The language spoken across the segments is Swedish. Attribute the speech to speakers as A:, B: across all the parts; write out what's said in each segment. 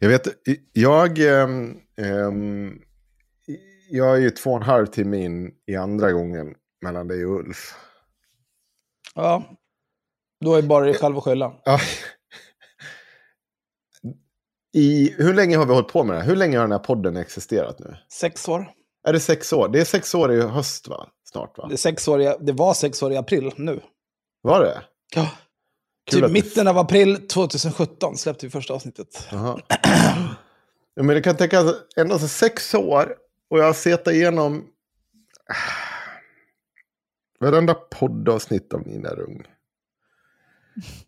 A: Jag vet, jag, ehm, jag är ju två och en halv timme in i andra gången mellan dig och Ulf.
B: Ja, då är bara dig själv att skylla.
A: Ja. I, hur länge har vi hållit på med det här? Hur länge har den här podden existerat nu?
B: Sex år.
A: Är det sex år? Det är sex år i höst va? Snart va?
B: Det, är sex år i, det var sex år i april nu.
A: Var det?
B: Ja. Typ mitten av april 2017 släppte vi första avsnittet.
A: Jaha. Ja, men det kan tänka ändå så sex år och jag har sett igenom varenda poddavsnitt av Nina Rung.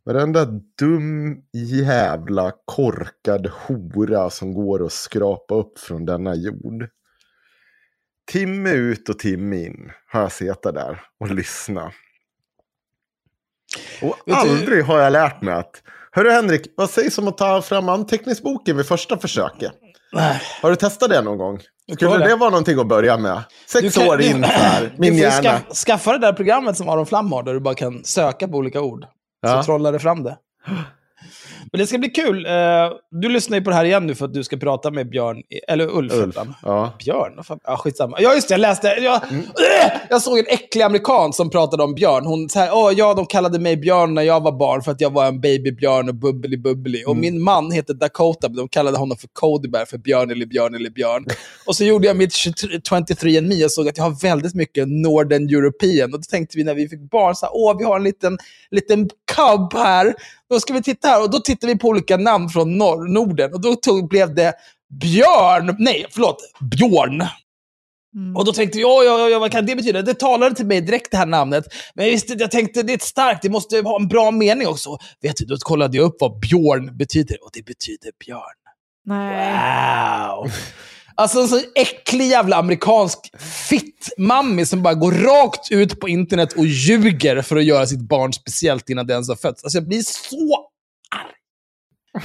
A: Varenda dum jävla korkad hora som går att skrapa upp från denna jord. Timme ut och timme in har jag suttit där och lyssnat. Och aldrig har jag lärt mig att Hörru Henrik, vad sägs om att ta fram anteckningsboken vid första försöket?
B: Nej.
A: Har du testat det någon gång? Skulle det
B: det.
A: vara någonting att börja med? Sex
B: kan-
A: år in här, min
B: du får
A: hjärna.
B: Skaffa, skaffa det där programmet som Aron Flam har, där du bara kan söka på olika ord.
A: Ja.
B: Så trollar det fram det. Men det ska bli kul. Eh, Du lyssnar ju på det här igen nu för att du ska prata med Björn, eller Ulf.
A: Ulf. Ja.
B: Björn? Vad fan? Ja, skitsamma. Ja, just det. Jag läste. Jag,
A: Mm.
B: Äh! jag såg en äcklig amerikan som pratade om Björn. Hon så här, Åh, ja, de kallade mig Björn när jag var barn för att jag var en babybjörn och bubbly bubbly.
A: Mm.
B: Och min man heter Dakota, men de kallade honom för Cody Bear för Björn eller Björn eller Björn. och så gjorde jag mitt 23 23andMe och såg att jag har väldigt mycket Northern European. Och då tänkte vi när vi fick barn, så här, åh, vi har en liten, liten cub här. Då ska vi titta här. Och då tittade vi på olika namn från norr, Norden. Och då tog, blev det Björn, nej förlåt, Björn. Och då tänkte jag, ja, ja, vad kan det betyda? Det talade till mig direkt det här namnet. Men jag, visste, jag tänkte, det är starkt, det måste ha en bra mening också. Vet du, då kollade jag upp vad Björn betyder. Och det betyder björn.
C: Nej.
B: Wow! Alltså en sån äcklig jävla amerikansk fitt-mammi som bara går rakt ut på internet och ljuger för att göra sitt barn speciellt innan det ens har fötts. Alltså jag blir så arg.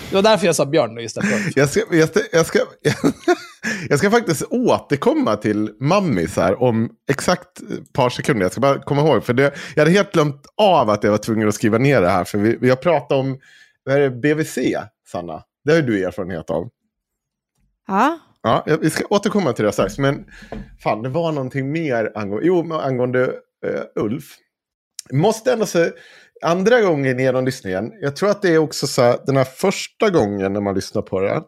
B: Det var därför jag sa björn just därför.
A: Jag ska, jag, ska, jag, ska, jag ska faktiskt återkomma till Mammis här om exakt ett par sekunder. Jag ska bara komma ihåg, för det, jag hade helt glömt av att jag var tvungen att skriva ner det här. För vi, har pratat om vad är det, BVC, Sanna. Det har du erfarenhet av.
C: Ja.
A: Ja, vi ska återkomma till det strax. Men fan, det var någonting mer angående, jo, angående uh, Ulf. Måste ändå säga, andra gången genom lyssningen, jag tror att det är också så här, den här första gången när man lyssnar på det,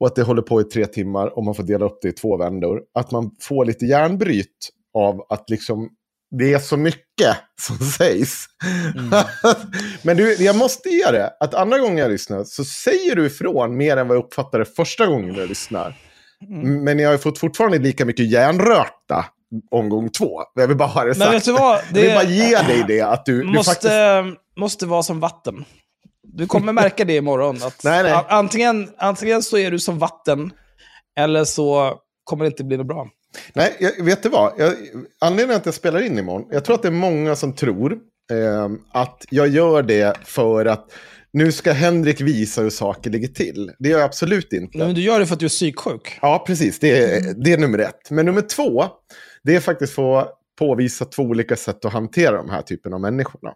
A: och att det håller på i tre timmar och man får dela upp det i två vändor, att man får lite hjärnbryt av att liksom det är så mycket som sägs. Men du, jag måste ge det, att andra gången jag lyssnar så säger du ifrån mer än vad jag uppfattade första gången jag lyssnar. Men jag har fått fortfarande lika mycket hjärnröta omgång två. Jag vill bara ha det sagt.
B: Men vet du vad?
A: Jag vill
B: Det-
A: bara ge dig det, att du, du
B: måste,
A: faktiskt...
B: måste vara som vatten. Du kommer märka det imorgon. Att
A: Nej, nej.
B: Antingen, antingen så är du som vatten, eller så kommer det inte bli något bra.
A: Nej, jag, vet du vad? Jag, anledningen att jag spelar in imorgon, jag tror att det är många som tror eh, att jag gör det för att nu ska Henrik visa hur saker ligger till. Det gör jag absolut inte.
B: Men du gör det för att du är psyksjuk.
A: Ja, precis. Det är, det är nummer ett. Men nummer två, det är faktiskt för att påvisa två olika sätt att hantera de här typen av människorna.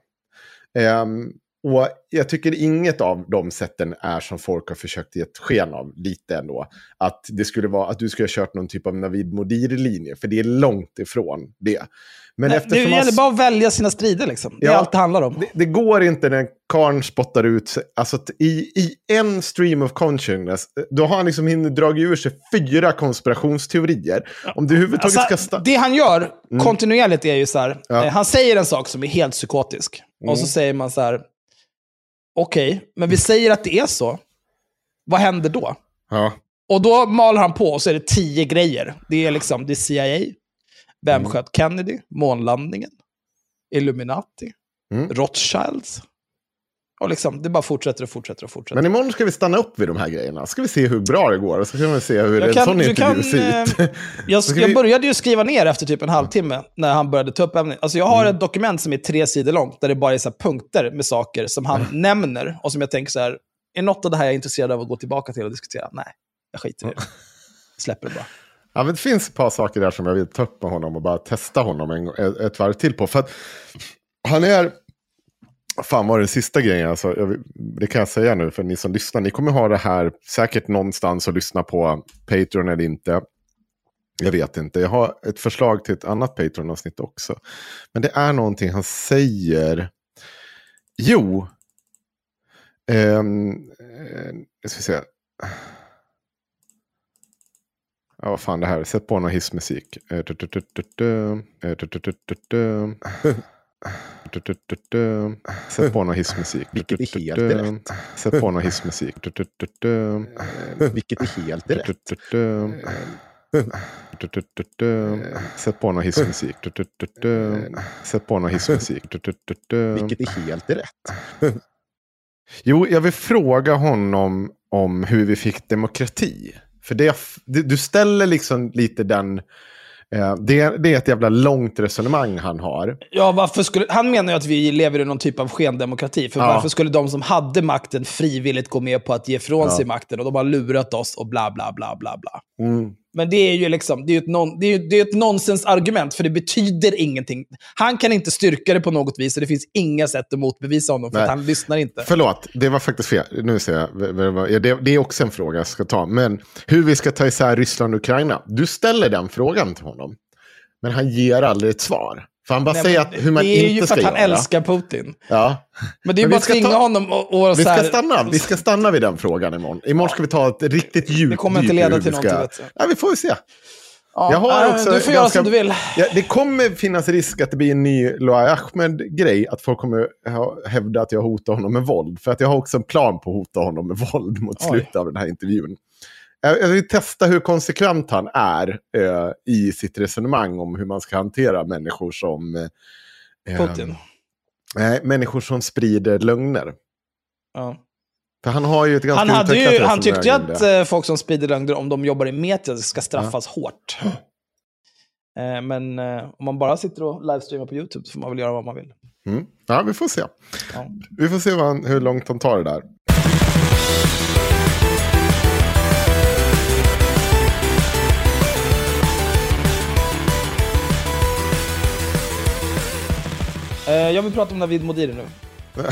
A: Ehm, och jag tycker inget av de sätten är som folk har försökt ge ett sken av, lite ändå. Att det skulle vara att du skulle ha kört någon typ av Navid Modiri-linje, för det är långt ifrån det. Men
B: Nej, det
A: eftersom
B: gäller
A: man-
B: bara att välja sina strider. Liksom. Det är
A: Ja,
B: allt det handlar om.
A: det, det går inte när karn spottar ut. Alltså i, i en stream of consciousness, då har han liksom hinner dragit ur sig fyra konspirationsteorier. Om du överhuvudtaget
B: Alltså,
A: ska... Sta-
B: det han gör kontinuerligt är ju så här,
A: Ja.
B: eh, han säger en sak som är helt psykotisk. Och så säger man så här, okej, men vi säger att det är så. Vad händer då?
A: ja.
B: Och då maler han på och så är det tio grejer. Det är liksom, det är CIA, vem
A: Mm.
B: sköt Kennedy, månlandningen, Illuminati,
A: Mm.
B: Rothschilds. Och liksom, det bara fortsätter och fortsätter och fortsätter.
A: Men imorgon ska vi stanna upp vid de här grejerna. Ska vi se hur bra det går och så kan vi se hur
B: Jag
A: en
B: kan-
A: sån intervju
B: kan,
A: ser ut.
B: eh, Jag,
A: ska
B: jag
A: vi-
B: började ju skriva ner efter typ en halvtimme när han började ta upp ämnet. Alltså jag
A: Mm.
B: har ett dokument som är tre sidor långt där det bara är så punkter med saker som han
A: Mm.
B: nämner och som jag tänker så här, är något av det här jag är intresserad av att gå tillbaka till och diskutera? Nej, jag skiter i det. Släpper det bara.
A: Ja, men det finns ett par saker där som jag vill ta upp med honom och bara testa honom en, ett ett varv till på. För att han är... Fan var den sista grejen, alltså, jag, det kan jag säga nu för ni som lyssnar. Ni kommer ha det här säkert någonstans och lyssna på Patreon eller inte. Jag vet inte. Jag har ett förslag till ett annat Patreon-avsnitt också. Men det är någonting han säger. Jo. Um, jag ska se. Ja, vad fan det här. Sätt på någon hissmusik. Eh. Eh. Sätt på någon hissmusik.
D: Vilket är helt rätt.
A: Sätt på någon hissmusik. Du.
D: Vilket är helt rätt.
A: du. Sätt på någon hissmusik. Du. Sätt på någon hissmusik.
D: Vilket är helt rätt.
A: Jo, jag vill fråga honom om hur vi fick demokrati. För det, du ställer liksom lite den... Eh, det, det är ett jävla långt resonemang han har.
B: Ja, varför skulle, han menar ju att vi lever i någon typ av skendemokrati. För
A: Ja.
B: varför skulle de som hade makten frivilligt gå med på att ge ifrån
A: Ja.
B: sig makten? Och de har lurat oss och bla, bla, bla, bla, bla.
A: Mm.
B: Men det är ju liksom, det är ett, non, det är, det är ett nonsensargument, för det betyder ingenting. Han kan inte styrka det på något vis, och det finns inga sätt att motbevisa honom, för
A: Nej.
B: att han lyssnar inte.
A: Förlåt, det var faktiskt fel. Nu ser jag. Ja, Det, det är också en fråga jag ska ta. Men hur vi ska ta isär Ryssland och Ukraina. Du ställer den frågan till honom. Men han ger aldrig ett svar. För han bara
B: Nej,
A: säger hur man
B: det är
A: inte
B: ju för
A: ska
B: att han
A: göra.
B: älskar Putin.
A: Ja.
B: Men det är ju bara
A: vi
B: att
A: ska
B: tvinga
A: ta-
B: honom och, och
A: Vi ska,
B: här,
A: stanna, vi ska stanna vid den frågan imorgon. Imorgon ska vi ta ett riktigt djupt
B: Det kommer inte leda till
A: ska...
B: någonting,
A: Ja, vi får väl se.
B: Ja,
A: Jag har också
B: du får göra
A: ganska-
B: som du vill.
A: Ja, det kommer finnas risk att det blir en ny Loa Ahmed-grej. Att folk kommer hävda att jag hotar honom med våld. För att jag har också en plan på att hota honom med våld mot
B: Oj.
A: slutet av den här intervjun. Jag vill testa hur konsekvent han är eh, i sitt resonemang om hur man ska hantera människor som... Eh,
B: Putin.
A: Nej, människor som sprider lögner.
B: Ja.
A: För han har ju ett ganska
B: Han, hade ju, han tyckte ju att
A: det.
B: eh, folk som sprider lögner, om de jobbar i media, ska straffas hårt. Eh, Men eh, om man bara sitter och livestreamar på YouTube så får man väl göra vad man vill.
A: Mm. Ja, vi får se.
B: Ja.
A: Vi får se han, hur långt han tar det där.
B: Jag vill prata om Navid Modiri nu.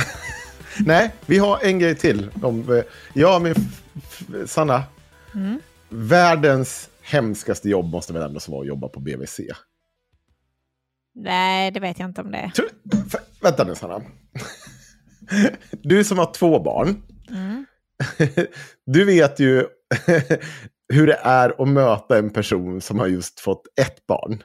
A: Nej, vi har en grej till. Om, eh, f- f- Sanna. Världens hemskaste jobb måste väl ändå vara att jobba på BVC.
C: Nej, det vet jag inte om det är.
A: Tror, för, vänta nu Sanna. Du som har två barn. Du vet ju hur det är att möta en person som har just fått ett barn.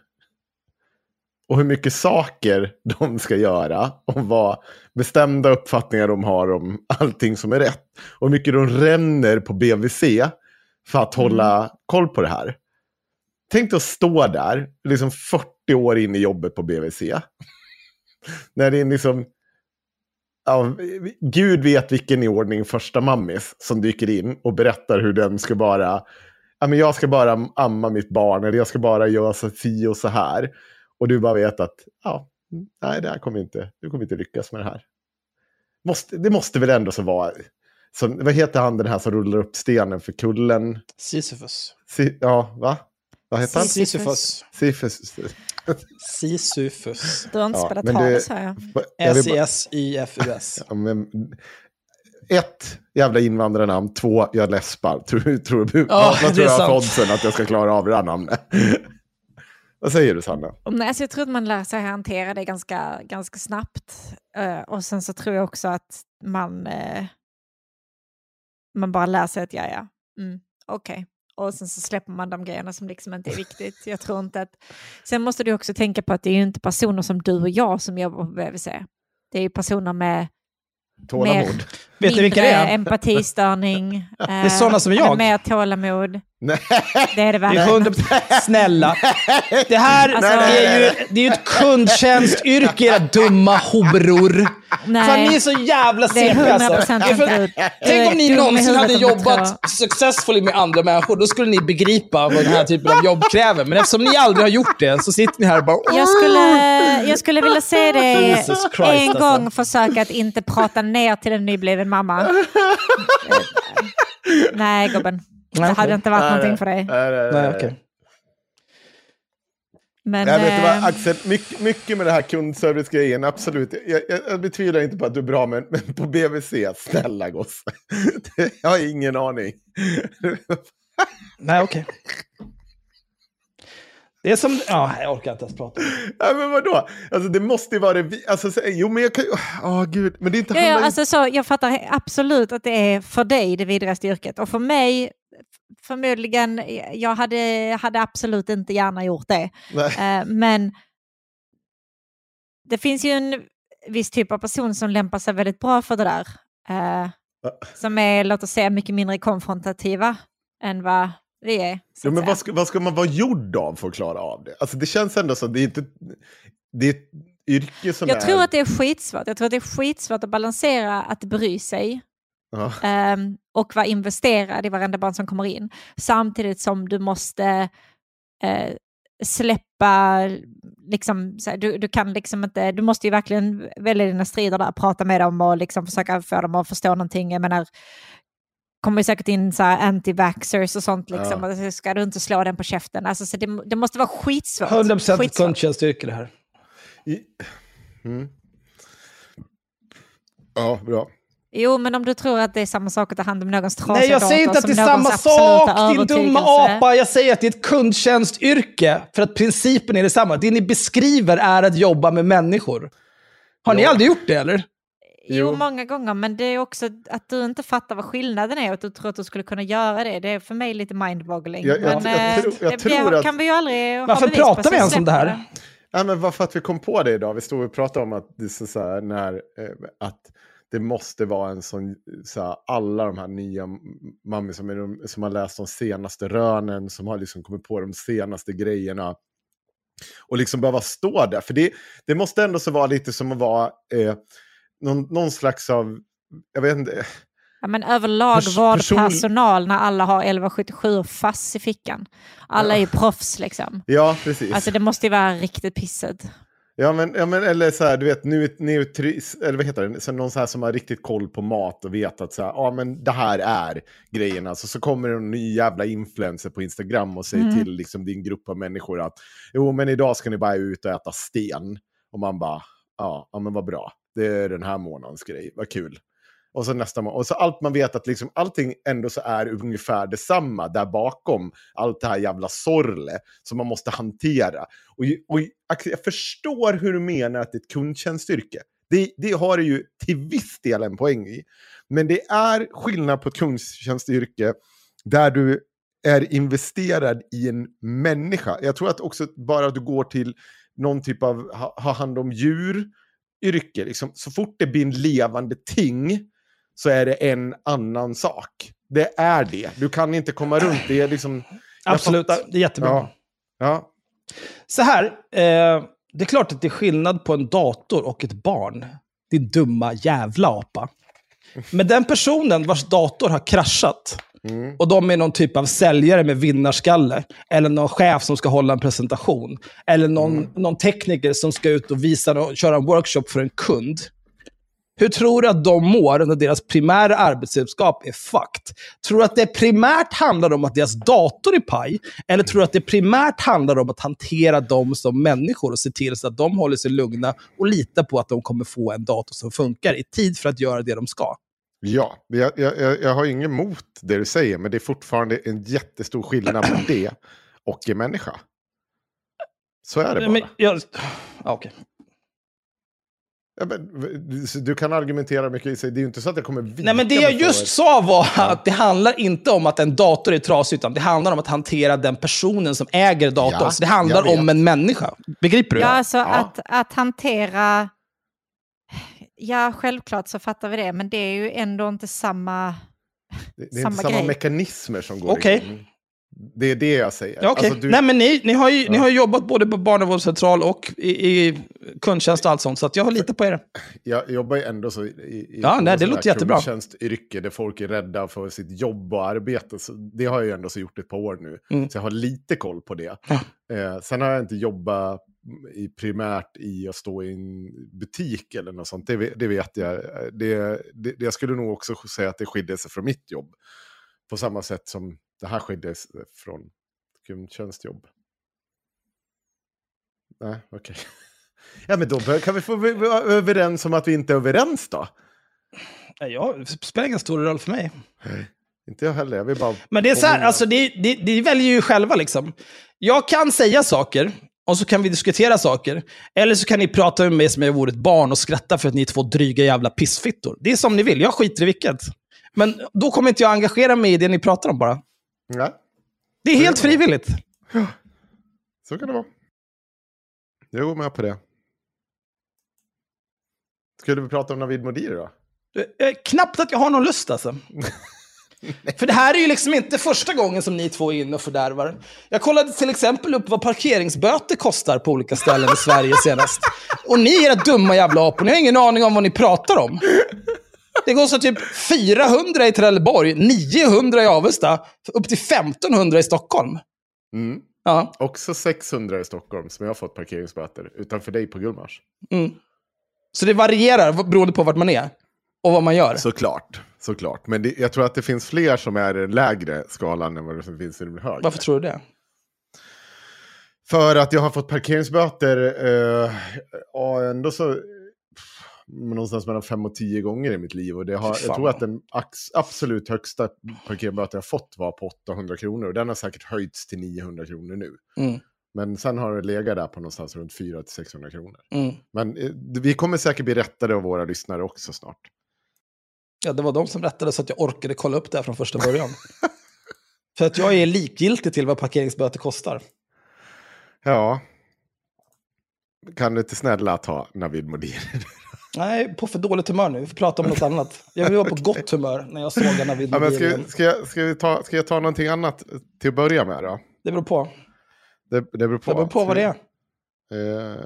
A: Och hur mycket saker de ska göra. Och vad bestämda uppfattningar de har om allting som är rätt. Och hur mycket de ränner på BVC för att hålla koll på det här. Tänk dig att stå där, liksom 40 år in i jobbet på BVC. När det är liksom... Ja, Gud vet vilken i ordning första mammis som dyker in och berättar hur den ska bara... Ja, men jag ska bara amma mitt barn eller jag ska bara göra så och så här. Och du bara vet att ja, nej, det här kommer inte, du kommer inte lyckas med det här. Måste, det måste väl ändå så vara... Som, vad heter han den här som rullar upp stenen för kullen?
B: Sisyfos.
A: Si, ja, va? Vad heter han?
B: Sisyfos.
A: Sisyfos.
B: Sisyfos.
C: Du har inte
A: Ja,
C: spelat Hades
A: bara-
B: S-I-S-Y-F-U-S.
A: Ja, men, ett, jävla invandrarnamn. Två, jag läspar. Tror, tror, du-
B: Ja,
A: vad, tror jag har att jag ska klara av det här namnet? Vad säger du, Sanna?
C: Nej, alltså jag tror att man lär sig hantera det ganska, ganska snabbt. Eh, och sen så tror jag också att man, eh, man bara lär sig att ja, ja, mm, okej. Och sen så släpper man de grejerna som liksom inte är viktigt. Jag tror inte att... Sen måste du också tänka på att det är ju inte personer som du och jag som jobbar på BVC. Det är ju personer med
A: Tålamod?
B: Vet ni vilka det är?
C: empatistörning. det
B: är sådana som jag.
C: Mer tålamod.
A: Nej.
C: Det är det
B: Det är
C: verkligen.
B: hundra... Snälla. Det här
C: Alltså-
B: är ju det är ju ett kundtjänstyrke, era dumma horor.
C: Nej.
B: Fan, ni är så jävla CP alltså.
C: 100%
B: Det är för-
C: inte du.
B: Tänk om ni någonsin hade jobbat successfully med andra människor, då skulle ni begripa vad den här typen av jobb kräver. Men eftersom ni aldrig har gjort det, så sitter ni här och bara...
C: Jag skulle, jag skulle vilja se dig
B: Christ,
C: en
B: alltså.
C: gång försöka att inte prata ner till en nybliven mamma. Nej, gubben. Det
B: Nej,
C: hade inte varit någonting för dig.
A: Nej, nej,
B: Nej, okej.
C: Men,
A: Jag vet vad,
C: eh,
A: Axel, mycket, mycket med det här kundservice-grejen, absolut. Jag, jag, jag betvivlar inte på att du är bra, men, men på BVC, snälla gosse. Jag har ingen aning.
B: Nej, okej. Det är som... Ja, jag orkar inte ens prata.
A: Ja, men vadå? Alltså det måste ju vara det vi... Alltså, så, jo, men jag kan Åh, gud. Men det är inte...
C: ja, ja, alltså så, jag fattar absolut att det är för dig det vidrigaste yrket. Och för mig, förmodligen, jag hade, hade absolut inte gärna gjort det. Eh, men det finns ju en viss typ av person som lämpar sig väldigt bra för det där. Eh, som är, låt oss säga, mycket mindre konfrontativa än vad vi är.
A: Jo, men vad ska, vad ska man vara gjord av för att klara av det? Alltså det känns ändå att det är inte... Det är ett yrke som
C: Jag
A: är...
C: tror att det är skitsvårt. Jag tror att det är skitsvårt att balansera att bry sig
A: Ja.
C: ehm, och vara investerad i varenda barn som kommer in. Samtidigt som du måste eh, släppa, liksom, så här, du, du kan liksom inte, du måste ju verkligen välja dina strider där, prata med dem och liksom försöka få dem att förstå någonting. Jag menar, kommer ju säkert in så anti-vaxxers och sånt, liksom, och så ska du inte slå den på käften. Alltså, så det, det måste vara skitsvårt.
B: 100% ett
C: Skitsvårt.
B: kundtjänstyrke det här.
A: I... Mm. Ja, bra.
C: Jo, men om du tror att det är samma sak att ta hand om någons trasiga
B: Nej, jag säger inte att det är samma sak, din dumma apa. Jag säger att det är ett kundtjänstyrke, för att principen är detsamma. Det ni beskriver är att jobba med människor. Har ni
A: Ja.
B: aldrig gjort det, eller?
C: Jo,
A: Jo.
C: många gånger, men det är också att du inte fattar vad skillnaden är och att du tror att du skulle kunna göra det. Det är för mig lite mindboggling.
A: Jag- jag-
C: men
A: jag
C: eh,
A: tror- jag
C: det,
A: tror
C: det
A: att-
C: kan vi ju aldrig ha
B: Varför pratar vi ens om det här?
A: Ja, men varför att vi kom på det idag? Vi stod och pratade om att det, är så så här, när, eh, att det måste vara en sån, så här, alla de här nya mammor som, är de, som har läst de senaste rönen, som har liksom kommit på de senaste grejerna. Och liksom behöva stå där. För det, det måste ändå så vara lite som att vara eh, någon, någon slags av, jag vet inte,
C: Ja, men överlag
A: Pers-
C: vårdpersonal när alla har 1177 och fass i fickan. Alla är ju proffs liksom.
A: ja precis.
C: Alltså det måste ju vara riktigt pisset.
A: Ja, men, ja, men eller så här, du vet, nu, neutris, eller vad heter det, så någon så här som har riktigt koll på mat och vet att så här, ja men det här är grejen. Alltså, så kommer det en ny jävla influencer på Instagram och säger till liksom, din grupp av människor att jo men idag ska ni bara ut och äta sten. Och man bara, ja, ja men vad bra, det är den här månadens grej, vad kul. Och så nästa månad. Och så allt man vet att liksom allting ändå så är ungefär detsamma där bakom. Allt det här jävla sorle som man måste hantera. Och, och jag förstår hur du menar att det är ett kundtjänstyrke. Det, det har du ju till viss del en poäng i. Men det är skillnad på ett kundtjänstyrke där du är investerad i en människa. Jag tror att också bara att du går till någon typ av ha, ha hand om djur yrke, liksom, så fort det blir en levande ting så är det en annan sak. Det är det. Du kan inte komma runt. Det är liksom...
B: Absolut,
A: fattar-
B: det är jättebra.
A: Ja. ja.
B: Så här, eh, det är klart att det är skillnad på en dator och ett barn. Din dumma jävla apa. Men den personen vars dator har kraschat
A: Mm.
B: och de är någon typ av säljare med vinnarskalle, eller någon chef som ska hålla en presentation, eller någon,
A: Mm.
B: någon tekniker som ska ut och visa och köra en workshop för en kund. Hur tror du att de mår när deras primära arbetsredskap är fucked? Tror du att det primärt handlar om att deras dator är paj? Eller tror du att det primärt handlar om att hantera dem som människor och se till så att de håller sig lugna och lita på att de kommer få en dator som funkar i tid för att göra det de ska?
A: Ja, jag, jag, jag har inget emot det du säger, men det är fortfarande en jättestor skillnad på det och en människa. Så är det bara.
B: Men, jag, ja, okej.
A: Ja, men, du- kan argumentera mycket i sig. Det är ju inte så att jag kommer vika
B: Nej, men det jag just sa var att det handlar inte om att en dator är trasig, utan det handlar om att hantera den personen som äger datorn.
A: Ja,
B: Så det handlar om en människa. Begriper du?
C: Ja, alltså
A: Ja.
C: Att, att hantera... Ja, självklart så fattar vi det, men det är ju ändå inte samma...
A: Det, det är
C: samma
A: inte samma
C: grej.
A: mekanismer som går
B: Okej.
A: igång. Det är det jag säger.
B: Ja, okej.
A: Alltså, du-
B: Nej, men ni, ni, har ju, ni
A: Ja.
B: har ju jobbat både på barnavårdscentral och i, i kundtjänst och allt sånt, så att jag har lite på er.
A: Jag jobbar ju ändå så i, i
B: Ja,
A: i
B: nej, det låter jättebra.
A: kundtjänstyrke där folk är rädda för sitt jobb och arbete. Så det har jag ju ändå så gjort ett par år nu.
B: Mm.
A: Så jag har lite koll på det.
B: Ja.
A: Eh, sen har jag inte jobbat i, primärt i att stå i en butik eller något sånt. Det, det vet jag. Eh, det, det, jag skulle nog också säga att det skiljer sig från mitt jobb. På samma sätt som det här skiljer sig från kundtjänstjobb. Nej, okej. Ja, men då kan vi få vara överens om att vi inte är överens då?
B: Nej, Ja, det spelar ingen stor roll för mig.
A: Inte jag heller, jag vill bara...
B: Men det är så här, alltså det, det, det väljer ju själva liksom. Jag kan säga saker, och så kan vi diskutera saker. Eller så kan ni prata med mig som om jag vore ett barn och skratta för att ni är två dryga jävla pissfittor. Det är som ni vill, jag skiter i vilket. Men då kommer inte jag engagera mig i det ni pratar om bara.
A: Nej,
B: Det är helt frivilligt.
A: så kan det vara. Jag går med på det. Skulle vi prata om Navid Modiri då?
B: Eh, Knappt att jag har någon lust alltså. För det här är ju liksom inte första gången som ni två är inne och fördärvar. Jag kollade till exempel upp vad parkeringsböter kostar på olika ställen i Sverige senast. Och ni era dumma jävla apor, ni har ingen aning om vad ni pratar om. Det kostar typ 400 i Trelleborg, 900 i Avesta, upp till 1500 i Stockholm.
A: Mm.
B: Ja,
A: Också 600 i Stockholm som jag har fått parkeringsböter utanför dig på Gullmars.
B: mm. Så det varierar beroende på vart man är och vad man gör.
A: Såklart, såklart. Men det, jag tror att det finns fler som är i den lägre skalan än vad det som finns i den högre.
B: Varför tror du det?
A: För att jag har fått parkeringsböter eh, ja, ändå så någonstans mellan fem och tio gånger i mitt liv. Och det har, jag tror att den absolut högsta parkeringsböter jag fått var på 800 kronor. Och den har säkert höjts till 900 kronor nu.
B: Mm.
A: Men sen har det legat där på någonstans runt 400-600 kronor.
B: Mm.
A: Men eh, vi kommer säkert bli rättade av våra lyssnare också snart.
B: Ja, det var de som rättade så att jag orkade kolla upp det här från första början. För att jag är likgiltig till vad parkeringsböter kostar.
A: Ja. Kan du inte snälla ta Navid Modiri?
B: Nej, på för dåligt humör nu. Vi får prata om något annat. Jag vill vara på gott humör när jag sågar Navid
A: ja, men ska,
B: Modiri.
A: ska, jag, ska, vi ta, ska jag ta någonting annat till att börja med då?
B: Det beror på.
A: Det, det beror på.
B: Det beror på vad det är.
A: Eh,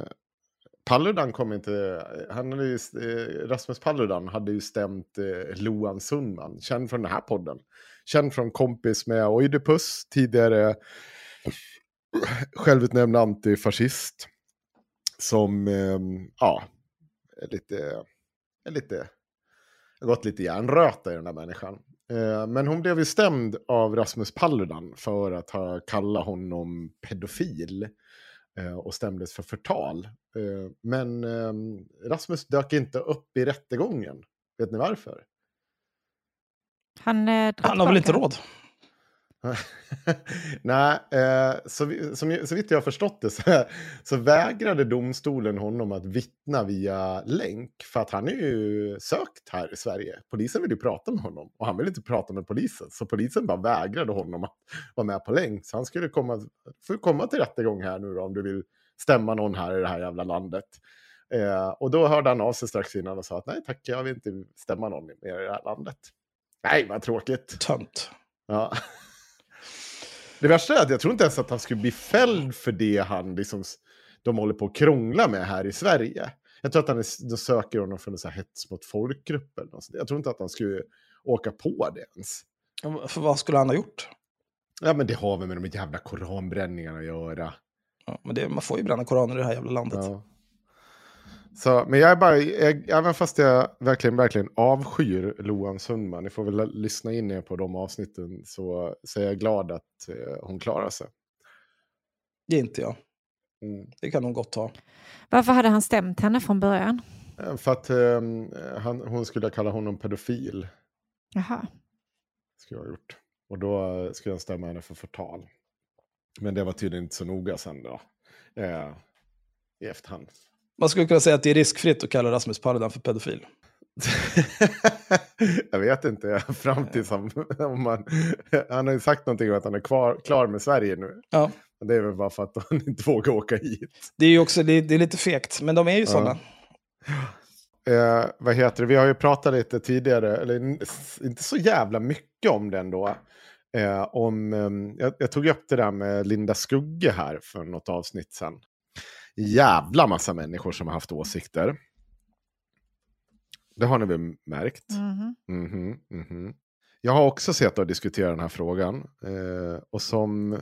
A: Paludan kom inte... Han hade ju, eh, Rasmus Paludan hade ju stämt eh, Loan Sundman, känd från den här podden. Känd från kompis med Oidipus, tidigare självutnämnd antifascist. Som, eh, ja, lite... Är lite har gått lite järnröta i den där människan. Eh, Men hon blev ju stämd av Rasmus Paludan för att ha kallat honom pedofil eh, och stämdes för förtal. Eh, Men eh, Rasmus dök inte upp i rättegången. Vet ni varför?
C: Han, eh,
B: Han har väl inte råd?
A: Nej, eh, så, som, så vitt jag har förstått det så, så vägrade domstolen honom att vittna via länk. För att han är ju sökt här i Sverige. Polisen vill ju prata med honom och han vill inte prata med polisen. Så polisen bara vägrade honom att vara med på länk. Så han skulle komma, får komma till rättegång här nu då om du vill stämma någon här i det här jävla landet. Eh, och då hörde han av sig strax innan och sa att nej tack, jag vill inte stämma någon mer i det här landet. Nej, vad tråkigt.
B: Tönt.
A: Ja. Det värsta är att jag tror inte ens att han skulle bli fälld för det han liksom, de håller på att krångla med här i Sverige. Jag tror att han är, de söker honom för en så här hets mot folkgrupp. Eller något. Jag tror inte att han skulle åka på det ens.
B: För vad skulle han ha gjort?
A: Ja, men det har väl med de jävla koranbränningarna att göra.
B: Ja, men det, man får ju bränna koraner i det här jävla landet.
A: Ja. Så, men jag är bara, jag, även fast jag verkligen, verkligen avskyr Loan Sundman, ni får väl lyssna in er på de avsnitten, så, så är jag glad att eh, hon klarar sig.
B: Det är inte jag.
A: Mm.
B: Det kan hon gott ha.
C: Varför hade han stämt henne från början?
A: Eh, För att eh, han, hon skulle kalla honom pedofil,
C: Jaha.
A: skulle jag ha gjort. Och då skulle jag stämma henne för förtal. Men det var tydligen inte så noga sen då, eh, i efterhand.
B: Man skulle kunna säga att det är riskfritt att kalla Rasmus Paludan för pedofil.
A: jag vet inte, fram tills han, om man, han har ju sagt någonting om att han är kvar, klar med Sverige nu.
B: Ja.
A: Det är väl bara för att han inte vågar åka hit.
B: Det är ju också det, det är lite fegt, men de är ju sådana.
A: Eh, vad heter det? Vi har ju pratat lite tidigare, eller inte så jävla mycket om den då. Eh, om, ehm, jag, jag tog upp det där med Linda Skugge här för något avsnitt sen. Jävla massa människor som har haft åsikter. Det har ni väl märkt?
C: Mhm.
A: Mhm, mhm. Jag har också sett och diskuterat den här frågan. Eh, och som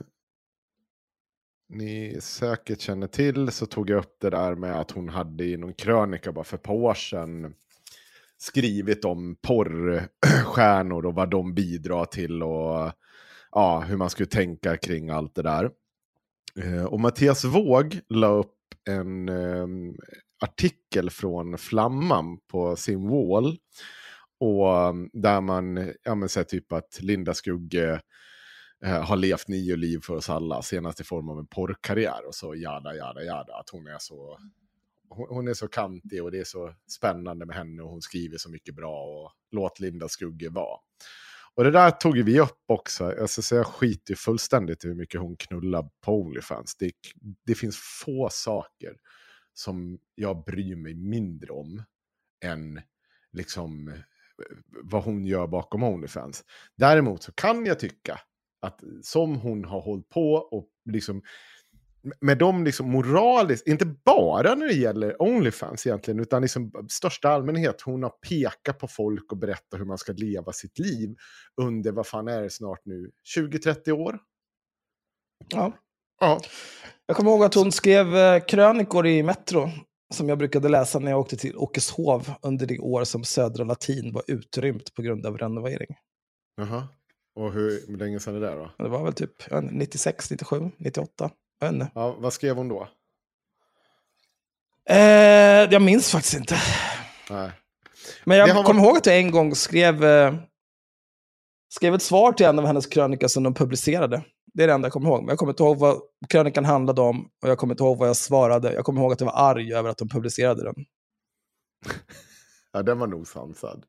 A: ni säkert känner till så tog jag upp det där med att hon hade i någon krönika bara för ett par år sedan skrivit om porrstjärnor och vad de bidrar till och ja, hur man skulle tänka kring allt det där. Eh, och Mattias Våg la upp en eh, artikel från Flamman på sin wall. Och um, där man ja, men, säger typ att Linda Skugge eh, har levt nio liv för oss alla, senast i form av en porrkarriär och så jada, jada, jada. Att hon är så, hon, hon är så kantig och det är så spännande med henne och hon skriver så mycket bra och låt Linda Skugge vara. Och det där tog ju vi upp också. Jag, så jag skiter ju fullständigt i hur mycket hon knullar på Onlyfans. Det, det finns få saker som jag bryr mig mindre om än liksom vad hon gör bakom Onlyfans. Däremot så kan jag tycka att som hon har hållit på och liksom med de liksom moraliskt, inte bara när det gäller Onlyfans egentligen, utan liksom största allmänhet, hon har pekat på folk och berättat hur man ska leva sitt liv under, vad fan är det snart nu, 20-30 år?
B: Ja.
A: Ja.
B: Jag kommer ihåg att hon skrev eh, krönikor i Metro, som jag brukade läsa när jag åkte till Åkeshov under det år som Södra Latin var utrymt på grund av renovering.
A: Jaha. Och hur länge sedan är det där då?
B: Det var väl typ jag vet inte, 96, 97, 98. Jag vet inte.
A: Ja, vad skrev hon då?
B: Eh, jag minns faktiskt inte.
A: Nej.
B: Men jag kommer
A: varit-
B: ihåg att jag en gång skrev, eh, skrev ett svar till en av hennes krönikor som de publicerade. Det är det enda jag kommer ihåg. Men jag kommer inte ihåg vad krönikan handlade om och jag kommer inte ihåg vad jag svarade. Jag kommer ihåg att jag var arg över att de publicerade den.
A: Ja, den var nog sansad.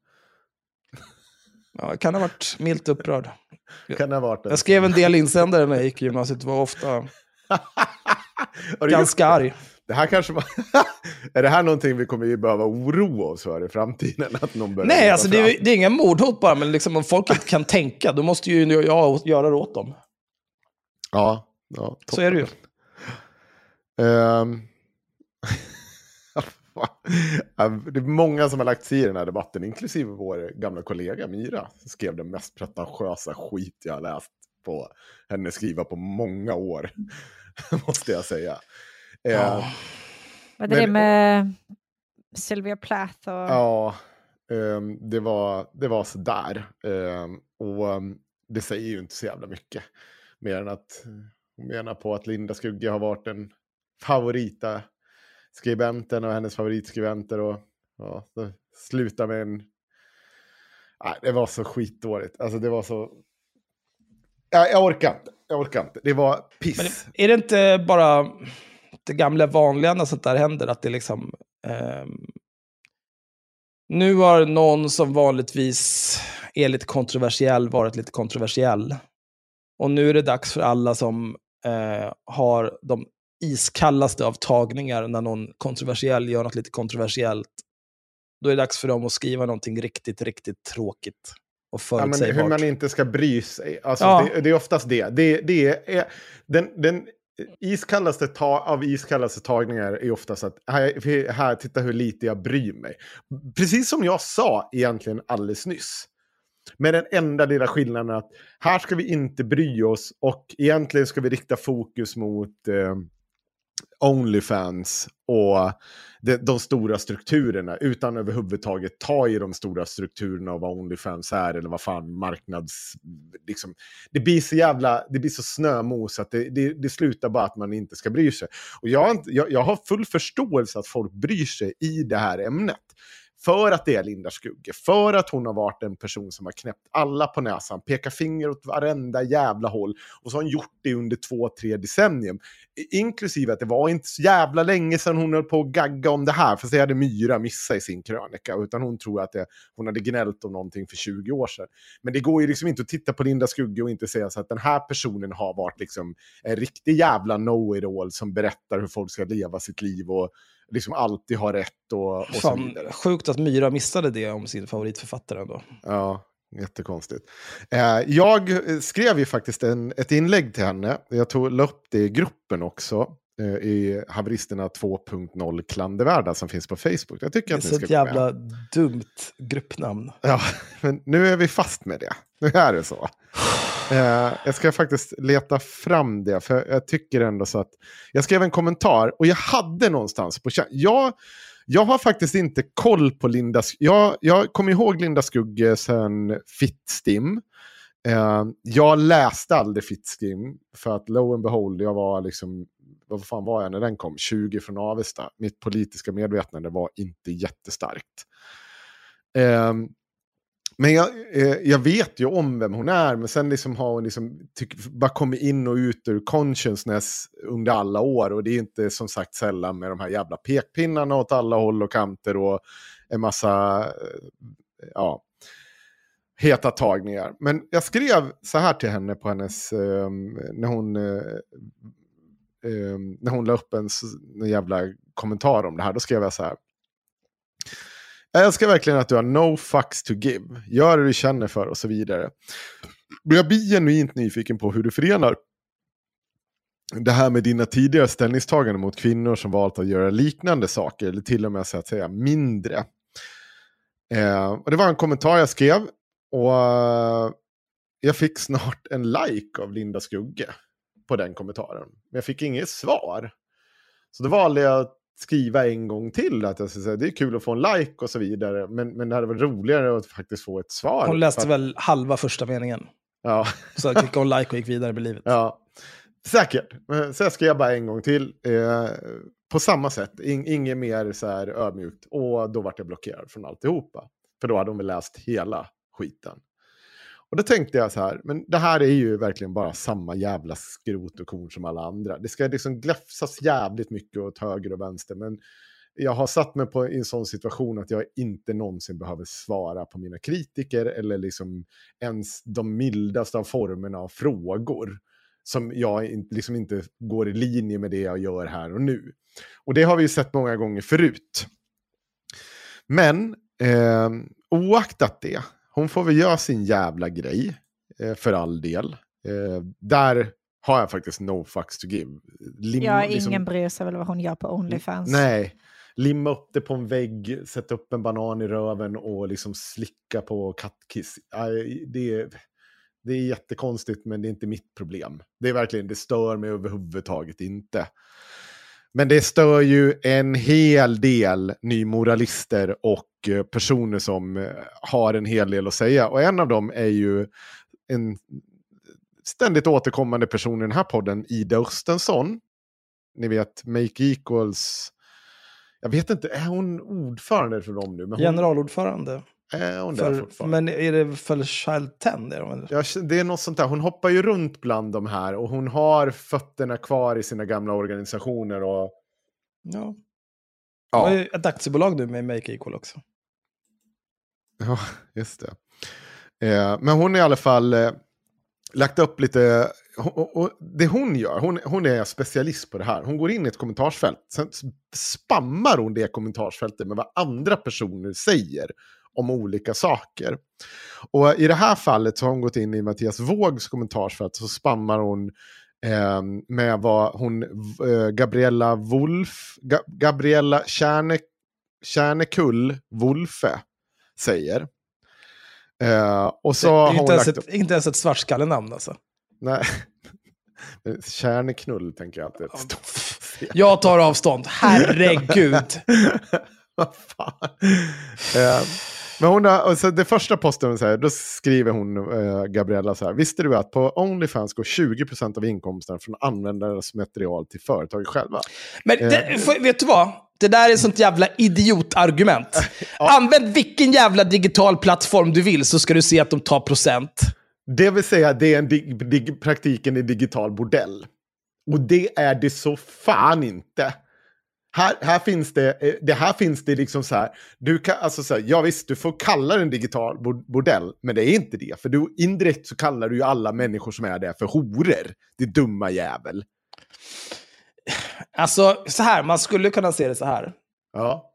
B: Ja, jag kan ha varit milt upprörd.
A: Kan ha varit.
B: Jag skrev en del insändare när jag gick i gymnasiet. Det var ofta ganska arg.
A: Det här kanske var... är det här någonting vi kommer behöva oroa oss för i framtiden? Att någon börjar
B: Nej, alltså det, är, det är inga mordhot bara, men liksom, om folk inte kan tänka, då måste ju jag göra det åt dem.
A: Ja, ja
B: Så är det ju.
A: Ehm. det är många som har lagt sig i den här debatten, inklusive vår gamla kollega Myra. Som skrev den mest pretentiösa skit jag har läst på henne skriva på många år. Måste jag säga. Ehm,
B: Ja.
C: Var det
A: Men-
C: det med Sylvia Plath och...
A: Ja, ehm, det var, det var sådär. Um, och ehm, det säger ju inte så jävla mycket. Mer än att hon menar på att Linda Skugge har varit den favorita skribenten och hennes favoritskribenter. Och ja, det slutar med en... Nej, det var så skitdåligt. Alltså det var så jag, jag orkar inte. Jag orkar inte. Det var piss.
B: Men är det inte bara det gamla vanliga när sånt där händer? Att det liksom... Eh, nu har någon som vanligtvis är lite kontroversiell varit lite kontroversiell. Och nu är det dags för alla som eh, har de iskallaste av tagningar när någon kontroversiell gör något lite kontroversiellt. Då är det dags för dem att skriva någonting riktigt, riktigt tråkigt och
A: Ja, men hur
B: förutsägbart.
A: man inte ska bry sig. Alltså,
B: Ja.
A: det, det är oftast det. det, det är, den, den iskallaste ta, av iskallaste tagningar är oftast att här, här, titta hur lite jag bryr mig. Precis som jag sa egentligen alldeles nyss. Med den enda lilla skillnaden att här ska vi inte bry oss och egentligen ska vi rikta fokus mot eh, Onlyfans och de, de stora strukturerna utan överhuvudtaget ta i de stora strukturerna av vad Onlyfans är eller vad fan marknads... Liksom, det blir så jävla, det blir så snömos att det, det, det slutar bara att man inte ska bry sig. Och jag, jag, jag har full förståelse att folk bryr sig i det här ämnet. För att det är Linda Skugge, för att hon har varit en person som har knäppt alla på näsan, pekat finger åt varenda jävla håll och så har hon gjort det under två, tre decennium. Inklusive att det var inte så jävla länge sedan hon höll på att gagga om det här, för det hade Myra missat i sin krönika, utan hon tror att det, hon hade gnällt om någonting för 20 år sedan. Men det går ju liksom inte att titta på Linda Skugge och inte säga så att den här personen har varit liksom en riktig jävla know-it-all som berättar hur folk ska leva sitt liv och liksom alltid har rätt och, och så
B: Fan,
A: vidare.
B: sjukt att Myra missade det om sin favoritförfattare ändå.
A: Ja, jättekonstigt. Eh, jag skrev ju faktiskt en, ett inlägg till henne. Jag tog, la upp det i gruppen också. Eh, I Haveristerna 2.0 klandervärda som finns på Facebook. Jag tycker
B: Det är
A: att ni
B: så
A: ska
B: ett
A: gå med.
B: jävla dumt gruppnamn.
A: Ja, men nu är vi fast med det. Nu är det så. Eh, jag ska faktiskt leta fram det, för jag tycker ändå så att... Jag skrev en kommentar och jag hade någonstans på jag, jag har faktiskt inte koll på Linda... Jag, jag kommer ihåg Linda Skugge sen Fittstim. Eh, jag läste aldrig Fittstim, för att lo and behold, jag var liksom... Vad fan var jag när den kom? 20 från Avesta. Mitt politiska medvetande var inte jättestarkt. Eh, men jag, eh, jag vet ju om vem hon är, men sen liksom har hon liksom tyck, bara kommit in och ut ur consciousness under alla år. Och det är inte som sagt sällan med de här jävla pekpinnarna åt alla håll och kanter och en massa eh, ja, heta tagningar. Men jag skrev så här till henne på hennes, eh, när hon eh, eh, när hon la upp en, en jävla kommentar om det här, då skrev jag så här. Jag älskar verkligen att du har no fucks to give. Gör det du känner för och så vidare. Men jag blir genuint nyfiken på hur du förenar det här med dina tidigare ställningstaganden mot kvinnor som valt att göra liknande saker, eller till och med så att säga mindre. Eh, och det var en kommentar jag skrev, och eh, jag fick snart en like av Linda Skugge på den kommentaren. Men jag fick inget svar. Så då valde jag att skriva en gång till att jag skulle säga, det är kul att få en like och så vidare. Men, men det hade varit roligare att faktiskt få ett svar.
B: Hon läste
A: För
B: väl halva första meningen.
A: Ja.
B: Så klickade hon like och gick vidare med livet.
A: Ja, säkert. Så jag skrev bara en gång till. Eh, på samma sätt, In, inget mer så här ödmjukt. Och då vart jag blockerad från alltihopa. För då hade de väl läst hela skiten. Och då tänkte jag så här, men det här är ju verkligen bara samma jävla skrot och korn som alla andra. Det ska liksom gläfsas jävligt mycket åt höger och vänster, men jag har satt mig på, i en sån situation att jag inte någonsin behöver svara på mina kritiker eller liksom ens de mildaste av formerna av frågor som jag liksom inte går i linje med det jag gör här och nu. Och det har vi ju sett många gånger förut. Men eh, oaktat det, hon får väl göra sin jävla grej, eh, för all del. Eh, där har jag faktiskt no fucks to give. Lim,
C: Ja,
A: liksom-
C: ingen bryr sig väl vad hon gör på Onlyfans.
A: Nej, limma upp det på en vägg, sätta upp en banan i röven och liksom slicka på kattkiss. Det är, det är jättekonstigt, men det är inte mitt problem. Det är verkligen, det stör mig överhuvudtaget inte. Men det stör ju en hel del nymoralister och eh, personer som eh, har en hel del att säga. Och en av dem är ju en ständigt återkommande person i den här podden, Ida Östensson. Ni vet, Make Equals... Jag vet inte, är hon ordförande för dem nu? Men hon,
B: Generalordförande
A: är hon där
B: För,
A: fortfarande?
B: men är det för Child 10? Är de, eller?
A: Ja, det är något sånt där. Hon hoppar ju runt bland de här och hon har fötterna kvar i sina gamla organisationer. Och,
B: Ja.
A: ja.
B: Det var ju ett aktiebolag nu med Make Equal också.
A: Ja, just det. Eh, men hon är i alla fall eh, lagt upp lite... Och det hon gör, hon, hon är specialist på det här. Hon går in i ett kommentarsfält, sen spammar hon det kommentarsfältet med vad andra personer säger om olika saker. Och i det här fallet så har hon gått in i Mattias Vågs kommentarsfält så spammar hon eh, med vad hon, eh, Gabriella Wolf, Ga, Gabriella Kärne, Kärnekull Wolfe säger. Eh, och så
B: det
A: har
B: är
A: hon
B: inte, ens ett, inte ens ett svartskallenamn alltså.
A: Nej. Kärneknull tänker jag alltid.
B: Ja, Jag tar avstånd. Herregud.
A: Vad fan. Eh, men hon har, och så det första posten, så här, då skriver hon, eh, Gabriella, så här. Visste du att på Onlyfans går 20% av inkomsten från användarnas material till företaget själva?
B: Men det, för, vet du vad? Det där är sånt jävla idiotargument.
A: Ja.
B: Använd vilken jävla digital plattform du vill så ska du se att de tar procent.
A: Det vill säga, det är en dig, dig, praktiken i digital bordell. Och det är det så fan inte. Här, här finns det, eh, det här finns det liksom så här, du kan, alltså så här, ja visst, du får kalla det en digital bo- bordell, men det är inte det. För du, indirekt så kallar du ju alla människor som är där för horor. Det dumma jävel.
B: Alltså, så här, man skulle kunna se det så här.
A: Ja.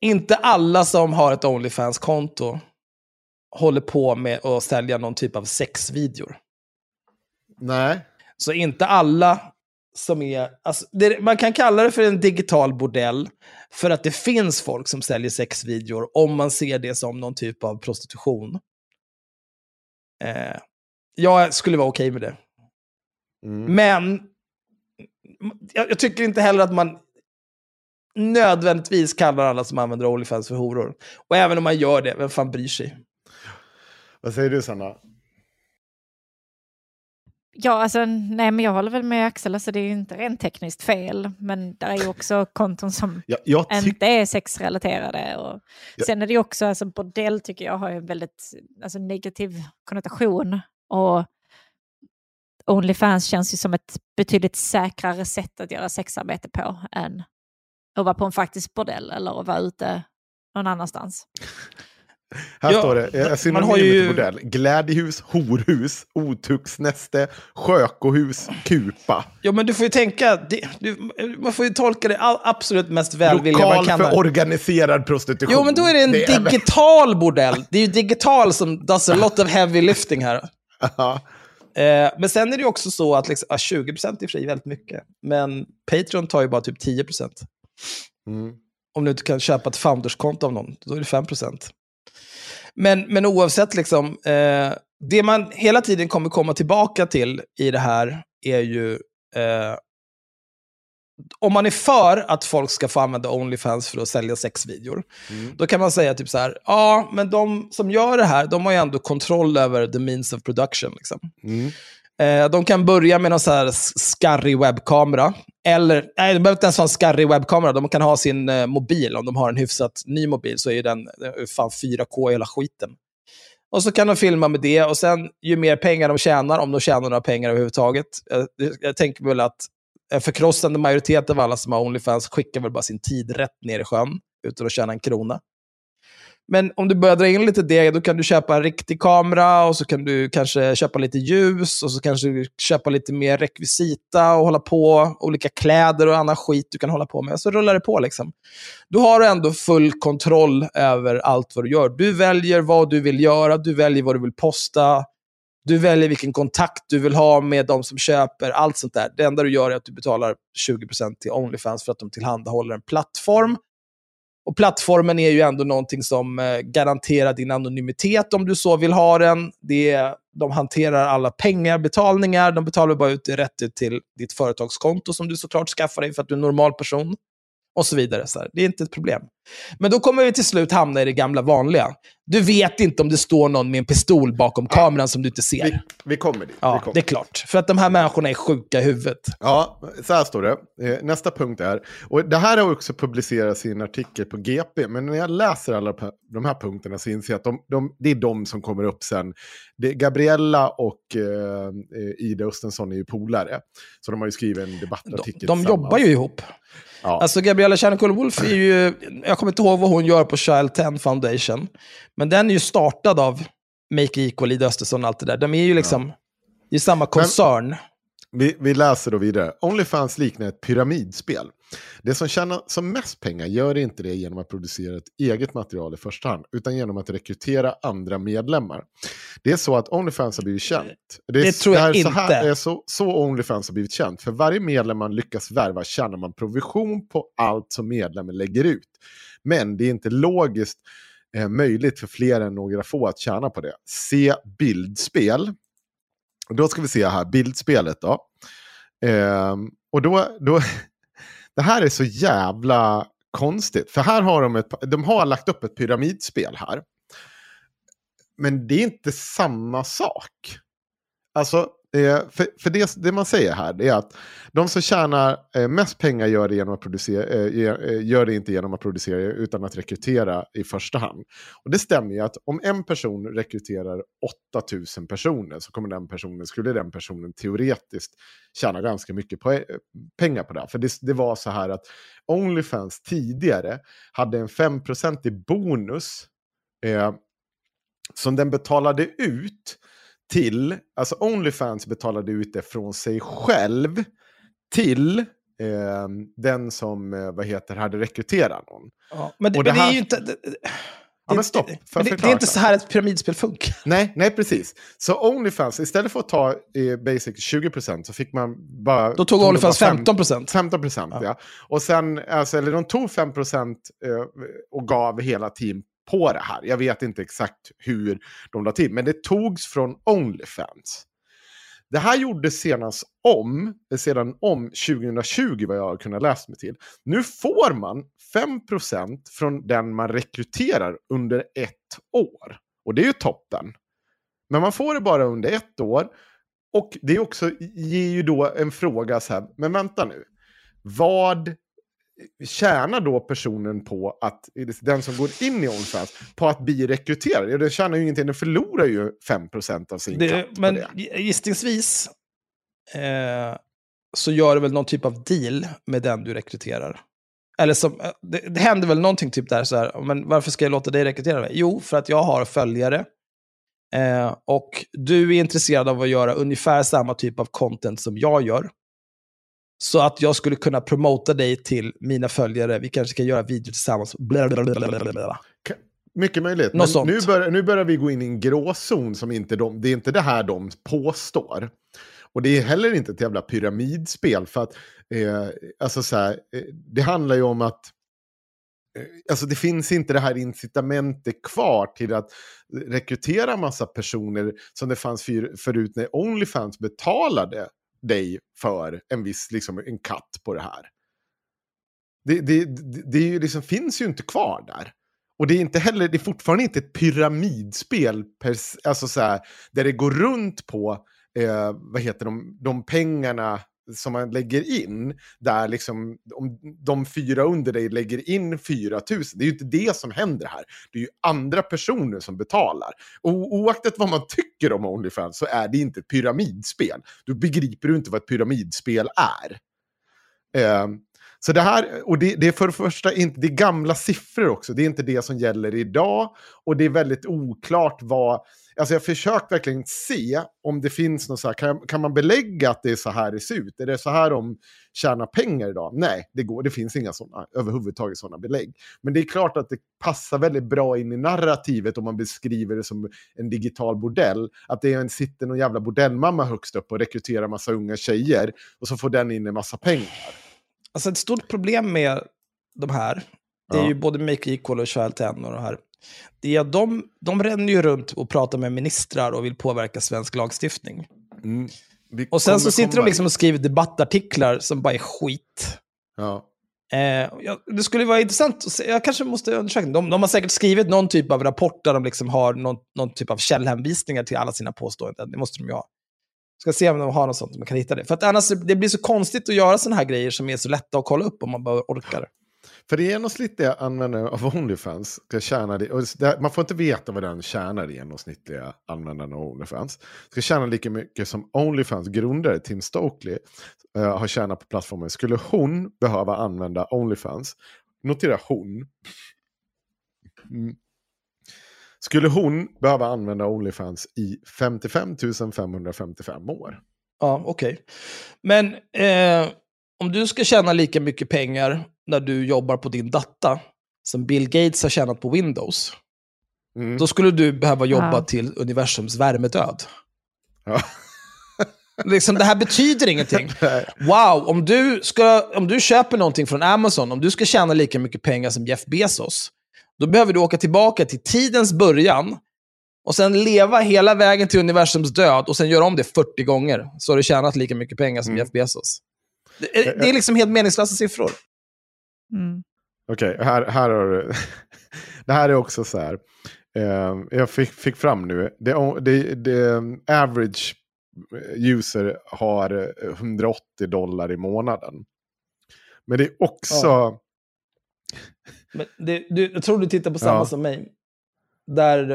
B: Inte alla som har ett Onlyfans-konto håller på med att sälja någon typ av sexvideor.
A: Nej.
B: Så inte alla som är... Alltså, det, man kan kalla det för en digital bordell för att det finns folk som säljer sexvideor om man ser det som någon typ av prostitution. Eh, jag skulle vara okej med det.
A: Mm.
B: Men jag, jag tycker inte heller att man nödvändigtvis kallar alla som använder Onlyfans för horor. Och även om man gör det, vem fan bryr sig?
A: Vad säger du Sanna?
C: Ja, alltså, nej, men jag håller väl med Axel, alltså, det är ju inte rent tekniskt fel, men det är ju också konton som
A: tycker...
C: inte är sexrelaterade. Och
A: Ja.
C: Sen är det ju också, alltså, bordell tycker jag har en väldigt alltså, negativ konnotation. Och Onlyfans känns ju som ett betydligt säkrare sätt att göra sexarbete på än att vara på en faktisk bordell eller att vara ute någon annanstans.
A: Här
B: Ja,
A: står det, eh, synonymer
B: har
A: till
B: ju-
A: bordell. Glädjehus, horhus, otuxnäste, sjökohus, kupa.
B: Ja, men du får ju tänka, det, du, man får ju tolka det all, absolut mest välvilliga man
A: Lokal
B: kan.
A: för
B: där.
A: organiserad prostitution.
B: Jo, men då är det en
A: är-
B: digital bordell. Det är ju digital som does a lot of heavy lifting här. Eh, men sen är det ju också så att liksom, ja, 20% är fri väldigt mycket. Men Patreon tar ju bara typ 10%.
A: Mm.
B: Om du inte kan köpa ett founderskonto av någon, då är det 5%. Men, men oavsett, liksom, eh, det man hela tiden kommer komma tillbaka till i det här är ju eh, om man är för att folk ska få använda Onlyfans för att sälja sexvideor,
A: Mm.
B: då kan man säga typ så här, ja, men de som gör det här, de har ju ändå kontroll över the means of production. Liksom.
A: Mm.
B: Eh, de kan börja med någon så här skarrig webbkamera. Eller, nej, de behöver inte ens ha en skarrig webbkamera. De kan ha sin eh, mobil. Om de har en hyfsat ny mobil så är den eh, fan 4K i hela skiten. Och så kan de filma med det. Och sen, ju mer pengar de tjänar, om de tjänar några pengar överhuvudtaget. Eh, jag tänker väl att en förkrossande majoritet av alla som har Onlyfans skickar väl bara sin tid rätt ner i sjön utan att tjäna en krona. Men om du börjar dra in lite det, då kan du köpa en riktig kamera och så kan du kanske köpa lite ljus och så kanske du köpa lite mer rekvisita och hålla på, olika kläder och annan skit du kan hålla på med. Så rullar det på liksom. Du har ändå full kontroll över allt vad du gör. Du väljer vad du vill göra, du väljer vad du vill posta, du väljer vilken kontakt du vill ha med de som köper, allt sånt där. Det enda du gör är att du betalar 20% till Onlyfans för att de tillhandahåller en plattform. Och plattformen är ju ändå någonting som eh, garanterar din anonymitet om du så vill ha den. Det är, de hanterar alla pengar, betalningar, de betalar bara ut det rätt ut till ditt företagskonto som du såklart skaffar dig för att du är en normal person. Och så vidare. Så här. Det är inte ett problem. Men då kommer vi till slut hamna i det gamla vanliga. Du vet inte om det står någon med en pistol bakom kameran som du inte ser.
A: Vi, vi kommer dit. vi
B: Ja,
A: kommer.
B: det är klart. För att de här människorna är sjuka i huvudet.
A: Ja, så här står det. Eh, Nästa punkt är, och det här har också publicerats i en artikel på GP, men när jag läser alla de här punkterna så inser jag att de, de, det är de som kommer upp sen. Det, Gabriella och eh, eh, Ida Östensson är ju polare, så de har ju skrivit en
B: De,
A: debattartikel
B: de
A: tillsammans.
B: jobbar ju ihop.
A: Ja.
B: Alltså Gabriella Kärnekull-Wolf är ju, jag kommer inte ihåg vad hon gör på Child 10 Foundation, men den är ju startad av Make Equal, Ida Östersson och allt det där. De är ju liksom, det är samma koncern.
A: Vi, vi läser då vidare. Onlyfans liknar ett pyramidspel. Det som tjänar som mest pengar gör inte det genom att producera ett eget material i första hand, utan genom att rekrytera andra medlemmar. Det är så att Onlyfans har blivit känt. är
B: Det tror jag
A: det är Så här,
B: inte.
A: det är så, så Onlyfans har blivit känt. För varje medlem man lyckas värva tjänar man provision på allt som medlemmen lägger ut. Men det är inte logiskt eh, möjligt för fler än några få att tjäna på det. Se bildspel. Då ska vi se här, bildspelet då. Eh, och då, då, det här är så jävla konstigt. För här har de ett, de har lagt upp ett pyramidspel här. Men det är inte samma sak. Alltså, för, för det, det man säger här är att de som tjänar eh, mest pengar gör det, genom att producera, eh, eh, gör det inte genom att producera utan att rekrytera i första hand. Och det stämmer ju att om en person rekryterar 8000 personer så kommer den personen, skulle den personen teoretiskt tjäna ganska mycket pengar på det. här. För det, det var så här att Onlyfans tidigare hade en 5% i bonus eh, som den betalade ut till, alltså Onlyfans betalade ut det från sig själv till eh, den som, eh, vad heter, hade rekryterat någon.
B: Ja, men det,
A: det
B: men det är ju inte... Det,
A: Ja, men stopp.
B: Men det, är inte så här ett pyramidspel funkar.
A: Nej, nej, precis. Så Onlyfans, istället för att ta eh, basic 20% så fick man bara...
B: Då tog
A: de
B: Onlyfans
A: bara fem-
B: 15%.
A: 15 procent, ja.
B: Ja.
A: Och sen, alltså, eller de tog 5 procent eh, och gav hela team på det här. Jag vet inte exakt hur de la till, men det togs från Onlyfans. Det här gjordes senast om, sedan om 2020 vad jag har kunnat läsa mig till. Nu får man 5% från den man rekryterar under ett år. Och det är ju toppen. Men man får det bara under ett år. Och det är också, ger ju då en fråga så här, men vänta nu. Vad tjänar då personen på att, den som går in i OnlyFans, på att bli rekryterad? Ja, den tjänar ju ingenting, den förlorar ju 5% av sin
B: Det, men
A: det.
B: gissningsvis eh, så gör du väl någon typ av deal med den du rekryterar. Eller som, eh, det, det händer väl någonting typ där så här, men varför ska jag låta dig rekrytera mig? Jo, för att jag har följare. Eh, och du är intresserad av att göra ungefär samma typ av content som jag gör. Så att jag skulle kunna promota dig till mina följare. Vi kanske kan göra videor tillsammans. Blablabla.
A: Mycket möjligt.
B: Något
A: Men nu, bör, nu börjar vi gå in i en gråzon som inte de, det är inte det här de påstår. Och det är heller inte ett jävla pyramidspel för att eh, alltså så här, eh, det handlar ju om att eh, Alltså det finns inte det här incitamentet kvar till att rekrytera massa personer som det fanns för, förut när Onlyfans betalade dig för en viss, liksom en katt på det här. Det, det, det, det är ju liksom, finns ju inte kvar där. Och det är, inte heller, det är fortfarande inte ett pyramidspel per, alltså så här, där det går runt på eh, vad heter de, de pengarna som man lägger in. Där liksom, om de fyra under dig lägger in 4 000. Det är ju inte det som händer här. Det är ju andra personer som betalar. Och oaktat vad man tycker om Onlyfans så är det inte ett pyramidspel. Då begriper du inte vad ett pyramidspel är. Eh, så det här, och det, det är för det första inte, det är gamla siffror också. Det är inte det som gäller idag. Och det är väldigt oklart vad, alltså jag försökt verkligen se om det finns något så här, kan, kan man belägga att det är så här det ser ut? Är det så här de tjänar pengar idag? Nej, det går, det finns inga sådana, överhuvudtaget sådana belägg. Men det är klart att det passar väldigt bra in i narrativet om man beskriver det som en digital bordell. Att det är en, sitter någon jävla bordellmamma högst upp och rekryterar massa unga tjejer och så får den in en massa pengar.
B: Alltså ett stort problem med de här, det är
A: Ja.
B: ju både Make Equal och Child 10 och det här. Det de, de ränner ju runt och pratar med ministrar och vill påverka svensk lagstiftning.
A: Mm.
B: Och sen så sitter de liksom och skriver debattartiklar som bara är skit.
A: Ja.
B: Eh, ja, det skulle vara intressant att se, jag kanske måste undersöka. De, de har säkert skrivit någon typ av rapport där de liksom har någon, någon typ av källhänvisningar till alla sina påståenden. Det måste de ju ha. Ska se om de har något sånt, om man kan hitta det. För att annars det blir så konstigt att göra sådana här grejer som är så lätta att kolla upp om man bara orkar.
A: För det genomsnittliga användaren av Onlyfans ska tjäna, det, och det, man får inte veta vad den tjänar det genomsnittliga användaren av Onlyfans. Ska tjäna lika mycket som Onlyfans grundare Tim Stokely uh, har tjänat på plattformen. Skulle hon behöva använda Onlyfans, notera hon, mm. skulle hon behöva använda Onlyfans i 55 555 år.
B: Ja, okej. Men eh, om du ska tjäna lika mycket pengar när du jobbar på din data som Bill Gates har tjänat på Windows,
A: Mm.
B: då skulle du behöva jobba
C: Ja.
B: till universums värmedöd.
A: Ja.
B: liksom, det här betyder ingenting. Wow, om du, ska, om du köper någonting från Amazon, om du ska tjäna lika mycket pengar som Jeff Bezos, då behöver du åka tillbaka till tidens början och sen leva hela vägen till universums död och sen göra om det 40 gånger, så har du tjänat lika mycket pengar som
A: Mm.
B: Jeff Bezos. Det är, det är liksom helt meningslösa siffror.
C: Mm.
A: Okej, här, här har du... det här är också så här. Eh, jag fick, fick fram nu. Det, det, det, average user har 180 dollar i månaden. Men det är också...
B: Ja. Men det, du, jag tror du tittar på samma
A: Ja.
B: som mig. Där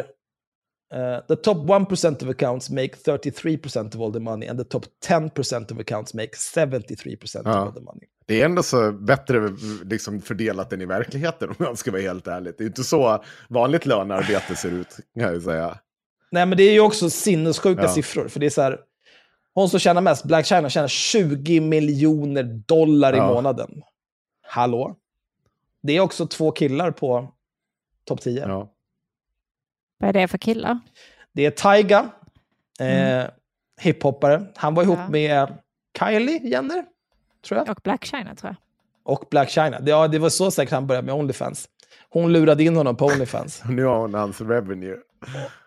B: uh, the top 1% of accounts make 33% of all the money and the top 10% of accounts make 73%
A: Ja.
B: of all the money.
A: Det är ändå så bättre liksom, fördelat än i verkligheten om jag ska vara helt ärlig. Det är inte så vanligt lönearbete ser ut, kan jag säga.
B: Nej, men det är ju också sinnessjuka
A: Ja.
B: siffror. För det är så här, hon som tjänar mest, Black China, tjänar 20 miljoner dollar i
A: Ja.
B: månaden. Hallå? Det är också två killar på topp 10.
A: Ja.
C: Vad är det för killar?
B: Det är Tyga, eh, hiphoppare. Han var ihop
C: Ja.
B: med Kylie Jenner, tror jag.
C: Och Black China tror jag.
B: Och Black China. Det- Ja, det var så säkert han började med Onlyfans. Hon lurade in honom på Onlyfans.
A: Nu har hon hans revenue.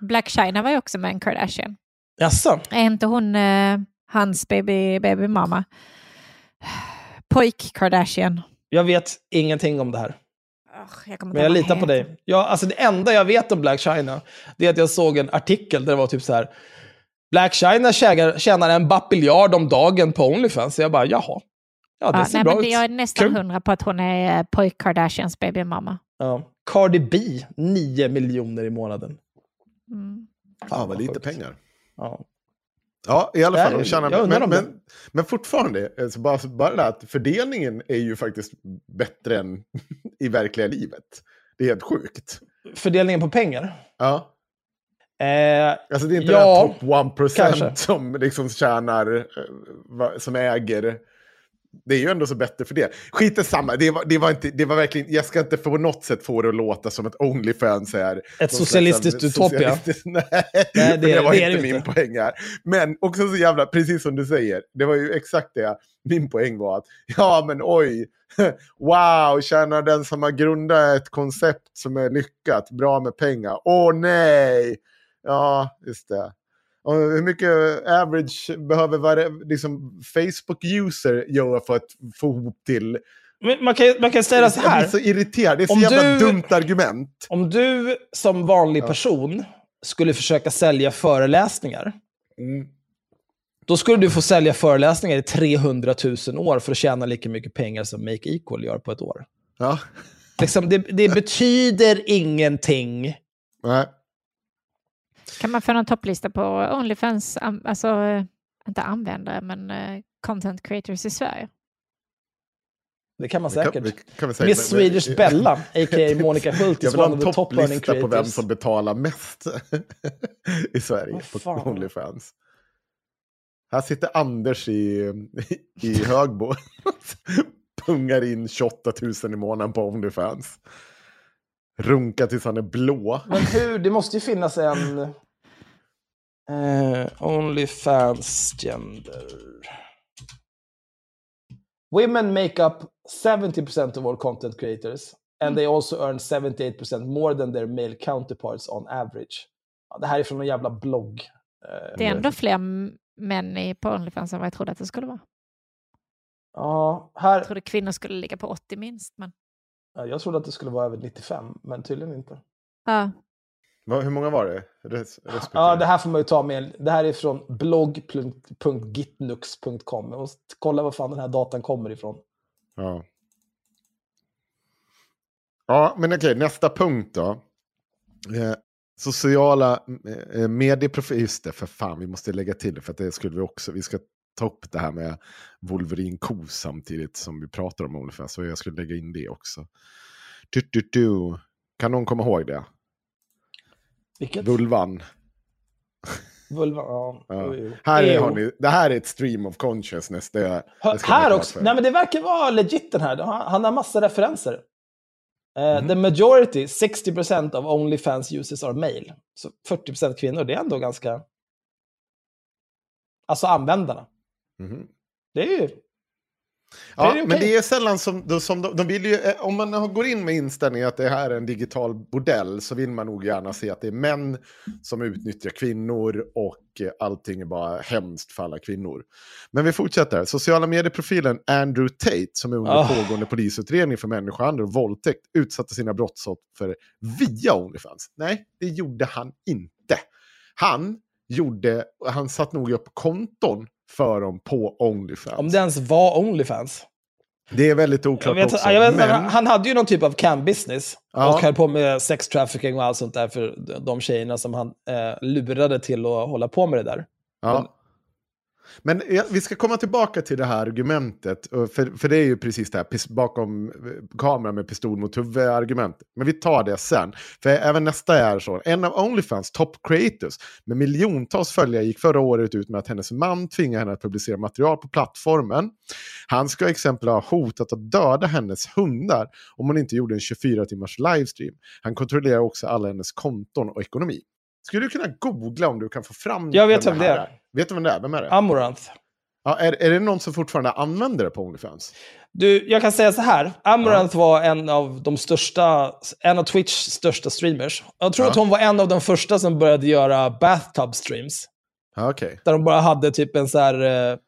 C: Black China var ju också med en Kardashian.
B: Jaså?
C: Är inte hon eh, hans baby, baby mamma? Pojk Kardashian.
B: Jag vet ingenting om det här.
C: Jag
B: Men jag litar på dig. Ja, alltså det enda jag vet om Black China, det är att jag såg en artikel där det var typ så här. Black China tjänar, tjänar en bapiljard om dagen på Onlyfans. Så jag bara, jaha. Ja, det
C: Ja,
B: ser
C: nej,
B: bra
C: men
B: ut.
C: jag är nästan
B: Kul.
C: hundra på att hon är eh, pojk Kardashians baby mamma.
B: Ja. Cardi B, 9 miljoner i månaden.
C: Mm.
A: Fan vad lite pengar.
B: Ja.
A: Ja, i alla fall. De tjänar, men, men, men fortfarande, alltså bara, bara det att fördelningen är ju faktiskt bättre än i verkliga livet. Det är helt sjukt.
B: Fördelningen på pengar?
A: Ja.
B: Eh,
A: Alltså det är inte
B: Ja,
A: den top 1%
B: kanske.
A: som liksom tjänar, eh, som äger. Det är ju ändå så bättre för det. Skit samma, det var, det var inte, det var verkligen, jag ska inte på något sätt få det att låta som att Onlyfans är...
B: Ett socialistiskt utopia.
A: socialistiskt- Nej,
B: Nej,
A: det,
B: det-
A: var
B: det
A: inte min
B: inte.
A: poäng här. Men också så jävla, precis som du säger, det var ju exakt det min poäng var. att Ja, men oj, wow, tjänar den som har grundat ett koncept som är lyckat, bra med pengar. Åh nej! Ja, just det. Och hur mycket average behöver varje, liksom, Facebook-user göra för att få ihop till...
B: men man, kan, man kan säga så
A: Jag
B: här.
A: blir så irriterad. Det är så
B: Om
A: jävla
B: du-
A: dumt argument.
B: Om du som vanlig person skulle försöka sälja föreläsningar,
A: Mm.
B: då skulle du få sälja föreläsningar i 300 000 år för att tjäna lika mycket pengar som Make Equal gör på ett år.
A: Ja.
B: Liksom, det, det betyder ingenting.
A: Nej.
C: Kan man få någon topplista på Onlyfans, alltså eh, inte användare men eh, content creators i Sverige?
B: Det kan man
A: Det kan-
B: säkert.
A: det kan vi säkert,
B: Miss
A: men- men-
B: Swedish Bella, a.k.a. Monica Hult,
A: Jag
B: is
A: vill ha
B: one
A: en
B: of the top earning
A: topplista på vem som betalar mest i Sverige
B: Vad
A: på
B: fan.
A: Onlyfans. Här sitter Anders i, i Högbo. Pungar in 28 000 i månaden på Onlyfans. Runkar tills han är blå.
B: Men hur? Det måste ju finnas en... Eh, Onlyfans gender. Women make up 70% of all content creators. And they also earn 78% more than their male counterparts on average. Ja, det här är från en jävla blogg. Eh,
C: Det är ändå fler män i på Onlyfans än vad jag trodde att det skulle vara.
B: Ja, här...
C: Jag trodde kvinnor skulle ligga på 80 minst. Men...
B: Ja, jag trodde att det skulle vara över 95, men tydligen inte.
C: Ja.
A: Hur många var det? Res, respektive?
B: Ja, det här får man ju ta med. Det här är från blogg.gitnux.com. Jag måste kolla var fan den här datan kommer ifrån.
A: Ja. Ja, men okej, nästa punkt då. Eh, sociala eh, medieprofiler, just det, för fan, vi måste lägga till det, för att det skulle vi också, vi ska ta upp det här med Wolverine Ko samtidigt som vi pratar om Onlyfans, så jag skulle lägga in det också. Du, du, du. Kan någon komma ihåg det?
B: Vilket?
A: Vulvan.
B: Vulva, ja.
A: Ja. Här är, har ni, det här är ett stream of consciousness. Det, det
B: Här, också.
A: för.
B: Nej, men det verkar vara legit den här. Han, har massa referenser.
A: Mhm.
B: The majority, 60% of Onlyfans users are male. Så 40% kvinnor, det är ändå ganska... Alltså användarna.
A: Mhm.
B: Det är
A: Ja,
B: det
A: men
B: okej?
A: det är sällan som, som de, de vill ju, eh, om man går in med inställningen att det här är en digital bordell så vill man nog gärna se att det är män som utnyttjar kvinnor och eh, allting är bara hemskt för alla kvinnor. Men vi fortsätter. Sociala medieprofilen Andrew Tate som är under
B: Ah.
A: pågående polisutredning för människohandel och våldtäkt utsatte sina brottsoffer via Onlyfans. Nej, det gjorde han inte. Han gjorde, han satt nog upp konton för dem på Onlyfans.
B: Om det ens var Onlyfans.
A: Det är väldigt oklart
B: vet,
A: också.
B: vet,
A: men...
B: Han hade ju någon typ av cam-business.
A: Ja.
B: Och höll på med sex trafficking och allt sånt där för de tjejerna som han eh, lurade till att hålla på med det där.
A: Ja. Men ja, vi ska komma tillbaka till det här argumentet, för, för det är ju precis det här, bakom eh, kameran med pistol mot huvud-argument. Men vi tar det sen, för även nästa är så. En av Onlyfans top creators med miljontals följare gick förra året ut med att hennes man tvingade henne att publicera material på plattformen. Han ska exempel ha hotat att döda hennes hundar om hon inte gjorde en 24 timmars livestream. Han kontrollerar också alla hennes konton och ekonomi. Skulle du kunna googla om du kan få fram
B: Jag vet
A: vem
B: det är.
A: Vet du vem det är? Vem är det?
B: Amaranth.
A: Ja, är, är det någon som fortfarande använder det på Onlyfans?
B: Du, jag kan säga så här. Amaranth var en av de största, en av Twitchs största streamers. Jag tror
A: Ja.
B: att hon var en av de första som började göra bathtub streams.
A: Ja, Okej.
B: Där de bara hade typ en så här eh,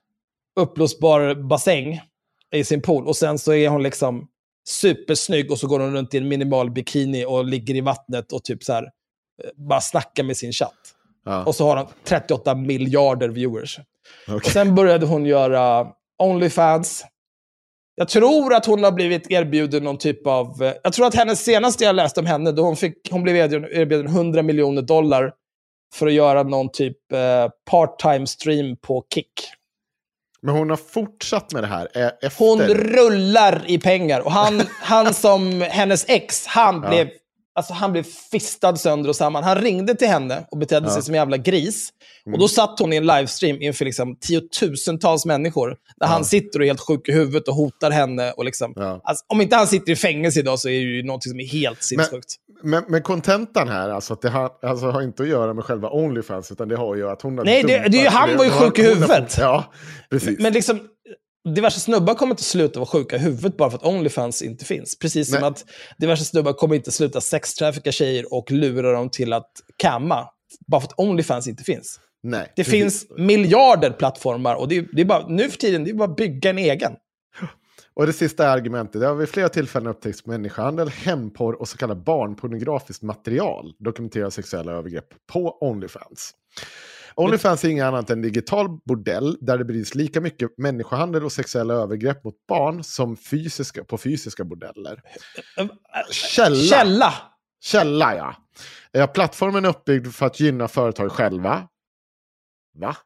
B: uppblåsbar bassäng i sin pool. Och sen så är hon liksom supersnygg och så går hon runt i en minimal bikini och ligger i vattnet och typ så här bara snackar med sin chatt.
A: Ja.
B: Och så har hon 38 miljarder viewers. Och sen började hon göra Onlyfans. Jag tror att hon har blivit erbjuden någon typ av... eh, Jag tror att hennes senaste jag läste om henne, då hon, fick, hon blev erbjuden, erbjuden 100 miljoner dollar för att göra någon typ eh, part-time stream på Kick.
A: Men hon har fortsatt med det här eh, efter.
B: Hon rullar i pengar. Och han, han som hennes ex, han
A: Ja.
B: blev, alltså, han blev fistad sönder och samman. Han ringde till henne och betedde
A: Ja.
B: sig som en jävla gris.
A: Mm.
B: Och då satt hon i en livestream inför liksom tiotusentals människor. Där han sitter och är helt sjuk i huvudet och hotar henne. Och liksom,
A: Ja.
B: alltså, om inte han sitter i fängelse idag så är det ju något som är helt sinnessjukt.
A: Men, kontentan här, alltså, att det har, alltså, har inte att göra med själva Onlyfans, utan det har ju att hon har
B: Nej, det- det ju- han var ju sjuk i huvudet.
A: Ja, precis.
B: Men liksom, diverse snubbar kommer inte sluta vara sjuka i huvudet bara för att Onlyfans inte finns. Precis som
A: Nej.
B: att diverse snubbar kommer inte sluta sextrafficka tjejer och lura dem till att kamma bara för att Onlyfans inte finns.
A: Nej,
B: Det finns miljarder plattformar och det är, det är bara, nu för tiden det är bara att bygga en egen.
A: Och det sista argumentet, det har vid flera tillfällen upptäckts människohandel, hämndporr och så kallat barnpornografiskt material dokumenterar sexuella övergrepp på Onlyfans. Onlyfans är inget annat än digital bordell där det bedrivs lika mycket människohandel och sexuella övergrepp mot barn som fysiska, på fysiska bordeller. Källa.
B: Källa!
A: Källa, ja. ja. Plattformen är uppbyggd för att gynna företag själva. Va?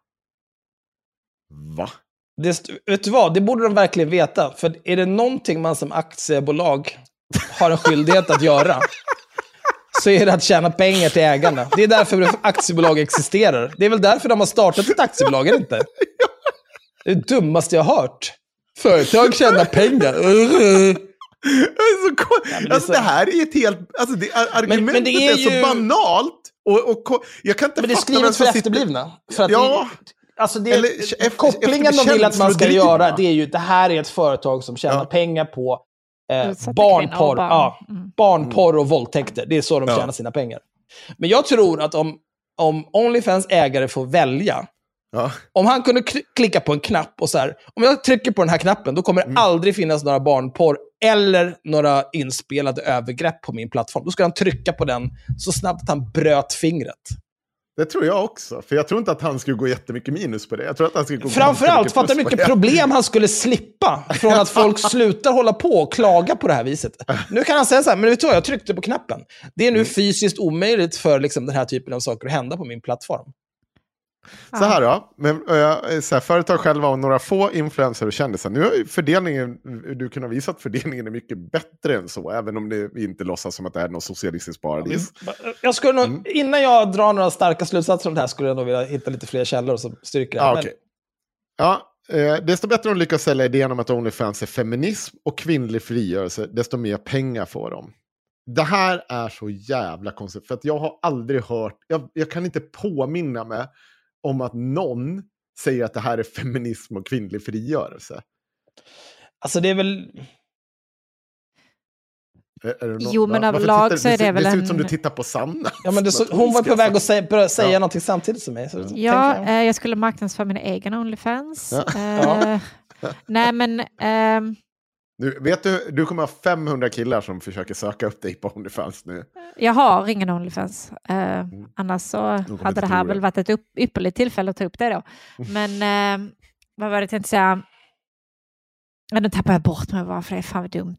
A: Va?
B: Det, vet du vad, det borde de verkligen veta. För är det någonting man som aktiebolag har en skyldighet att göra, så är det att tjäna pengar till ägarna. Det är därför aktiebolag existerar. Det är väl därför de har startat ett aktiebolag, det inte? Det är det dummaste jag har hört. Företag tjänar pengar.
A: Så
B: men
A: alltså,
B: så-
A: det här är ett helt... Alltså, det, argumentet
B: men det är
A: är, så
B: ju-
A: banalt. Och, och, jag kan inte
B: Men det är skrivet för efterblivna. För att
A: Ja.
B: det, alltså det,
A: Eller
B: kopplingen de vill att man ska göra, det är ju det här är ett företag som tjänar
A: Ja.
B: pengar på eh,
C: Utsatta
B: barnporr,
C: barn.
B: ja,
C: Mm.
B: barnporr och våldtäkter. Det är så de
A: Ja.
B: tjänar sina pengar. Men jag tror att om, om Onlyfans ägare får välja,
A: Ja.
B: om han kunde kl- klicka på en knapp och så här, om jag trycker på den här knappen, då kommer det aldrig finnas några barnporr eller några inspelade övergrepp på min plattform. Då ska han trycka på den så snabbt att han bröt fingret.
A: Det tror jag också. För jag tror inte att han skulle gå jättemycket minus på det. Jag tror att han skulle gå
B: Framförallt, fatta hur mycket problem han skulle slippa från att folk slutar hålla på och klaga på det här viset. Nu kan han säga så här, men vet du vad, jag tryckte på knappen. Det är
A: Mm.
B: nu fysiskt omöjligt för liksom, den här typen av saker att hända på min plattform.
A: Så här då, men, äh, så här, företag själva och några få influenser och kändisar. Nu har fördelningen, du kunnat visa att fördelningen är mycket bättre än så, även om det inte låtsas som att det är något socialistiskt paradis.
B: Jag skulle nog,
A: Mm.
B: Innan jag drar några starka slutsatser om det här skulle jag nog vilja hitta lite fler källor som styrker det.
A: Ja,
B: här.
A: okej. Ja, eh, desto bättre de lyckas sälja idén om att Onlyfans är feminism och kvinnlig frigörelse, desto mer pengar får de. Det här är så jävla konstigt, för att jag har aldrig hört, jag, jag kan inte påminna mig om att någon säger att det här är feminism och kvinnlig frigörelse.
B: Alltså det är väl...
A: Är, är det
C: Jo, men överlag så är det
A: ser-
C: väl
A: Det ser ut som
C: en-
A: du tittar på Sanna.
B: Ja, men det, så, hon var på väg att säga, börja säga
A: Ja.
B: någonting samtidigt som mig. Så
C: Ja,
B: jag.
C: eh, jag skulle marknadsföra mina egna Onlyfans.
A: Ja.
C: Eh, nej, men ehm,
A: Du, vet du, du kommer ha 500 killar som försöker söka upp dig på Onlyfans nu.
C: jag har ingen Onlyfans. Eh, annars så
A: Mm.
C: hade det här väl varit ett upp, ypperligt tillfälle att ta upp det då. Men eh, vad var det jag tänkte säga? Ja, nu tappar jag bort mig bara för det är fan vad dumt.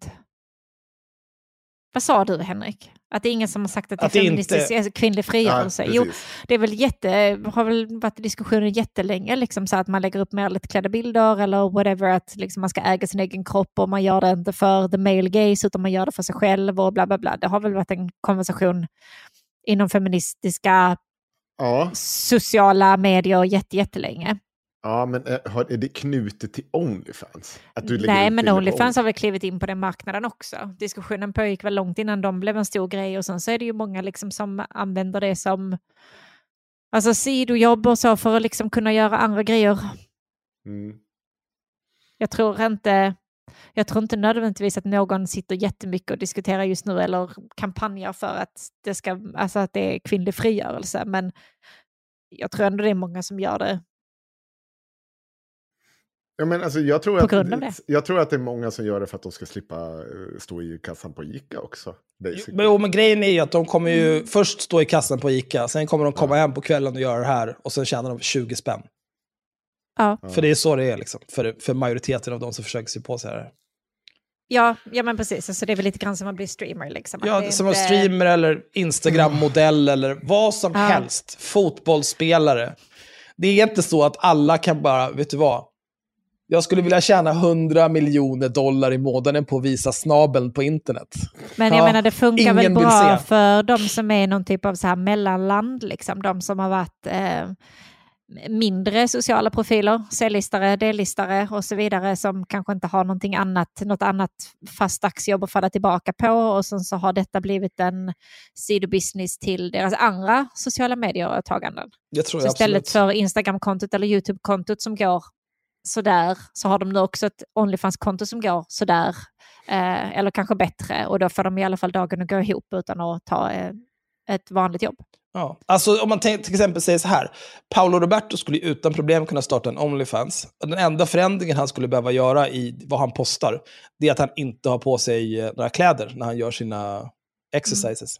C: Vad sa du Henrik? Att det är ingen som har sagt att det är
B: Att
C: feministisk
B: inte-
C: alltså, kvinnlig frigörelse? jo,
A: precis.
C: det är väl jätte, har väl varit diskussioner jättelänge, liksom, så att man lägger upp mer lättklädda bilder eller whatever, att liksom, man ska äga sin egen kropp och man gör det inte för the male gaze utan man gör det för sig själv och bla bla bla. Det har väl varit en konversation inom feministiska
A: Ja,
C: sociala medier jätte, jättelänge.
A: Ja, men är, har- är det knutet till Onlyfans?
C: Nej, men Onlyfans har väl klivit in på den marknaden också. Diskussionen pågick väl långt innan de blev en stor grej och sen så är det ju många liksom som använder det som alltså sidojobb och så för att liksom kunna göra andra grejer.
A: Mm.
C: Jag tror inte jag tror inte nödvändigtvis att någon sitter jättemycket och diskuterar just nu eller kampanjar för att det, ska, alltså att det är kvinnlig frigörelse. Men jag tror ändå det är många som gör det.
A: Ja, men alltså, jag, tror
C: På
A: att,
C: grund av det.
A: jag tror att det är många som gör det för att de ska slippa eh, stå i kassan på Ica också. basically.
B: Men, jo, men grejen är ju att de kommer ju
C: Mm.
B: först stå i kassan på Ica, sen kommer de komma hem på kvällen och göra det här och sen tjänar de 20 spänn.
C: Ja,
B: För det är så det är liksom, för, för majoriteten av de som försöker se på sig här.
C: ja, ja men precis. Alltså, det är väl lite grann som att bli streamer. Liksom.
B: Ja,
C: det är
B: som
C: inte-
B: streamer eller Instagram-modell eller vad som
C: Ja.
B: helst. Fotbollsspelare. Det är inte så att alla kan bara, vet du vad? Jag skulle vilja tjäna 100 miljoner dollar i månaden på att visa snabeln på internet.
C: Men jag
B: Ja,
C: menar det funkar väl bra för de som är någon typ av så här mellanland, liksom. de som har varit eh, mindre sociala profiler, C-listare, D-listare och så vidare som kanske inte har någonting annat, något annat fast dagsjobb att falla tillbaka på och sen så har detta blivit en sidobusiness till deras andra sociala medier-åtaganden.
B: Det tror
C: Så
B: jag
C: istället
B: absolut.
C: för Instagram-kontot eller YouTube-kontot som går sådär så har de nu också ett Onlyfans-konto som går sådär. Eh, eller kanske bättre och då får de i alla fall dagen att gå ihop utan att ta eh, ett vanligt jobb.
B: Ja. Alltså om man tänk, till exempel säger så här. Paolo Roberto skulle utan problem kunna starta en Onlyfans. Den enda förändringen han skulle behöva göra i vad han postar, det är att han inte har på sig eh, några kläder när han gör sina exercises.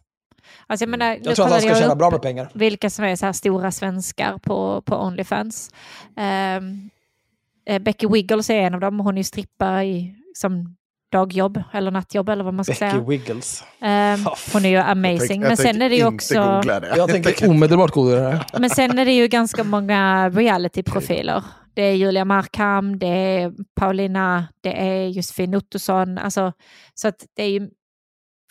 C: Alltså jag menar, nu
B: Jag tror att han ska tjäna bra med pengar.
C: vilka som är så här stora svenskar på, på Onlyfans. Ehm, eh, Becky Wiggles är en av dem. Hon är ju strippa i, som dagjobb eller nattjobb eller vad man ska
B: Becky
C: säga.
B: Wiggles.
C: Ehm, hon är ju amazing. Men sen är det ju också...
A: Det.
B: Jag tänker omedelbart googla det här.
C: Men sen är det ju ganska många reality-profiler. Det är Julia Markham, det är Paulina, det är Josefin Ottosson. Alltså, så att det är ju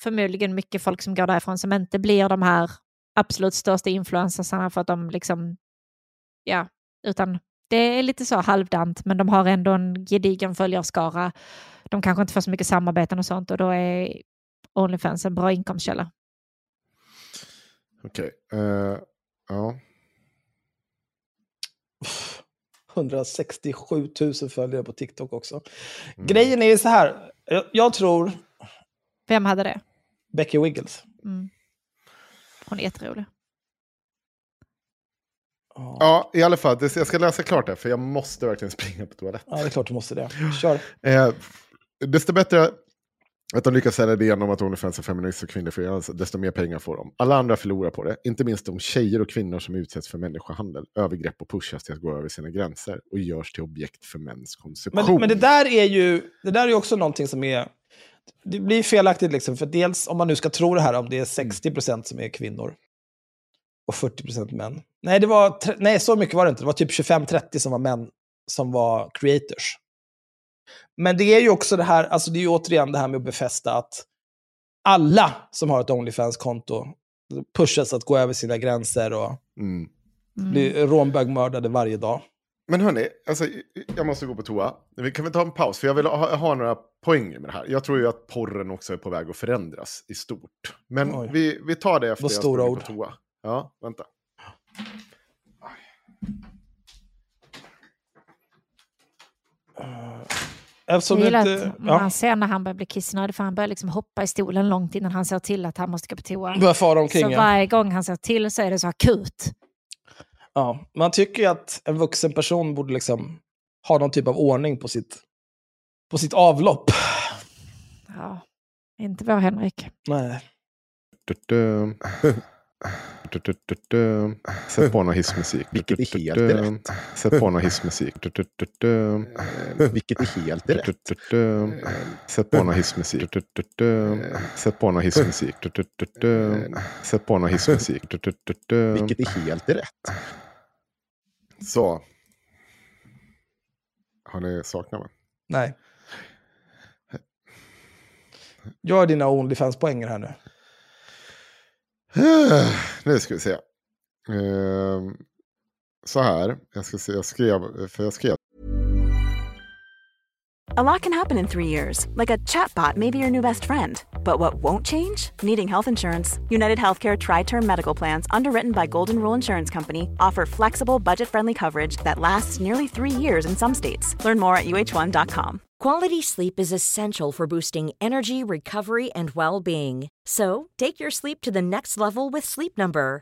C: förmodligen mycket folk som går därifrån som inte blir de här absolut största influencersarna för att de liksom, ja, utan det är lite så halvdant, men de har ändå en gedigen följarskara. De kanske inte får så mycket samarbeten och sånt och då är Onlyfans en bra inkomstkälla.
A: Okej. eh, ja.
B: 167 000 följare på TikTok också.
A: Mm.
B: Grejen är ju så här. Jag, jag tror
C: Vem hade det?
B: Becky Wiggles.
C: Mm. Hon är jätterolig.
B: Ja.
A: i alla fall. Jag ska läsa klart det, för jag måste verkligen springa på toaletten.
B: ja, det är klart du måste det. Kör.
A: Eh, desto bättre att de lyckas sälja det genom att Onlyfans är feminist och kvinnofri, desto mer pengar får de. Alla andra förlorar på det, inte minst de tjejer och kvinnor som utsätts för människohandel, övergrepp och pushas till att gå över sina gränser och görs till objekt för mäns konsumtion.
B: Men, men det där är ju det där är också någonting som är... Det blir felaktigt, liksom, för dels om man nu ska tro det här om det är 60% som är kvinnor och 40% män. Nej, det var, nej, så mycket var det inte. Det var typ 25-30 som var män som var creators. Men det är ju också det här, alltså det är ju återigen det här med att befästa att alla som har ett Onlyfans-konto pushas att gå över sina gränser och
A: Mm.
B: bli rånbögmördade varje dag.
A: Men hörni, alltså, jag måste gå på toa. Vi kan väl ta en paus, för jag vill ha, ha några poänger med det här. Jag tror ju att porren också är på väg att förändras i stort. Men
B: Oj.
A: vi, vi tar det efter
B: Vad
A: jag
B: stora ord.
A: på toa. Ja, vänta.
B: Eftersom
C: Jag
B: du
C: gillar
B: inte...
C: att
B: Ja.
C: man ser när han börjar bli kissnödig för han börjar liksom hoppa i stolen långt innan han ser till att han måste gå på toa.
B: Börjar fara omkring.
C: Så
B: ja.
C: varje gång han ser till så är det så akut.
B: Ja, man tycker ju att en vuxen person borde liksom ha någon typ av ordning på sitt, på sitt avlopp.
C: Ja, inte vår Henrik.
B: Nej.
A: Du-du. Du-du-du-du. Sätt på någon hissmusik.
D: Vilket är helt rätt.
A: Sätt på någon hissmusik. Du-du-du-du.
D: Vilket är helt rätt.
A: Sätt på någon hissmusik. Sätt på någon hissmusik. Sätt på någon hissmusik.
D: Vilket är helt rätt.
A: Så. Har ni saknat mig?
B: Nej. Gör dina Onlyfans-poänger här nu.
A: Nu ska vi se. Ehm, så här. Jag ska se. Jag skrev. För jag skrev.
E: A lot can happen in three years, like a chatbot may be your new best friend. But what won't change? Needing health insurance. United Healthcare Tri Term Medical Plans, underwritten by Golden Rule Insurance Company, offer flexible, budget friendly coverage that lasts nearly three years in some states. Learn more at uh1.com.
F: Quality sleep is essential for boosting energy, recovery, and well being. So, take your sleep to the next level with Sleep Number.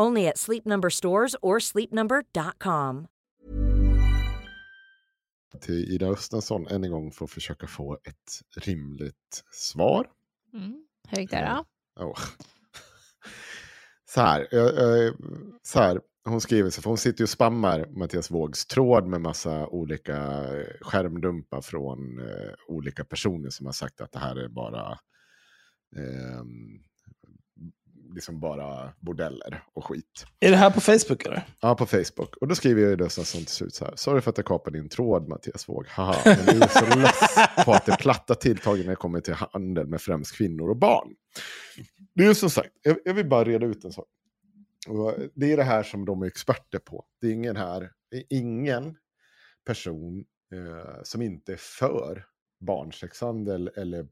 F: Only at Sleep Number stores or sleepnumber.com.
A: Till Ida Östensson än en gång för att försöka få ett rimligt svar.
C: Mm. Hur gick det då?
A: Oh. Så här, eh, eh, så här, hon skriver så för hon sitter ju och spammar Mattias Vågs tråd med massa olika eh, skärmdumpar från eh, olika personer som har sagt att det här är bara ehm, liksom bara bordeller och skit.
B: Är det här på Facebook eller?
A: Ja, på Facebook. Och då skriver jag ju det som till slut så här. Sorry för att jag kapade din tråd, Mattias Våg. Haha, men du är så less på att det platta tilltaget när det kommer till handel med främst kvinnor och barn. Det är ju som sagt, jag, jag vill bara reda ut en sak. Och det är det här som de är experter på. Det är ingen här, är ingen person eh, som inte är för barnsexhandel eller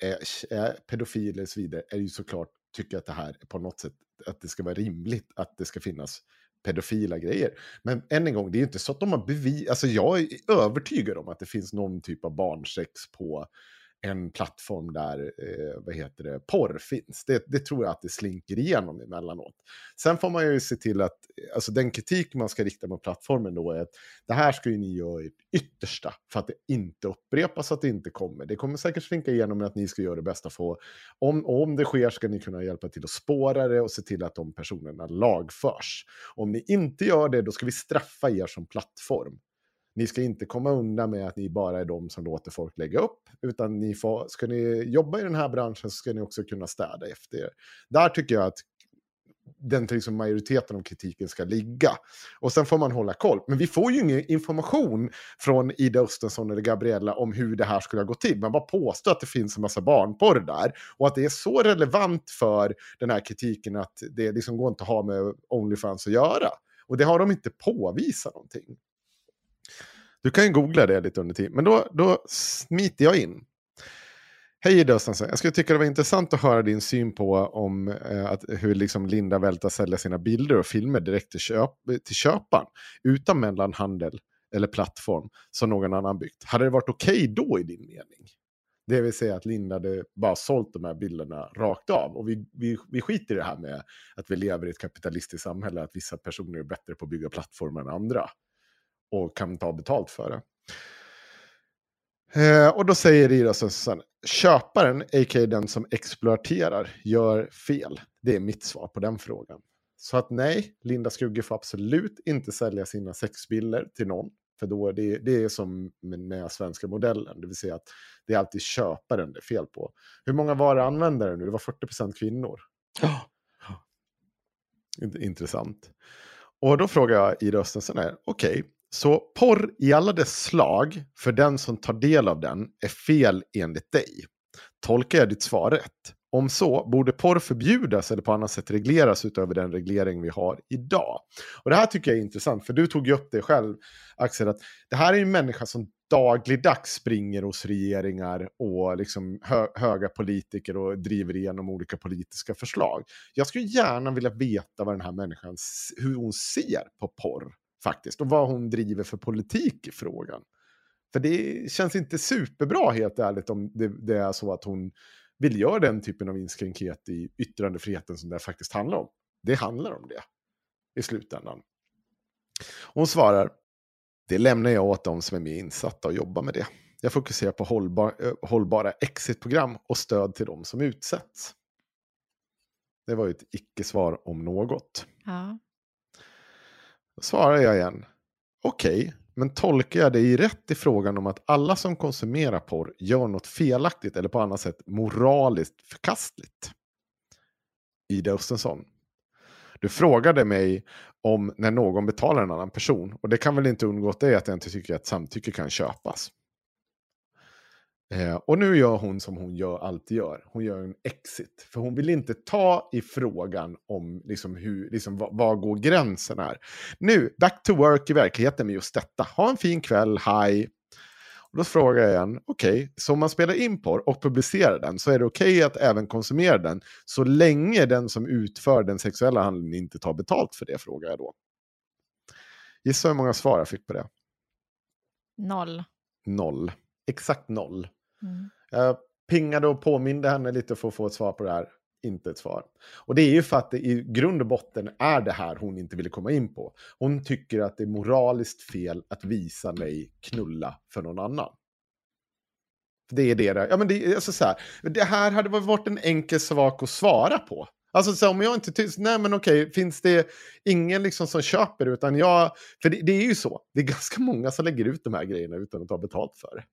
A: är, är pedofil eller så vidare, är ju såklart tycker att det här på något sätt, att det ska vara rimligt att det ska finnas pedofila grejer. Men än en gång, det är ju inte så att de har bevis... Alltså jag är övertygad om att det finns någon typ av barnsex på en plattform där, eh, vad heter det, porr finns. Det, det tror jag att det slinker igenom emellanåt. Sen får man ju se till att, eh, alltså den kritik man ska rikta mot plattformen då är att det här ska ju ni göra ert yttersta för att det inte upprepas, att det inte kommer. Det kommer säkert slinka igenom med att ni ska göra det bästa för om, om det sker ska ni kunna hjälpa till att spåra det och se till att de personerna lagförs. Om ni inte gör det, då ska vi straffa er som plattform. Ni ska inte komma undan med att ni bara är de som låter folk lägga upp, utan ni får, ska ni jobba i den här branschen så ska ni också kunna städa efter er. Där tycker jag att den liksom majoriteten av kritiken ska ligga. Och sen får man hålla koll. Men vi får ju ingen information från Ida Östensson eller Gabriella om hur det här skulle ha gått till. Man bara påstår att det finns en massa barnporr där. Och att det är så relevant för den här kritiken att det liksom går inte att ha med Onlyfans att göra. Och det har de inte påvisat någonting. Du kan ju googla det lite under tiden. Men då, då smiter jag in. Hej Ida jag skulle tycka det var intressant att höra din syn på om, eh, att, hur liksom Linda Välta säljer sina bilder och filmer direkt till, köp, till köparen utan mellanhandel eller plattform som någon annan byggt. Hade det varit okej okay då i din mening? Det vill säga att Linda hade bara sålt de här bilderna rakt av. Och vi, vi, vi skiter i det här med att vi lever i ett kapitalistiskt samhälle, att vissa personer är bättre på att bygga plattformar än andra och kan ta betalt för det. Eh, och då säger Ida Susanne, köparen, a.k.a. den som exploaterar, gör fel. Det är mitt svar på den frågan. Så att nej, Linda Skugge får absolut inte sälja sina sexbilder till någon. För då är det, det är som med, med svenska modellen, det vill säga att det är alltid köparen det är fel på. Hur många var det användare nu? Det var 40% kvinnor.
B: Ja.
A: Intressant. Och då frågar jag Ida Östensson här, okej, okay, så porr i alla dess slag för den som tar del av den är fel enligt dig. Tolkar jag ditt svar rätt? Om så, borde porr förbjudas eller på annat sätt regleras utöver den reglering vi har idag? Och det här tycker jag är intressant, för du tog ju upp det själv, Axel, att det här är ju en människa som dagligdags springer hos regeringar och liksom hö höga politiker och driver igenom olika politiska förslag. Jag skulle gärna vilja veta vad den här människan, hur hon ser på porr faktiskt och vad hon driver för politik i frågan. För det känns inte superbra helt ärligt om det, det är så att hon vill göra den typen av inskränkhet i yttrandefriheten som det faktiskt handlar om. Det handlar om det i slutändan. Hon svarar, det lämnar jag åt de som är mer insatta och jobbar med det. Jag fokuserar på hållbar, eh, hållbara exitprogram och stöd till de som utsätts. Det var ju ett icke-svar om något.
C: Ja.
A: Då svarar jag igen. Okej, okay, men tolkar jag dig rätt i frågan om att alla som konsumerar porr gör något felaktigt eller på annat sätt moraliskt förkastligt? Ida Östensson. Du frågade mig om när någon betalar en annan person. Och det kan väl inte undgå dig att jag inte tycker att samtycke kan köpas. Eh, och nu gör hon som hon gör, alltid gör. Hon gör en exit. För hon vill inte ta i frågan om liksom hur, liksom, vad, vad går gränsen är. Nu, back to work i verkligheten med just detta. Ha en fin kväll, hej. Och då frågar jag igen, okej, okay, så om man spelar in porr och publicerar den så är det okej okay att även konsumera den så länge den som utför den sexuella handeln inte tar betalt för det, frågar jag då. Gissa hur många svar jag fick på det?
C: Noll.
A: Noll. Exakt noll.
C: Mm.
A: Jag pingade och påminde henne lite för att få ett svar på det här. Inte ett svar. Och det är ju för att det i grund och botten är det här hon inte ville komma in på. Hon tycker att det är moraliskt fel att visa mig knulla för någon annan. Det är det där. Ja, men det, alltså så här, det här hade varit en enkel sak att svara på. Alltså så om jag inte tycker, nej men okej, finns det ingen liksom som köper utan jag, för det, det, är ju så, det är ganska många som lägger ut de här grejerna utan att ta betalt för det.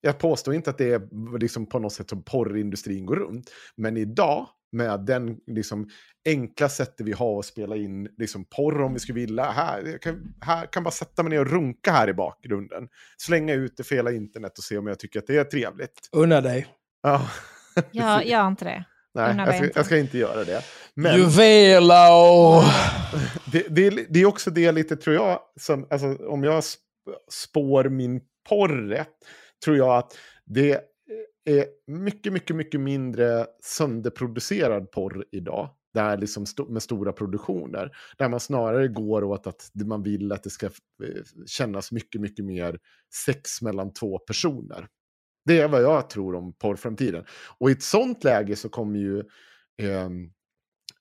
A: Jag påstår inte att det är liksom på något sätt som porrindustrin går runt. Men idag, med den liksom enkla sättet vi har att spela in liksom porr om vi skulle vilja. Här, jag kan, här kan bara sätta mig ner och runka här i bakgrunden. Slänga ut det för hela internet och se om jag tycker att det är trevligt.
B: Unna dig.
A: Ja.
C: Jag gör inte det.
A: Nej, jag ska, jag ska, inte göra det.
B: Men Juvela
A: det, det, det, är också det lite, tror jag, som, alltså, om jag spår min porr rätt, tror jag att det eh, är mycket, mycket, mycket mindre sönderproducerad porr idag. Där liksom st med stora produktioner. Där man snarare går åt att man vill att det ska eh, kännas mycket, mycket mer sex mellan två personer. Det är vad jag tror om porrframtiden. Och i ett sånt läge så kommer ju eh,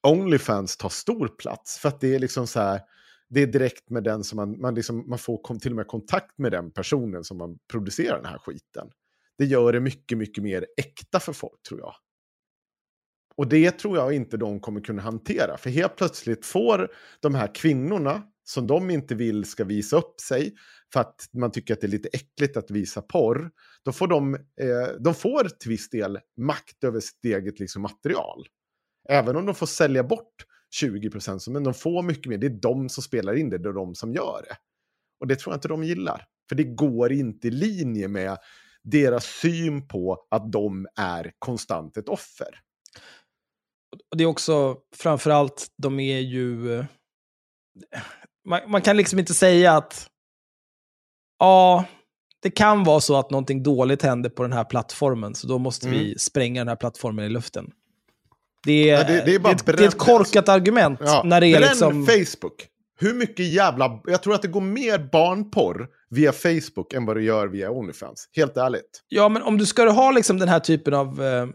A: Onlyfans ta stor plats. För att det är liksom så här det är direkt med den som man, man, liksom, man får till och med kontakt med den personen som man producerar den här skiten. Det gör det mycket, mycket mer äkta för folk tror jag. Och det tror jag inte de kommer kunna hantera. För helt plötsligt får de här kvinnorna, som de inte vill ska visa upp sig, för att man tycker att det är lite äckligt att visa porr, då får de, eh, de får till viss del makt över sitt eget liksom, material. Även om de får sälja bort 20 procent, men de får mycket mer. Det är de som spelar in det, det är de som gör det. Och det tror jag inte de gillar. För det går inte i linje med deras syn på att de är konstant ett offer.
B: Det är också, framförallt, de är ju... Man, man kan liksom inte säga att... Ja, det kan vara så att någonting dåligt händer på den här plattformen, så då måste mm. vi spränga den här plattformen i luften. Det är, ja, det, det, är, det, det är ett korkat argument. Ja, när det är liksom...
A: Facebook. Hur mycket jävla... Jag tror att det går mer barnporr via Facebook än vad det gör via Onlyfans. Helt ärligt.
B: Ja, men om du ska ha liksom den här typen av eh,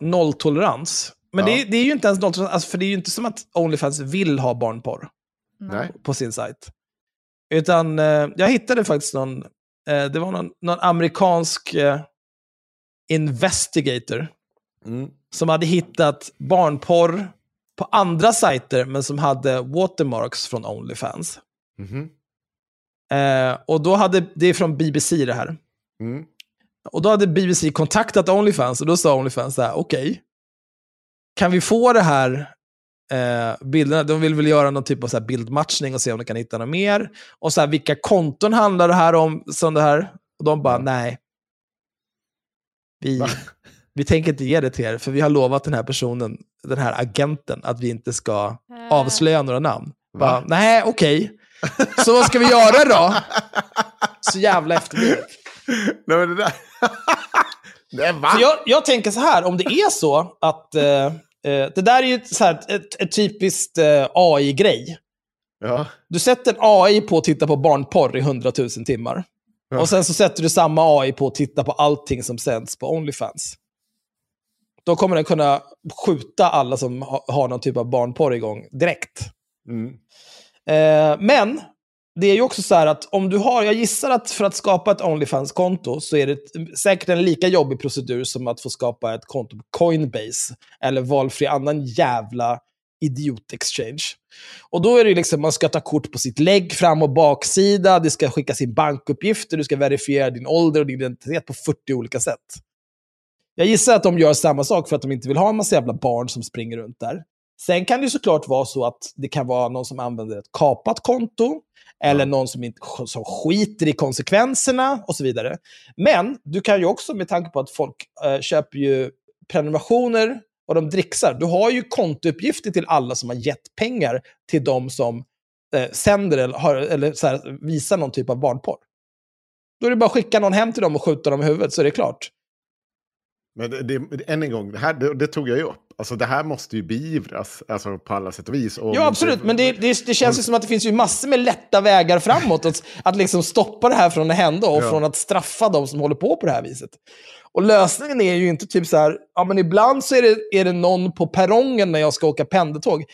B: nolltolerans. Men ja. det, det, är ju inte ens nolltolerans, alltså, för det är ju inte som att Onlyfans vill ha barnporr
A: Nej.
B: på sin sajt. Utan eh, jag hittade faktiskt någon, eh, det var någon, någon amerikansk eh, investigator
A: mm.
B: Som hade hittat barnporr på andra sajter, men som hade watermarks från Onlyfans.
A: Mm -hmm.
B: eh, och då hade, det är från BBC det här.
A: Mm.
B: Och då hade BBC kontaktat Onlyfans och då sa Onlyfans så här, okej, okay, kan vi få det här eh, bilderna. De vill väl göra någon typ av så bildmatchning och se om de kan hitta något mer. Och så här, vilka konton handlar det här om? Det här? Och de bara, nej. Vi? Vi tänker inte ge det till er, för vi har lovat den här personen, den här agenten, att vi inte ska avslöja några namn. Bara, nej, okej. Så vad ska vi göra då? Så jävla efterblivet.
A: Nej, men det där... Nej, va?
B: För jag, jag tänker så här, om det är så att... Eh, eh, det där är ju ett, så här, ett, ett typiskt eh, AI-grej.
A: Ja.
B: Du sätter en AI på att titta på barnporr i 100 000 timmar.
A: Ja.
B: Och sen så sätter du samma AI på att titta på allting som sänds på Onlyfans. Då kommer den kunna skjuta alla som ha, har någon typ av barnporr igång direkt.
A: Mm.
B: Eh, men det är ju också så här att om du har, jag gissar att för att skapa ett Onlyfans-konto så är det säkert en lika jobbig procedur som att få skapa ett konto på Coinbase eller valfri annan jävla idiot-exchange. Och då är det liksom, man ska ta kort på sitt lägg, fram och baksida, det ska skickas in bankuppgifter, du ska verifiera din ålder och din identitet på 40 olika sätt. Jag gissar att de gör samma sak för att de inte vill ha en massa jävla barn som springer runt där. Sen kan det såklart vara så att det kan vara någon som använder ett kapat konto, eller någon som, inte, som skiter i konsekvenserna och så vidare. Men du kan ju också, med tanke på att folk eh, köper ju prenumerationer och de dricksar, du har ju kontouppgifter till alla som har gett pengar till de som eh, sänder eller, har, eller så här, visar någon typ av barnporr. Då är det bara att skicka någon hem till dem och skjuta dem i huvudet så är det klart.
A: Men det, det, än en gång, det, här, det, det tog jag ju upp. Alltså det här måste ju beivras alltså, på alla sätt och vis. Och
B: Ja, absolut. Men det, det, det känns ju som att det finns ju massor med lätta vägar framåt. Att, att liksom stoppa det här från att hända och
A: Ja.
B: från att straffa de som håller på på det här viset. Och lösningen är ju inte typ så här, ja men ibland så är det, är det någon på perrongen när jag ska åka pendeltåg.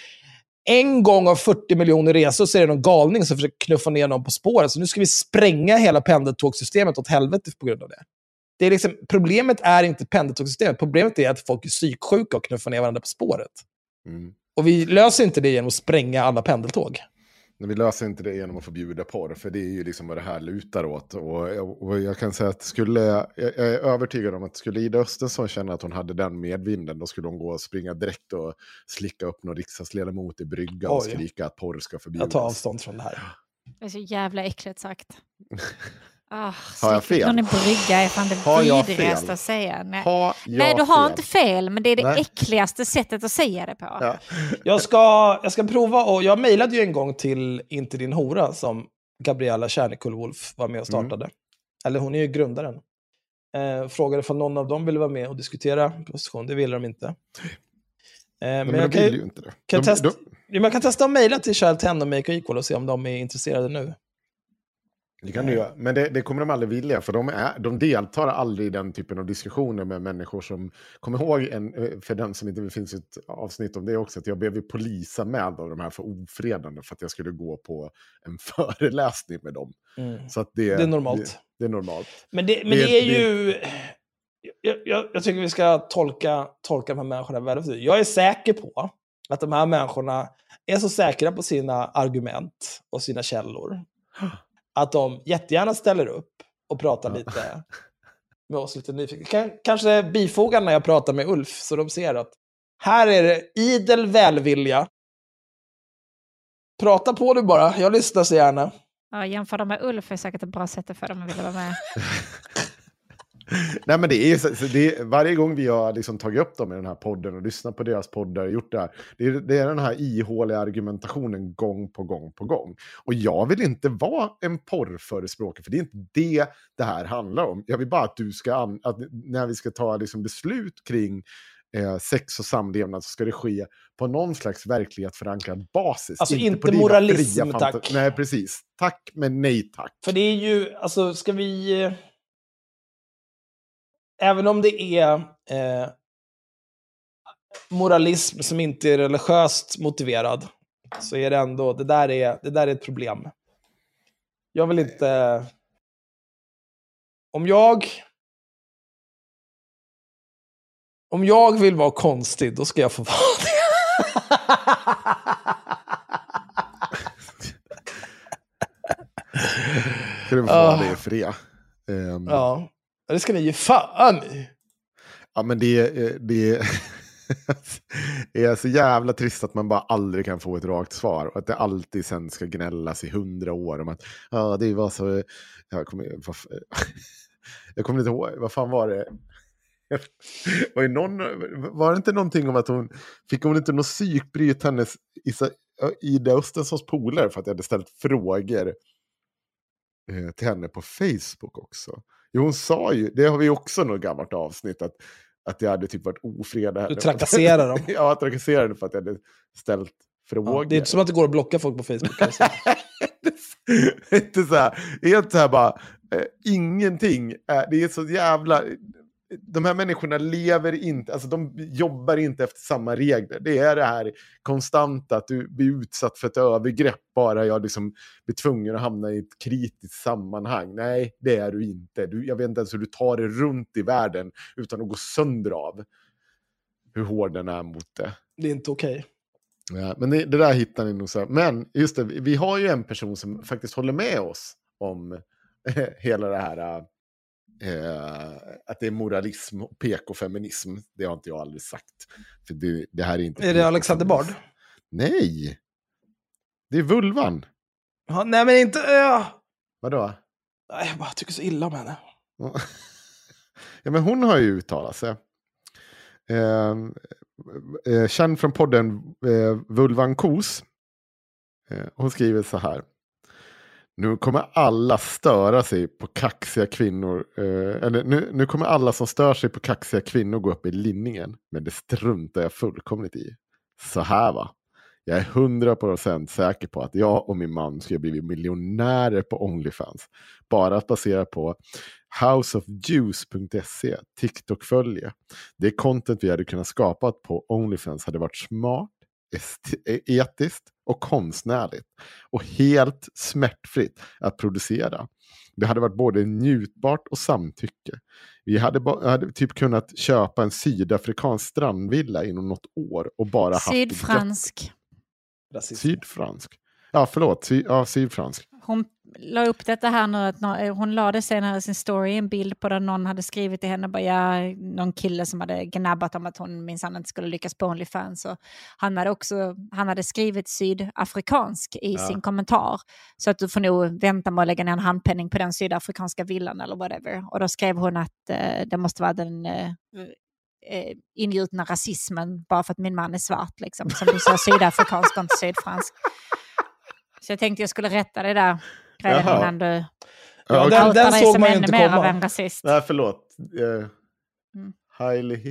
B: En gång av 40 miljoner resor så är det någon galning som försöker knuffa ner någon på spåret. Så nu ska vi spränga hela pendeltågssystemet åt helvete på grund av det. Det är liksom, problemet är inte pendeltågssystemet, problemet är att folk är psyksjuka och knuffar ner varandra på spåret.
A: Mm.
B: Och vi löser inte det genom att spränga alla pendeltåg.
A: Men vi löser inte det genom att förbjuda porr, för det är ju liksom vad det här lutar åt. Och, och jag kan säga att skulle, jag jag är övertygad om att skulle Ida Östensson känna att hon hade den medvinden, då skulle hon gå och springa direkt och slicka upp någon riksdagsledamot i brygga och skrika att porr ska
B: Jag
A: förbjudas.
B: tar avstånd från det här.
C: Det är så jävla äckligt sagt. Ah,
A: Har jag fel?
C: Någon i brygga är fan det
A: Har jag
C: vidrigaste
A: fel?
C: att säga. Nej,
A: Har
C: Nej du har
A: fel?
C: inte fel, men det är det
A: Nej.
C: äckligaste sättet att säga det på.
A: Ja.
B: Jag ska, jag ska prova och jag mejlade ju en gång till Inte din hora som Gabriella Kärnekull-Wolf var med och startade. Eller hon är ju grundaren. Eh, frågade om någon av dem ville vara med och diskutera position. Det ville de inte. Eh, men,
A: Men,
B: jag kan, ju-
A: inte det.
B: kan
A: de,
B: testa-
A: de,
B: ja, men jag kan testa att mejla till Child 10 och Make Equal och se om de är intresserade nu.
A: Det kan du göra. Men det, det kommer de aldrig vilja, för de, är, de deltar aldrig i den typen av diskussioner med människor som... Kom ihåg, en, eh, för den som inte det finns ett avsnitt om det också, att jag blev ju polisanmäld av de här för ofredande för att jag skulle gå på en föreläsning med dem.
B: Mm.
A: Så det,
B: Det är normalt.
A: Det, det är normalt.
B: Men det, men
A: Det-
B: är ju... Jag, jag, jag tycker vi ska tolka, tolka de här människorna väldigt Jag är säker på att de här människorna är så säkra på sina argument och sina källor att de jättegärna ställer upp och pratar
A: Ja.
B: lite med oss lite nyfikna. Kan, kanske bifoga när jag pratar med Ulf så de ser att här är det idel välvilja. Prata på du bara, jag lyssnar så gärna.
C: Ja, jämför dem med Ulf är säkert ett bra sätt att få dem att vilja vara med.
A: Nej, men det är, så- det är, varje gång vi har liksom tagit upp dem i den här podden och lyssnat på deras poddar och gjort det här, det är, det är den här ihåliga argumentationen gång på gång på gång. Och jag vill inte vara en porrförespråkare, för det är inte det det här handlar om. Jag vill bara att du ska, att när vi ska ta liksom beslut kring eh, sex och samlevnad så ska det ske på någon slags verklighetsförankrad basis.
B: Alltså inte
A: dina
B: moralism, tack.
A: Nej, precis. Tack, men nej tack.
B: För det är ju, alltså ska vi... Även om det är eh, moralism som inte är religiöst motiverad, så är det ändå, det där är, det där är ett problem. Jag vill inte... Om jag... Om jag vill vara konstig, då ska jag få vara det.
A: Ska du få vara det i fred. Ehm,
B: ja, det ska ni ge fan i.
A: Ja, men det, eh, det, det är så jävla trist att man bara aldrig kan få ett rakt svar. Och att det alltid sen ska gnällas i hundra år om att ja, det var så... Jag kommer, vad, jag kommer inte ihåg, vad fan var det? Var det, någon, var det inte någonting om att hon... Fick hon inte något psykbryt hennes Ida Östenssons polare för att jag hade ställt frågor eh, till henne på Facebook också? Jo, hon sa ju, det har vi också något gammalt avsnitt, att, att jag hade typ varit ofredad.
B: Du trakasserar dem?
A: ja, jag trakasserade för att jag hade ställt frågor.
B: Ja, det är inte som att det går att blocka folk på Facebook. Alltså.
A: inte så här, helt så här bara, eh, ingenting. Eh, det är så jävla de här människorna lever inte, alltså de jobbar inte efter samma regler. Det är det här konstanta att du blir utsatt för ett övergrepp bara jag liksom blir tvungen att hamna i ett kritiskt sammanhang. Nej, det är du inte. Du, jag vet inte ens hur du tar det runt i världen utan att gå sönder av hur hård den är mot det.
B: Det är inte okej.
A: Okay. Ja, men det, det, där hittar ni nog så. Men just det, vi har ju en person som faktiskt håller med oss om hela det här Eh, att det är moralism och PK-feminism, det har inte jag aldrig sagt. För det, det här är inte...
B: Är det Alexander Bard?
A: Nej! Det är Vulvan.
B: Ja, nej, men inte... Ja.
A: Vadå?
B: Nej, jag bara tycker så illa om henne.
A: ja, men hon har ju uttalat sig. Eh, eh, känd från podden eh, Vulvan Kos. Eh, hon skriver så här. Nu kommer alla störa sig på kaxiga kvinnor. Eh, eller nu, nu kommer alla som stör sig på kaxiga kvinnor gå upp i linningen. Men det struntar jag fullkomligt i. Så här va. Jag är hundra procent säker på att jag och min man skulle blivit miljonärer på Onlyfans. Bara att basera på houseofjuice.se, TikTok-följe. Det content vi hade kunnat skapa på Onlyfans hade varit smart, etiskt och konstnärligt. Och helt smärtfritt att producera. Det hade varit både njutbart och samtycke. Vi hade, hade typ kunnat köpa en sydafrikansk strandvilla inom något år och bara
C: Sydfransk.
A: haft... Sydfransk. Sydfransk. Ja, förlåt. Sy ja, sydfransk.
C: Hon la upp detta här nu, att hon lade senare sin story en bild på där någon hade skrivit till henne, bara, ja, någon kille som hade gnabbat om att hon minsann inte skulle lyckas på Onlyfans. Och han, hade också, han hade skrivit sydafrikansk i ja. sin kommentar. Så att du får nog vänta med att lägga ner en handpenning på den sydafrikanska villan eller whatever. Och då skrev hon att eh, det måste vara den eh, eh, ingjutna rasismen bara för att min man är svart. Liksom. Som du sa, sydafrikansk och inte sydfransk. Så jag tänkte jag skulle rätta det där grejen innan du
B: ja, den, den såg man ju inte komma. Av
C: en rasist.
A: Nej, förlåt. Uh, mm.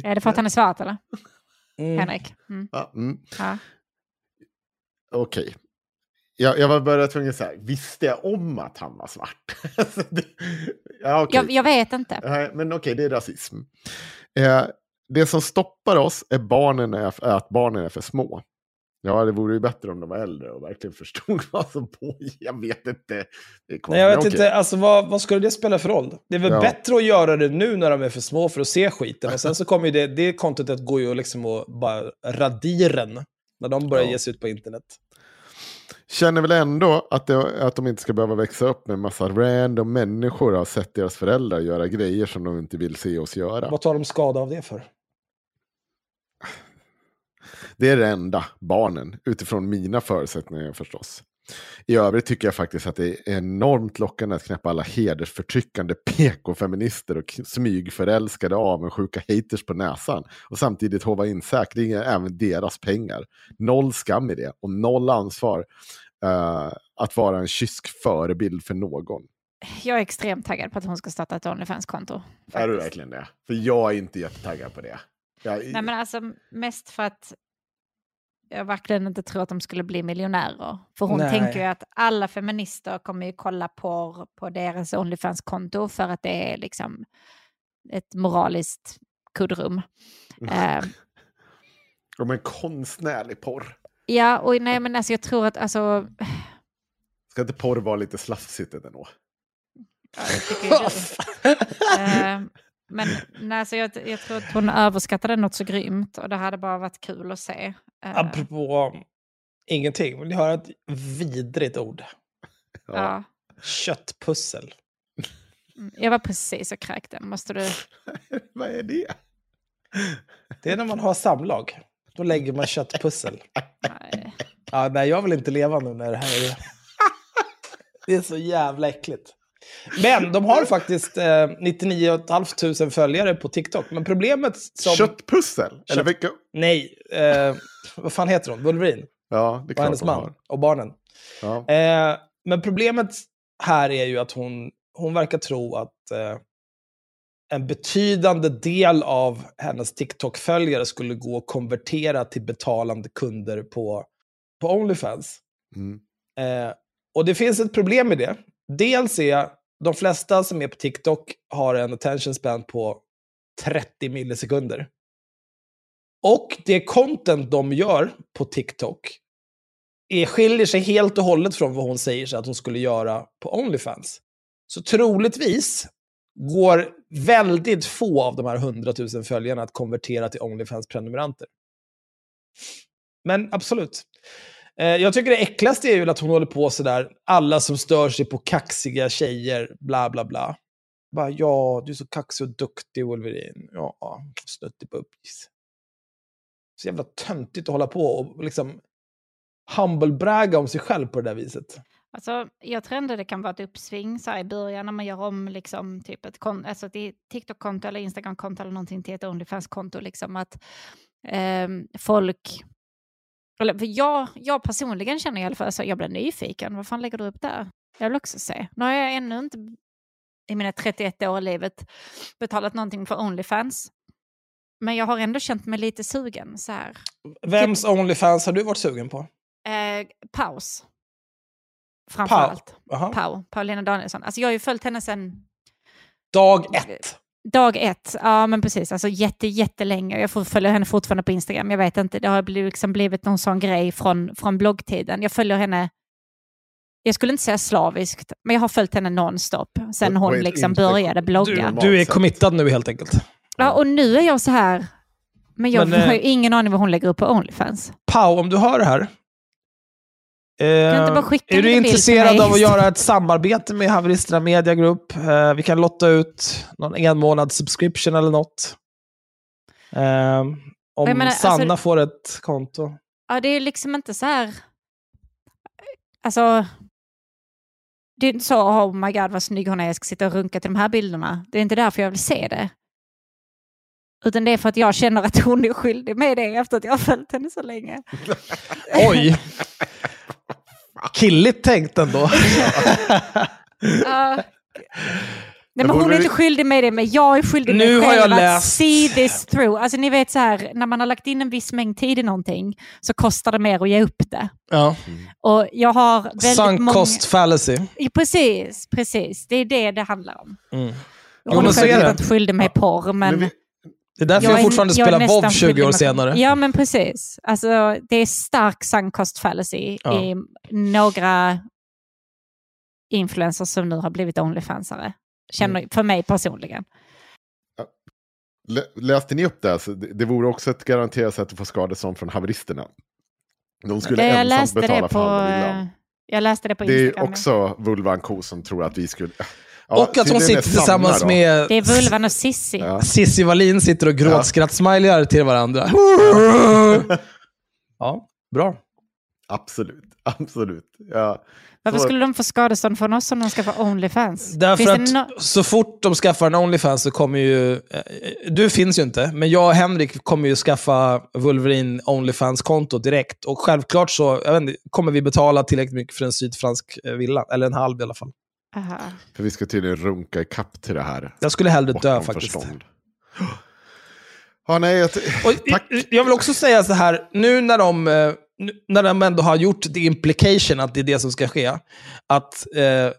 C: Är det för att han är svart eller? Mm. Henrik?
A: Mm. Ja, mm. ja. Okej. Okay. Jag, jag var bara tvungen att säga, visste jag om att han var svart?
C: ja, okay. jag, jag, vet inte.
A: men okej, okay, det är rasism. Eh, det som stoppar oss är, barnen är, är att barnen är för små. Ja, det vore ju bättre om de var äldre och verkligen förstod vad som pågick. Jag vet inte.
B: Nej, jag vet okay. inte. Alltså, vad, vad skulle det spela för roll? Det är väl ja. bättre att göra det nu när de är för små för att se skiten. Och sen så kommer ju det, det contentet går ju liksom att bara radiren när de börjar ja. ge sig ut på internet.
A: Känner väl ändå att, det, att de inte ska behöva växa upp med en massa random människor och har sett deras föräldrar göra grejer som de inte vill se oss göra.
B: Vad tar de skada av det för?
A: Det är det enda, barnen, utifrån mina förutsättningar förstås. I övrigt tycker jag faktiskt att det är enormt lockande att knäppa alla hedersförtryckande PK-feminister och smygförälskade avundsjuka haters på näsan och samtidigt hova in säkringen även deras pengar. Noll skam i det och noll ansvar uh, att vara en kysk förebild för någon.
C: Jag är extremt taggad på att hon ska starta ett Onlyfans-konto.
A: Är du verkligen det? För jag är inte jättetaggad på det. Jag...
C: Nej, men alltså mest för att jag verkligen inte tror att de skulle bli miljonärer. För hon Nej. tänker ju att alla feminister kommer ju kolla porr på deras Onlyfans-konto för att det är liksom ett moraliskt kuddrum.
A: Mm. Uh, konstnärlig porr.
C: Ja, och nej men alltså jag tror att alltså...
A: Ska inte porr vara lite slafsigt ändå?
C: Ja, jag tycker uh, Men nej, alltså jag, jag tror att hon överskattade något så grymt och det hade bara varit kul att se.
B: Eh, Apropå ingenting, vill ni höra ett vidrigt ord?
C: Ja.
B: Köttpussel.
C: Mm, jag var precis och kräkte. Måste du...
A: Vad är det?
B: Det är när man har samlag. Då lägger man köttpussel.
C: Nej.
B: Ja, nej, jag vill inte leva nu när det här är... Det är så jävla äckligt. Men de har faktiskt eh, 99 500 följare på TikTok. Men problemet som...
A: Köttpussel? Eller
B: Kött-
A: vilka?
B: Nej, eh, vad fan heter hon? Wolverine
A: Ja, det är
B: och hennes man
A: har.
B: och barnen.
A: Ja.
B: Eh, men problemet här är ju att hon, hon verkar tro att eh, en betydande del av hennes TikTok-följare skulle gå och konvertera till betalande kunder på, på Onlyfans.
A: Mm.
B: Eh, och det finns ett problem med det. Dels är de flesta som är på TikTok har en attention span på 30 millisekunder. Och det content de gör på TikTok är, skiljer sig helt och hållet från vad hon säger sig att hon skulle göra på Onlyfans. Så troligtvis går väldigt få av de här 100 000 följarna att konvertera till Onlyfans-prenumeranter. Men absolut. Eh, jag tycker det äckligaste är ju att hon håller på sådär, alla som stör sig på kaxiga tjejer, bla bla bla. Bara, ja, du är så kaxig och duktig Wolverine. Ja, snuttepuppis. Så jävla töntigt att hålla på och liksom humblebragga om sig själv på det där viset.
C: Alltså, jag tror ändå det kan vara ett uppsving så här, i början när man gör om liksom, typ ett, kon- alltså, ett TikTok-konto eller Instagram-konto eller någonting till ett Onlyfans-konto. Liksom, att eh, folk... Eller, för jag, jag personligen känner i alla fall att jag blir nyfiken. Vad fan lägger du upp där? Jag vill också se. Nu har jag ännu inte i mina 31 år i livet betalat någonting för Onlyfans. Men jag har ändå känt mig lite sugen. Så här.
B: Vems Onlyfans har du varit sugen på?
C: Eh, paus. Framförallt.
B: Jaha.
C: Pau, Paulina Danielsson. Alltså jag har ju följt henne sedan
B: Dag ett.
C: Dag ett. Ja, men precis. Alltså jätte, jättelänge. Jag får- följer henne fortfarande på Instagram. Jag vet inte, det har blivit, liksom blivit någon sån grej från, från bloggtiden. Jag följer henne, jag skulle inte säga slaviskt, men jag har följt henne nonstop sen hon liksom började
B: Du,
C: blogga.
B: du är
A: sätt.
B: committad nu helt enkelt.
C: Ja, och nu är jag så här, men jag
B: Men,
C: har ju
B: eh,
C: ingen aning vad hon lägger upp på Onlyfans.
B: Pau, om du hör det här.
C: du inte
B: Eh,
C: bara skicka
B: är
C: en
B: du intresserad
C: mig?
B: av att göra ett samarbete med Haveristerna Media Group? Eh, vi kan lotta ut någon en månad subscription eller något. Eh, om
C: menar,
B: Sanna
C: alltså-
B: får ett konto.
C: Ja, det är liksom inte så här... Alltså... Det är inte så, oh my god vad snygg hon är, jag ska sitta och runka till de här bilderna. Det är inte därför jag vill se det. Utan det är för att jag känner att hon är skyldig med det efter att jag har följt henne så länge.
B: Oj! Killigt tänkt ändå.
C: Ja. Nej, men hon är inte skyldig med det, men jag är skyldig
B: Nu
C: mig
B: har
C: själv
B: jag
C: att
B: läst-
C: see this through. Alltså ni vet så här, när man har lagt in en viss mängd tid i någonting så kostar det mer att ge upp det.
B: ja.
C: Och jag har väldigt
B: Sunk
C: många...
B: cost fallacy.
C: Ja, Precis, precis. Det är det det handlar om.
B: Mm.
C: Hon
B: Jo,
C: är
B: men så är
C: självklart
B: det.
C: inte skyldig mig porr, men...
A: Men vi,
B: Det är därför jag,
C: är-
B: fortfarande
C: jag
B: spelar
C: nästan
B: WoW 20
C: skyldig
B: år senare.
C: Ja, men precis. Alltså, det är stark sunk cost fallacy
B: Ja.
C: i några influencers som nu har blivit Onlyfansare. Känner,
B: Mm.
C: För mig personligen.
A: lä- läste ni upp det? Alltså, det? Vore också ett garanterat sätt att få skadestånd från haveristerna. De skulle
C: jag,
A: ensamt betala
C: det
A: för
C: på,
A: villan.
C: jag läste det på
A: Det är
C: Instagram.
A: också Vulvan Ko som tror att vi skulle... Ja,
B: och att hon sitter tillsammans
A: då.
B: med
C: Det är Vulvan och Sissi.
A: Ja.
B: Cissi Wallin sitter och gråtskrattsmilear till varandra. Ja, bra.
A: Absolut, absolut. Ja.
C: Varför
A: Så-
C: skulle de få skadestånd från oss om de ska få Onlyfans?
B: Därför att
C: no-
B: så fort de skaffar en Onlyfans så kommer ju... eh, Du finns ju inte, men jag och Henrik kommer ju skaffa Wolverine Onlyfans-konto direkt. Och självklart så jag vet inte, kommer vi betala tillräckligt mycket för en sydfransk eh, villa. Eller en halv i alla fall.
C: Aha.
A: För vi ska tydligen runka i kapp till det här.
B: Jag skulle hellre dö faktiskt.
A: förstånd. Ja, nej, jag,
B: Och
A: tack.
B: Jag vill också säga så här, nu när de, eh, när de ändå har gjort the implication att det är det som ska ske, att eh,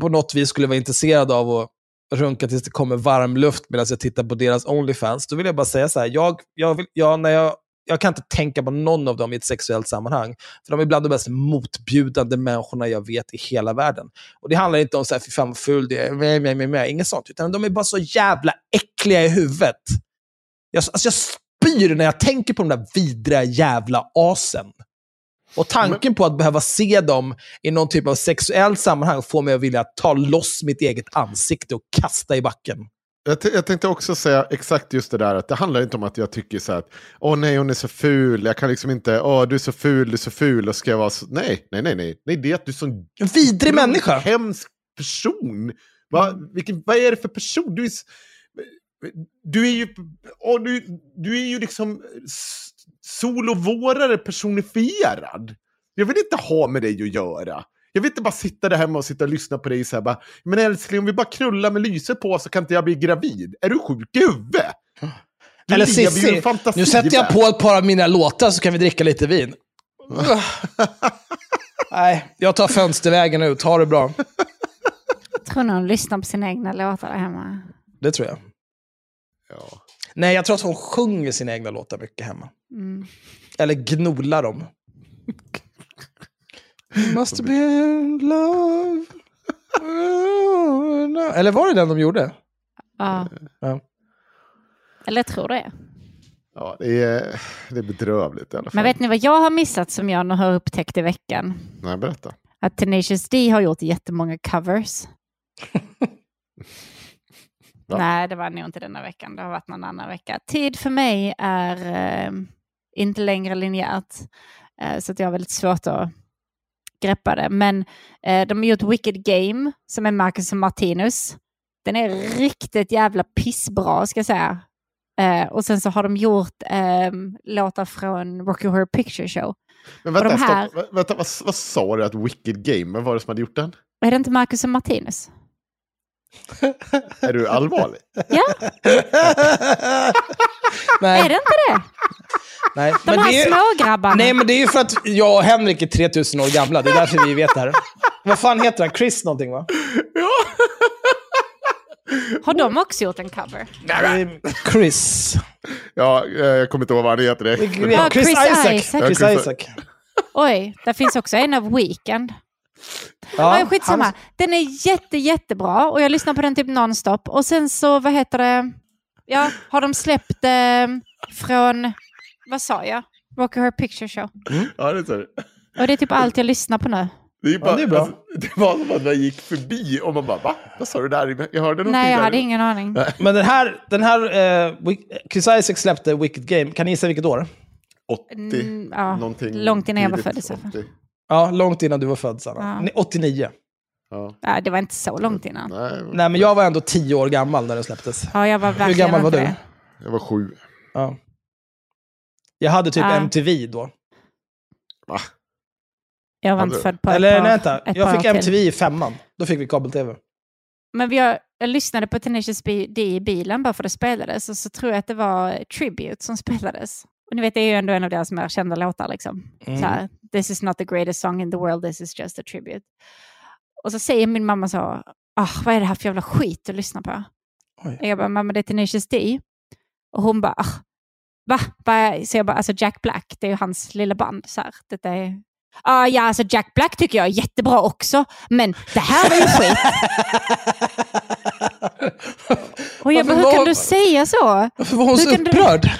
B: på något vis skulle vara intresserad av att runka tills det kommer varm luft medan jag tittar på deras Onlyfans, då vill jag bara säga så här, jag, jag, vill, jag, när jag, jag kan inte tänka på någon av dem i ett sexuellt sammanhang. För de är bland de mest motbjudande människorna jag vet i hela världen. Och det handlar inte om så här, fy fan vad ful du är, meh, meh, meh, meh, inget sånt. Utan de är bara så jävla äckliga i huvudet. Jag, alltså jag spyr när jag tänker på de där vidriga jävla asen. Och tanken på att behöva se dem i någon typ av sexuellt sammanhang får mig att vilja ta loss mitt eget ansikte och kasta i backen.
A: Jag, jag tänkte också säga exakt just det där, att det handlar inte om att jag tycker så här att åh nej hon är så ful, jag kan liksom inte, åh du är så ful, du är så ful, och ska jag vara så, nej, nej, nej, nej, nej, det är att du är sån
B: En vidrig människa.
A: hemsk person. Va, vilken, vad är det för person? Du är, du är ju, åh, du, du är ju liksom sol och vårare personifierad. Jag vill inte ha med dig att göra. Jag vill inte bara sitta där hemma och sitta och lyssna på dig och säga bara, men älskling om vi bara knullar med lyset på så kan inte jag bli gravid. Är du sjuk i huvudet? Du
B: Eller Cissi, nu sätter jag på ett par av mina låtar så kan vi dricka lite vin. Nej, jag tar fönstervägen ut. Ha det bra.
C: Jag tror nog hon lyssnar på sina egna låtar där hemma.
B: Det tror jag.
A: Ja.
B: Nej, jag tror att hon sjunger sina egna låtar mycket hemma.
C: Mm.
B: Eller gnolar dem. Must be in love. Eller var det den de gjorde?
C: Ja.
B: Ja.
C: Eller jag tror det.
A: Ja, det är, det är bedrövligt i alla fall.
C: Men vet ni vad jag har missat som jag nu har upptäckt i veckan?
A: Nej, berätta.
C: Att Tenacious D har gjort jättemånga covers. Nej, det var nog inte denna veckan. Det har varit någon annan vecka. Tid för mig är eh, inte längre linjärt. Eh, så att jag har väldigt svårt att greppa det. Men eh, de har gjort Wicked Game som är Marcus och Martinus. Den är riktigt jävla pissbra ska jag säga. Eh, och sen så har de gjort eh, låtar från Rocky Horror Picture Show.
A: Men
C: Och
A: vänta,
C: de här-
A: stopp. Vä- vänta vad, vad sa du att Wicked Game, vem var det som hade gjort den?
C: Är det inte Marcus och Martinus?
A: Är du allvarlig?
C: Ja,
B: Nej,
C: är det inte det?
B: nej.
C: De
B: Men
C: här
B: det är,
C: smågrabbarna.
B: nej, men det är ju för att jag och Henrik är 3000 år gamla. Det är därför vi vet det här. Vad fan heter han? Chris någonting va?
C: Har de också gjort en cover?
B: Chris.
A: Ja, eh, jag kommer inte ihåg vad han heter. Det.
C: Ja,
B: Chris,
C: Chris
B: Isaac.
C: Isaac.
B: Chris
A: Ja, Chris-
B: Isaac.
C: Oj, där finns också en av Weekend.
B: Ja,
C: Ja, skitsamma.
B: han-
C: Den är jätte, jättebra och jag lyssnar på den typ nonstop. Och sen så, vad heter det? Ja, har de släppt eh, från, vad sa jag? Rocky Horror Picture Show.
A: Ja, det är så.
C: Och det är typ allt jag lyssnar på nu.
A: Det, är bara,
B: det är bra.
A: Alltså, det var som att man gick förbi och man bara va? Vad sa du där? Jag hörde någonting
C: Nej, jag
A: där.
C: hade ingen aning.
B: Men den här, den här eh, Chris Isaac släppte Wicked Game. Kan ni gissa vilket år?
A: 80,
C: Mm, ja,
A: någonting
C: långt innan jag var född i så fall.
A: 80.
B: Ja, långt innan du var född, Sanna.
C: Ja.
B: Ni- 89.
A: Ja.
C: Ja, det var inte så långt innan.
A: Nej,
B: Nej, men jag var ändå 10 år gammal när den släpptes.
C: Ja, jag var
B: Hur gammal var du?
C: det.
A: jag var sju.
B: Ja. Jag hade typ
C: Ja.
B: MTV då.
A: Va?
C: Jag var
A: Hade
C: inte född på
B: Eller
C: par,
B: nej, vänta. Jag fick
C: år till.
B: MTV i femman. Då fick vi kabel-tv.
C: Men vi har, jag lyssnade på Tenacious D i bilen bara för det spelades och så tror jag att det var Tribute som spelades. Och ni vet, det är ju ändå en av deras mer kända låtar. Liksom.
B: Mm.
C: Så här, this is not the greatest song in the world, this is just a tribute. Och så säger min mamma så, ah, vad är det här för jävla skit att lyssna på?
B: Oj.
C: Och jag bara, mamma det är Tenacious D. Och hon bara, ah, va? Så jag bara, alltså Jack Black, det är ju hans lilla band. Så här, detta är... Ah, ja, alltså Jack Black tycker jag är jättebra också, men det här var ju skit. Och jag bara, hur kan du säga så?
B: Varför var hon så
C: kan du-
B: upprörd?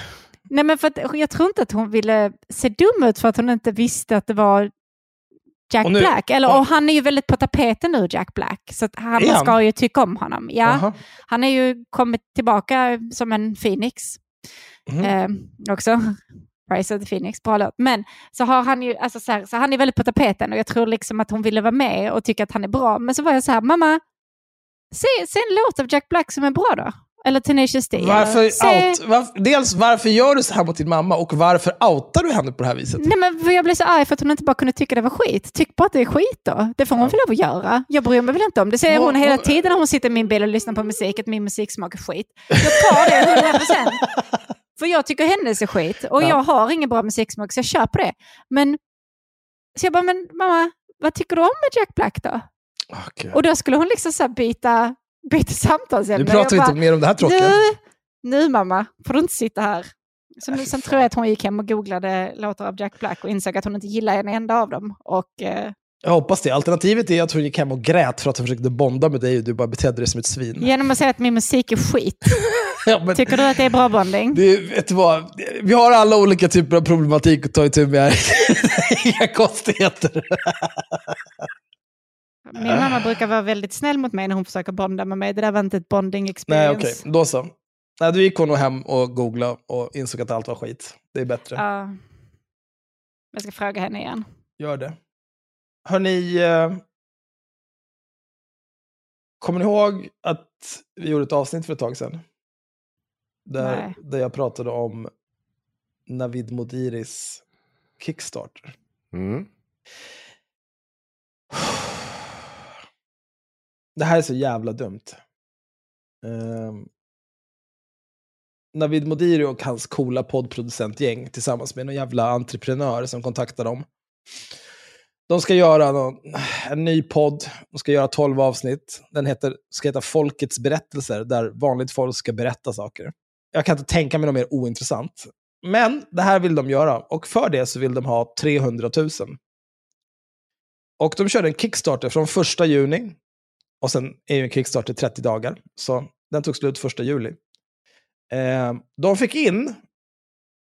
C: Nej, men för att, jag tror inte att hon ville se dum ut för att hon inte visste att det var Jack
B: nu-
C: Black. Eller,
B: och-
C: han är ju väldigt på tapeten nu, Jack Black. Så han, man ska ju tycka om honom. Ja,
B: Jaha.
C: han är ju kommit tillbaka som en Phoenix.
B: Mhm.
C: Eh, också. Rise of the Phoenix, bra låt. Men så har han ju, alltså så, här, så han är väldigt på tapeten och jag tror liksom att hon ville vara med och tycka att han är bra. Men så var jag så här, mamma, se, se en låt av Jack Black som är bra då. Eller Tenacious D.
B: Varför
C: se,
B: out, var, dels varför gör du så här mot din mamma och varför outar du henne på det här viset?
C: Nej, men jag blev så arg för att hon inte bara kunde tycka det var skit. Tyck bara att det är skit då. Det får hon väl lov att göra. Jag bryr mig väl inte om det. säger
B: Vad-
C: hon hela tiden när hon sitter i min bil och lyssnar på musik, att min musik smakar skit. Jag tar det 100 procent. För jag tycker hennes är skit och
B: Ja.
C: jag har ingen bra musiksmak så jag köper det. Men, så jag bara, men mamma, vad tycker du om med Jack Black då?
B: Gud.
C: Och då skulle hon liksom så byta, byta samtalsämne.
B: Nu pratar vi inte mer om det här tråkiga.
C: nu, nu mamma, får du inte sitta här. Så nu, sen tror jag att hon gick hem och googlade låtar av Jack Black och insåg att hon inte gillar en enda av dem. Och, eh,
B: Jag hoppas det. Alternativet är att hon gick hem och grät för att hon försökte bonda med dig och du bara betedde dig som ett svin.
C: genom att säga att min musik är skit,
B: Ja, men
C: tycker du att det är bra bonding?
B: det, vet du vad? Vi har alla olika typer av problematik att ta itu med här. Inga konstigheter.
C: Min mamma Hanna brukar vara väldigt snäll mot mig när hon försöker bonda med mig. Det där var inte ett bonding
B: Nej,
C: experience.
B: okej. Då så. Nej, då gick hon hem och googlade och insåg att allt var skit. Det är bättre.
C: Ja. jag ska fråga henne igen.
B: Gör det. Hörni, eh, kommer ni ihåg att vi gjorde ett avsnitt för ett tag sedan? Där,
C: Nej.
B: där jag pratade om Navid Modiris Kickstarter.
A: Mm.
B: Det här är så jävla dumt. Um, Navid Modiri och hans coola poddproducentgäng tillsammans med någon jävla entreprenör som kontaktar dem. De ska göra någon, en ny podd, de ska göra 12 avsnitt. Den heter, ska heta Folkets berättelser, där vanligt folk ska berätta saker. Jag kan inte tänka mig något mer ointressant. Men det här vill de göra, och för det så vill de ha 300 000. Och de körde en Kickstarter från första juni och sen är ju en Kickstarter 30 dagar, så den tog slut första juli. Eh, de fick in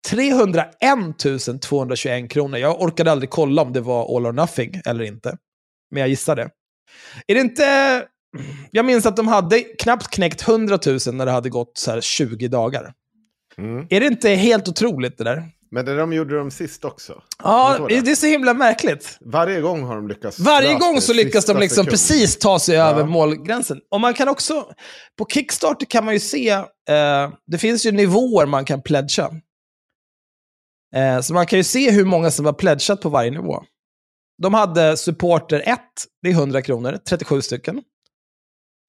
B: 301 221 kronor. Jag orkade aldrig kolla om det var all or nothing eller inte. Men jag gissade. Är det inte... Jag minns att de hade knappt knäckt 100 000 när det hade gått så här 20 dagar.
A: Mm.
B: Är det inte helt otroligt det där?
A: Men det de gjorde de sist också.
B: Ja,
A: tror
B: det är så himla märkligt.
A: Varje gång har de lyckats.
B: Varje gång
A: det
B: så lyckas de liksom
A: sekund.
B: precis ta sig
A: Ja.
B: över målgränsen. Och man kan också, på Kickstarter kan man ju se, eh, det finns ju nivåer man kan pledga. Eh, så man kan ju se hur många som har pledgat på varje nivå. De hade supporter 1, det är 100 kronor, 37 stycken.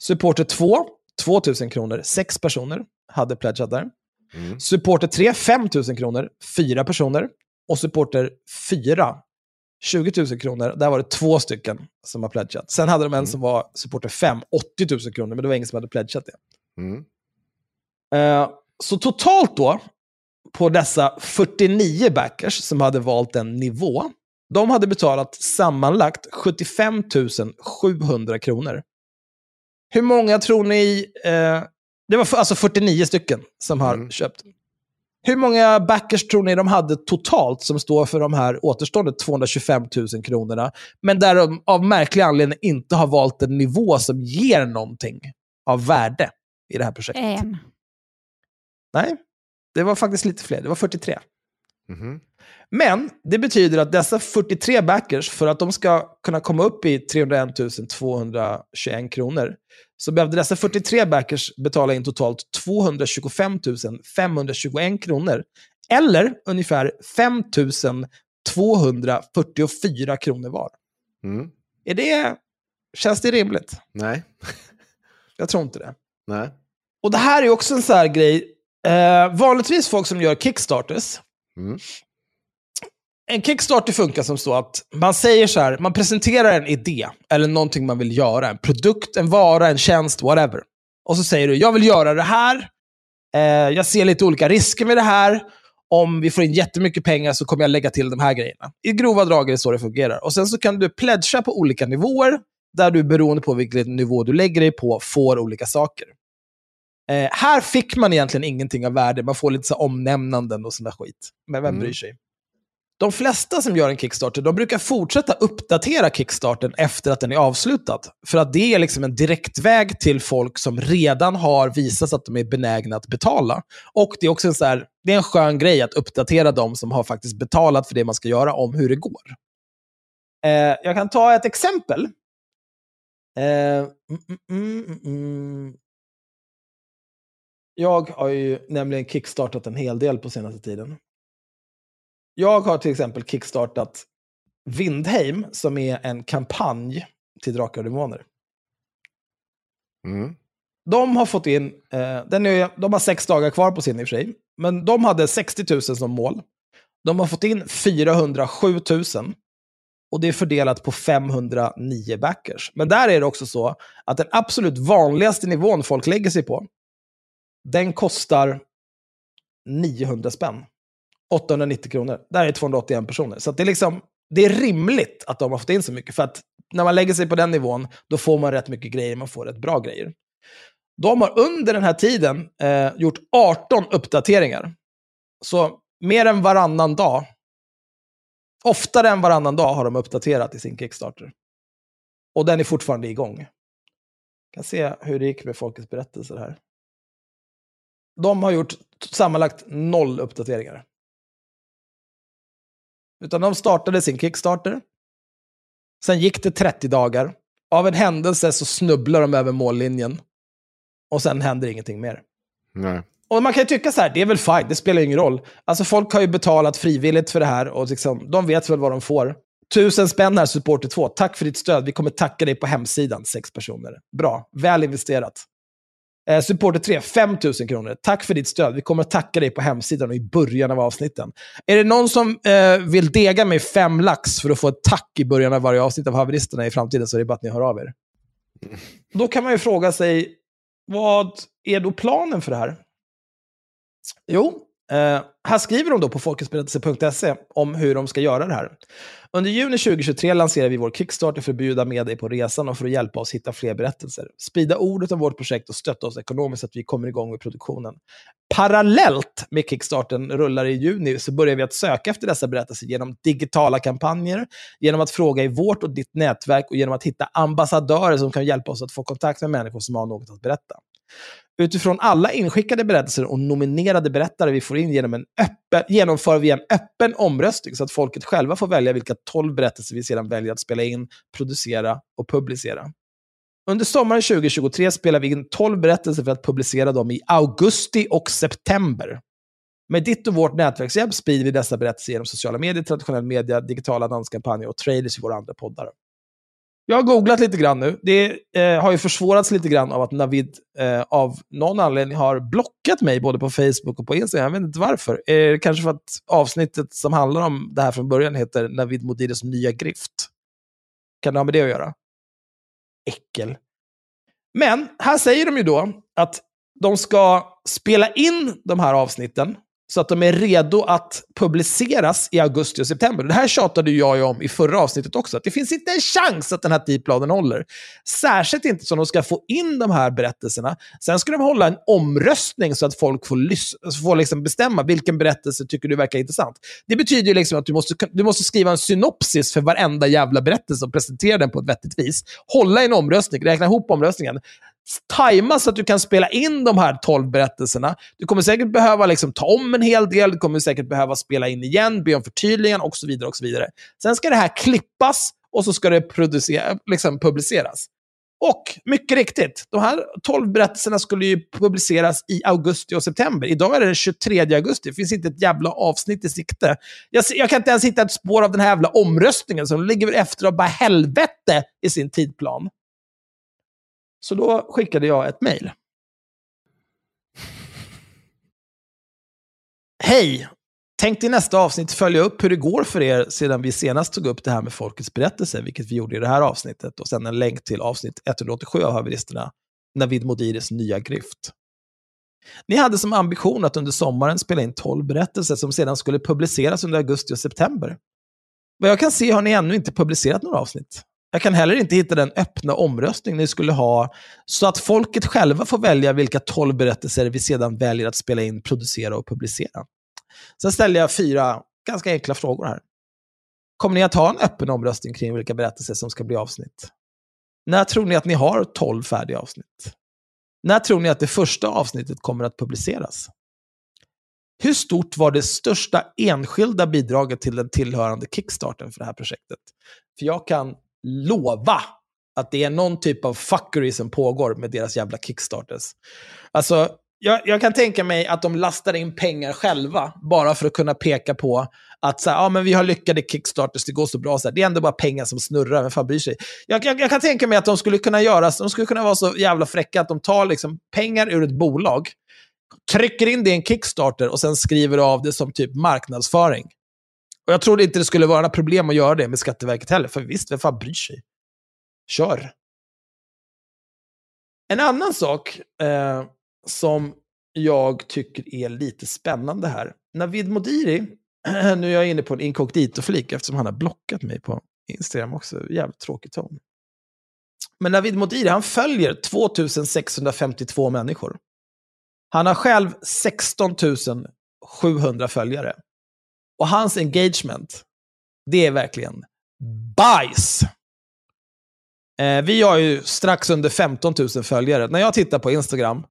B: Supporter 2, 2000 kronor, 6 personer hade pledgat där.
A: Mm.
B: Supporter 3, 5 000 kronor, 4 personer. Och supporter 4, 20 000 kronor, där var det två stycken som har pledgat. Sen hade de en som var supporter 5, 80 000 kronor, men det var ingen som hade pledgat det.
A: Mm.
B: Eh, så totalt då, på dessa 49 backers som hade valt en nivå, de hade betalat sammanlagt 75 700 kronor. Hur många tror ni... Eh, det var alltså 49 stycken som har
A: Mm.
B: köpt. Hur många backers tror ni de hade totalt som står för de här återstående 225 000 kronorna, men där de av märklig anledning inte har valt en nivå som ger någonting av värde i det här projektet?
C: En.
B: Nej, det var faktiskt lite fler. Det var 43.
A: Mhm.
B: Men det betyder att dessa 43 backers, för att de ska kunna komma upp i 301 221 kronor, så behövde dessa 43 backers betala in totalt 225 521 kronor. Eller ungefär 5 244 kronor var.
A: Mm.
B: Är det, känns det rimligt?
A: Nej.
B: Jag tror inte det.
A: Nej.
B: Och det här är också en sån här grej. Eh, vanligtvis folk som gör kickstarters.
A: Mm.
B: En kickstarter funkar som så att man säger så här, man presenterar en idé, eller någonting man vill göra. En produkt, en vara, en tjänst, whatever. Och så säger du, jag vill göra det här. Eh, jag ser lite olika risker med det här. Om vi får in jättemycket pengar så kommer jag lägga till de här grejerna. I grova drag är det så det fungerar. Och sen så kan du pledga på olika nivåer, där du beroende på vilken nivå du lägger dig på får olika saker. Eh, här fick man egentligen ingenting av värde. Man får lite så omnämnanden och där skit. Men vem
A: Mm.
B: bryr sig? De flesta som gör en Kickstarter, de brukar fortsätta uppdatera Kickstarten efter att den är avslutad. För att det är liksom en direktväg till folk som redan har visat att de är benägna att betala. Och det är också en, så här, det är en skön grej att uppdatera de som har faktiskt betalat för det man ska göra om hur det går. Eh, jag kan ta ett exempel. Eh, mm, mm, mm, mm. mm. Jag har ju nämligen kickstartat en hel del på senaste tiden. Jag har till exempel kickstartat Vindheim, som är en kampanj till Drakar och Demoner.
A: Mm.
B: De har fått in, eh, den är, de har sex dagar kvar på sin i och för sig, men de hade 60 000 som mål. De har fått in 407 000 och det är fördelat på 509 backers. Men där är det också så att den absolut vanligaste nivån folk lägger sig på, den kostar 900 spänn. 890 kronor. Där är 281 personer. Så att det, är liksom, det är rimligt att de har fått in så mycket. För att när man lägger sig på den nivån, då får man rätt mycket grejer. Man får rätt bra grejer. De har under den här tiden eh, gjort 18 uppdateringar. Så mer än varannan dag, oftare än varannan dag har de uppdaterat i sin Kickstarter. Och den är fortfarande igång. kan se hur det gick med Folkets berättelser här. De har gjort sammanlagt noll uppdateringar. Utan de startade sin Kickstarter. Sen gick det 30 dagar. Av en händelse så snubblar de över mållinjen. Och sen händer ingenting mer.
A: Nej.
B: Och man kan ju tycka så här, det är väl fine, det spelar ingen roll. Alltså folk har ju betalat frivilligt för det här och liksom, de vet väl vad de får. Tusen spänn här, Supporter 2. Tack för ditt stöd. Vi kommer tacka dig på hemsidan, sex personer. Bra, väl investerat. Eh, supporter 3, 5 000 kronor. Tack för ditt stöd. Vi kommer att tacka dig på hemsidan och i början av avsnitten. Är det någon som eh, vill dega mig fem lax för att få ett tack i början av varje avsnitt av Haveristerna i framtiden så är det bara att ni hör av er. Då kan man ju fråga sig, vad är då planen för det här? Jo, Eh, här skriver de då på folketsberättelse.se om hur de ska göra det här. Under juni 2023 lanserar vi vår Kickstarter för att bjuda med dig på resan och för att hjälpa oss hitta fler berättelser. Sprida ordet om vårt projekt och stötta oss ekonomiskt så att vi kommer igång med produktionen. Parallellt med Kickstarten rullar i juni så börjar vi att söka efter dessa berättelser genom digitala kampanjer, genom att fråga i vårt och ditt nätverk och genom att hitta ambassadörer som kan hjälpa oss att få kontakt med människor som har något att berätta. Utifrån alla inskickade berättelser och nominerade berättare vi får in genom en öppen, genomför vi en öppen omröstning så att folket själva får välja vilka tolv berättelser vi sedan väljer att spela in, producera och publicera. Under sommaren 2023 spelar vi in 12 berättelser för att publicera dem i augusti och september. Med ditt och vårt nätverkshjälp sprider vi dessa berättelser genom sociala medier, traditionell media, digitala annonskampanjer och trailers i våra andra poddar. Jag har googlat lite grann nu. Det eh, har ju försvårats lite grann av att Navid eh, av någon anledning har blockat mig både på Facebook och på Instagram. Jag vet inte varför. Eh, kanske för att avsnittet som handlar om det här från början heter Navid Modiris nya grift. Kan det ha med det att göra? Äckel. Men här säger de ju då att de ska spela in de här avsnitten så att de är redo att publiceras i augusti och september. Det här tjatade jag ju om i förra avsnittet också, att det finns inte en chans att den här tidplanen håller. Särskilt inte som de ska få in de här berättelserna. Sen ska de hålla en omröstning så att folk får, alltså får liksom bestämma vilken berättelse tycker du verkar intressant. Det betyder ju liksom att du måste, du måste skriva en synopsis för varenda jävla berättelse och presentera den på ett vettigt vis. Hålla en omröstning, räkna ihop omröstningen tajma så att du kan spela in de här 12 berättelserna. Du kommer säkert behöva liksom ta om en hel del, du kommer säkert behöva spela in igen, be om förtydligan och så vidare. och så vidare. Sen ska det här klippas och så ska det liksom publiceras. Och mycket riktigt, de här 12 berättelserna skulle ju publiceras i augusti och september. Idag är det den 23 augusti, det finns inte ett jävla avsnitt i sikte. Jag, jag kan inte ens hitta ett spår av den här jävla omröstningen, som ligger efter och bara helvete i sin tidplan. Så då skickade jag ett mejl. Hej! Tänkte i nästa avsnitt följa upp hur det går för er sedan vi senast tog upp det här med folkets berättelse, vilket vi gjorde i det här avsnittet, och sen en länk till avsnitt 187 av haveristerna, Navid Modiris nya grift. Ni hade som ambition att under sommaren spela in 12 berättelser som sedan skulle publiceras under augusti och september. Vad jag kan se har ni ännu inte publicerat några avsnitt. Jag kan heller inte hitta den öppna omröstning ni skulle ha, så att folket själva får välja vilka tolv berättelser vi sedan väljer att spela in, producera och publicera. Sen ställer jag fyra ganska enkla frågor här. Kommer ni att ha en öppen omröstning kring vilka berättelser som ska bli avsnitt? När tror ni att ni har tolv färdiga avsnitt? När tror ni att det första avsnittet kommer att publiceras? Hur stort var det största enskilda bidraget till den tillhörande kickstarten för det här projektet? För jag kan lova att det är någon typ av fuckery som pågår med deras jävla kickstarters. Alltså, jag, jag, kan tänka mig att de lastar in pengar själva, bara för att kunna peka på att så här, ah, men vi har lyckade kickstarters, det går så bra. Så här. Det är ändå bara pengar som snurrar, vem fan bryr sig? Jag, jag, jag, kan tänka mig att de skulle kunna göra, de skulle kunna vara så jävla fräcka att de tar liksom pengar ur ett bolag, trycker in det i en kickstarter och sen skriver av det som typ marknadsföring. Och jag trodde inte det skulle vara några problem att göra det med Skatteverket heller, för visst, vem fan bryr sig? Kör! En annan sak eh, som jag tycker är lite spännande här. Navid Modiri, nu är jag inne på en inkognito-flik eftersom han har blockat mig på Instagram också. Jävligt tråkig ton. Men Navid Modiri, han följer 2652 människor. Han har själv 16 700 följare. Och hans engagement, det är verkligen bajs. Eh, vi har ju strax under 15 000 följare. När jag tittar på Instagram,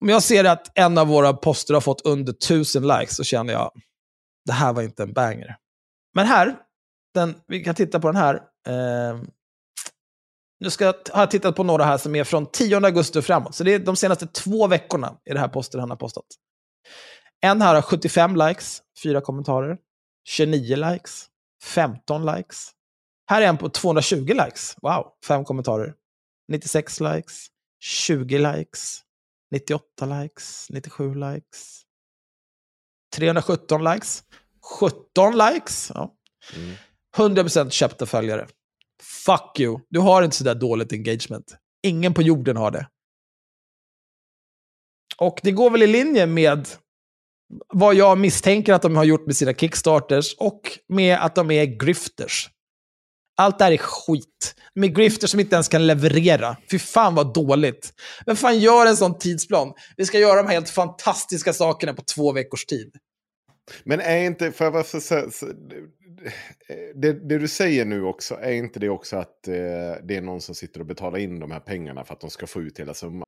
B: om jag ser att en av våra poster har fått under 1000 likes, så känner jag, det här var inte en banger. Men här, den, vi kan titta på den här. Eh, nu ska har jag tittat på några här som är från 10 augusti och framåt. Så det är de senaste två veckorna i det här posten han har postat. En här har 75 likes, fyra kommentarer. 29 likes, 15 likes. Här är en på 220 likes. Wow, fem kommentarer. 96 likes, 20 likes, 98 likes, 97 likes. 317 likes, 17 likes. Ja. 100% köpta följare. Fuck you. Du har inte sådär dåligt engagement. Ingen på jorden har det. Och det går väl i linje med vad jag misstänker att de har gjort med sina kickstarters och med att de är grifters. Allt det här är skit. Med grifters som inte ens kan leverera. Fy fan vad dåligt. Vem fan gör en sån tidsplan? Vi ska göra de här helt fantastiska sakerna på två veckors tid.
A: Men är inte, för jag för, så, så, det, det du säger nu också, är inte det också att eh, det är någon som sitter och betalar in de här pengarna för att de ska få ut hela summan?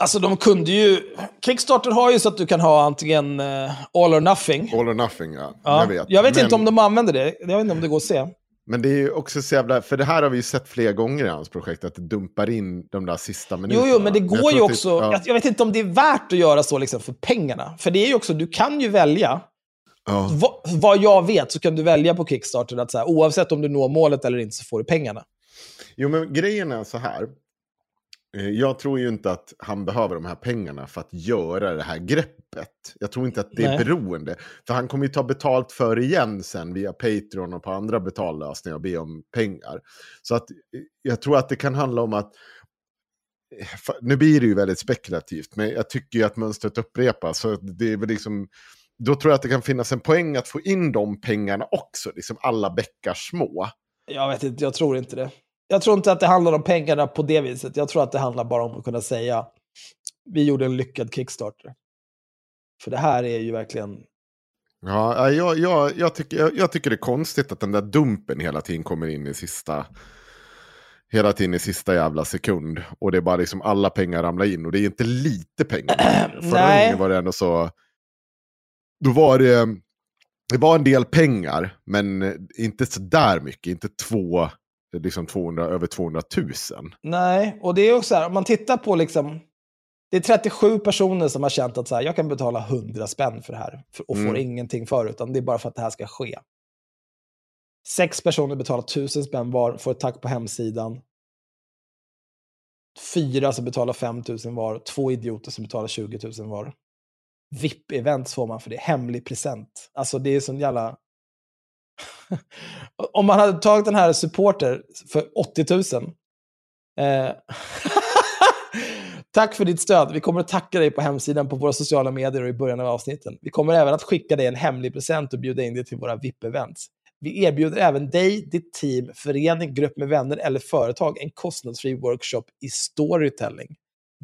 B: Alltså de kunde ju... Kickstarter har ju så att du kan ha antingen eh, all or nothing.
A: All or nothing, ja.
B: Ja.
A: Jag vet.
B: Jag vet
A: Men-
B: inte om de använder det. Jag vet inte om det går att se.
A: Men det är ju också så jävla, för det här har vi ju sett flera gånger i hans projekt, att det dumpar in de där sista minuterna.
B: Jo, jo, men det går
A: tror
B: ju
A: att det-
B: också...
A: ja.
B: Jag, jag vet inte om det är värt att göra så liksom för pengarna. För det är ju också, du kan ju välja.
A: Ja.
B: Va, vad jag vet så kan du välja på Kickstarter att så här, oavsett om du når målet eller inte så får du pengarna.
A: Jo, men grejen är så här. Eh, Jag tror ju inte att han behöver de här pengarna för att göra det här greppet. Jag tror inte att det är
B: Nej.
A: beroende. För han kommer ju ta betalt för igen sen via Patreon och på andra betallösningar och be om pengar. Så att eh, jag tror att det kan handla om att eh, nu blir det ju väldigt spekulativt, men jag tycker ju att mönstret upprepas. Så det är väl liksom, då tror jag att det kan finnas en poäng att få in de pengarna också, liksom alla bäckar små.
B: Jag vet inte, jag tror inte det. Jag tror inte att det handlar om pengarna på det viset. Jag tror att det handlar bara om att kunna säga vi gjorde en lyckad Kickstarter. För det här är ju verkligen...
A: Ja, jag, jag, jag, tycker, jag, jag tycker det är konstigt att den där dumpen hela tiden kommer in i sista... Hela tiden i sista jävla sekund. Och det är bara liksom alla pengar ramlar in. Och det är inte lite pengar. Förra
B: Nej.
A: gången var det ändå så... Då var det... Det var en del pengar, men inte så där mycket. Inte två, liksom 200, över 200 000.
B: Nej, och det är också så här, om man tittar på liksom... Det är 37 personer som har känt att så här, jag kan betala 100 spänn för det här och får
A: Mm.
B: ingenting för det, utan det är bara för att det här ska ske. Sex personer betalar 1000 spänn var, får ett tack på hemsidan. Fyra som betalar 5000 var, två idioter som betalar 20 000 var. VIP-events får man för det, hemlig present. Alltså det är sån jävla... Om man hade tagit den här supporter för 80 000. Eh... Tack för ditt stöd. Vi kommer att tacka dig på hemsidan, på våra sociala medier och i början av avsnitten. Vi kommer även att skicka dig en hemlig present och bjuda in dig till våra VIP-events. Vi erbjuder även dig, ditt team, förening, grupp med vänner eller företag en kostnadsfri workshop i storytelling.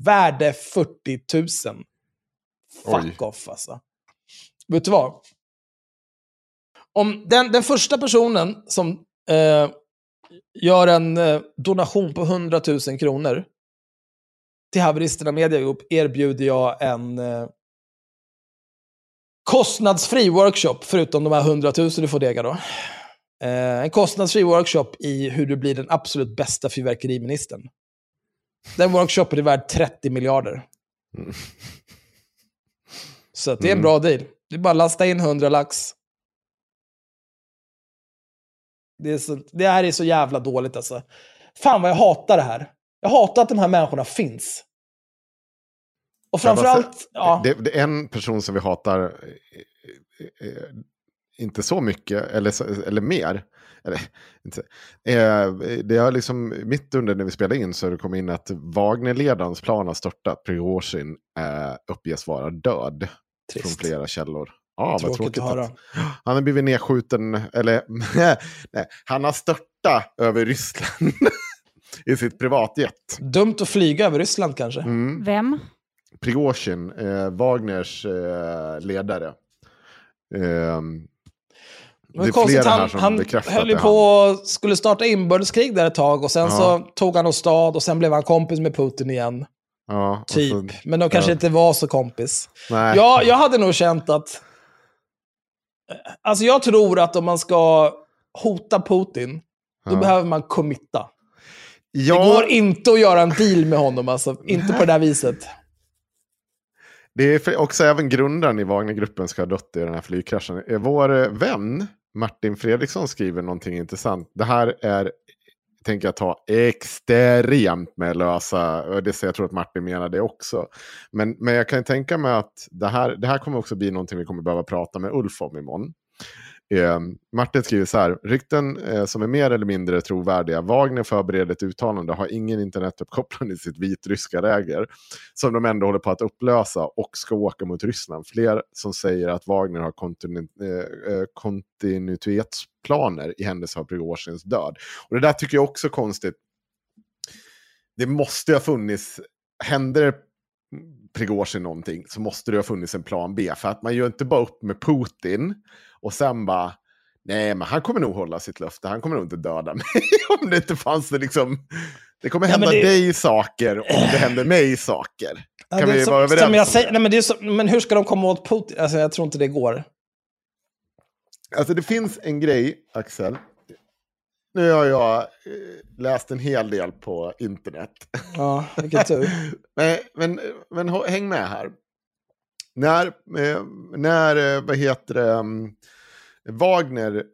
B: Värde 40 000. Fuck
A: Oj.
B: off alltså. Vet du vad? Om den, den första personen som eh, gör en eh, donation på 100 000 kronor till Haveristerna Media Group erbjuder jag en eh, kostnadsfri workshop, förutom de här 100 000 du får dega då. Eh, en kostnadsfri workshop i hur du blir den absolut bästa fyrverkeriministern. Den workshopen är värd 30 miljarder.
A: Mm.
B: Så det är en
A: Mm.
B: bra deal. Det är bara att lasta in 100 lax. Det, är så, det här är så jävla dåligt alltså. Fan vad jag hatar det här. Jag hatar att de här människorna finns. Och framförallt, ja,
A: Det, det är en person som vi hatar. eh, eh, inte så mycket, eller, eller mer. Eller, inte, eh, det har liksom, mitt under när vi spelade in så har det kommit in att Wagnerledarens plan har störtat. Prigozjin eh, uppges vara död från
B: Trist.
A: flera källor. Ja, vad
B: Tråkigt
A: tråkigt
B: att höra.
A: att han har blivit nedskjuten, eller nej, han har störtat över Ryssland i sitt privatjet.
B: Dumt att flyga över Ryssland kanske.
A: Mm.
C: Vem?
A: Prigozjin, eh, Wagners eh, ledare.
B: Men
A: det är
B: konstigt,
A: flera här
B: han,
A: som
B: han
A: bekräftar
B: höll ju på och skulle starta inbördeskrig där ett tag och sen
A: Ja.
B: så tog han någon stad och sen blev han kompis med Putin igen.
A: Ja, och
B: Typ.
A: så-
B: Men de kanske
A: ja.
B: inte var så kompis.
A: nej.
B: Ja, jag hade nog känt att... Alltså jag tror att om man ska hota Putin, då
A: Ja.
B: behöver man committa.
A: ja,
B: Det går inte att göra en deal med honom, alltså. Inte på det där viset.
A: det är också även grundaren i Wagnergruppen ska ha dött i den här flygkraschen. Eh, Vår eh, vän Martin Fredriksson skriver någonting intressant. Det här är, tänker jag ta extremt med lösa, och det säger jag tror att Martin menar det också. Men, men jag kan tänka mig att det här, det här kommer också bli någonting vi kommer behöva prata med Ulf om imorgon. Eh, Martin skriver så här, rykten eh, som är mer eller mindre trovärdiga. Wagner förbereder ett uttalande, har ingen internetuppkoppling i sitt vitryska läger, som de ändå håller på att upplösa och ska åka mot Ryssland. Fler som säger att Wagner har kontinu eh, eh kontinuitetsplaner i händelse av Prigozjins död. Och det där tycker jag också är konstigt. Det måste ha funnits, händer det Prigozjin någonting så måste det ha funnits en plan B. För att man gör inte bara upp med Putin och sen bara, nej men han kommer nog hålla sitt löfte, han kommer nog inte döda mig. om det inte fanns det liksom, det kommer
B: Ja,
A: hända
B: men det-
A: dig saker om det händer mig saker.
B: Ja,
A: Kan vi
B: som-
A: vara överens
B: som jag säger, nej, men, det är så, men hur ska de komma åt Putin? Alltså, jag tror inte det går.
A: Alltså det finns en grej, Axel. Nu har jag eh, läst en hel del på internet.
B: Ja, vilken tur.
A: men, men, men häng med här. När, eh, när eh, vad heter det, mm, Wagner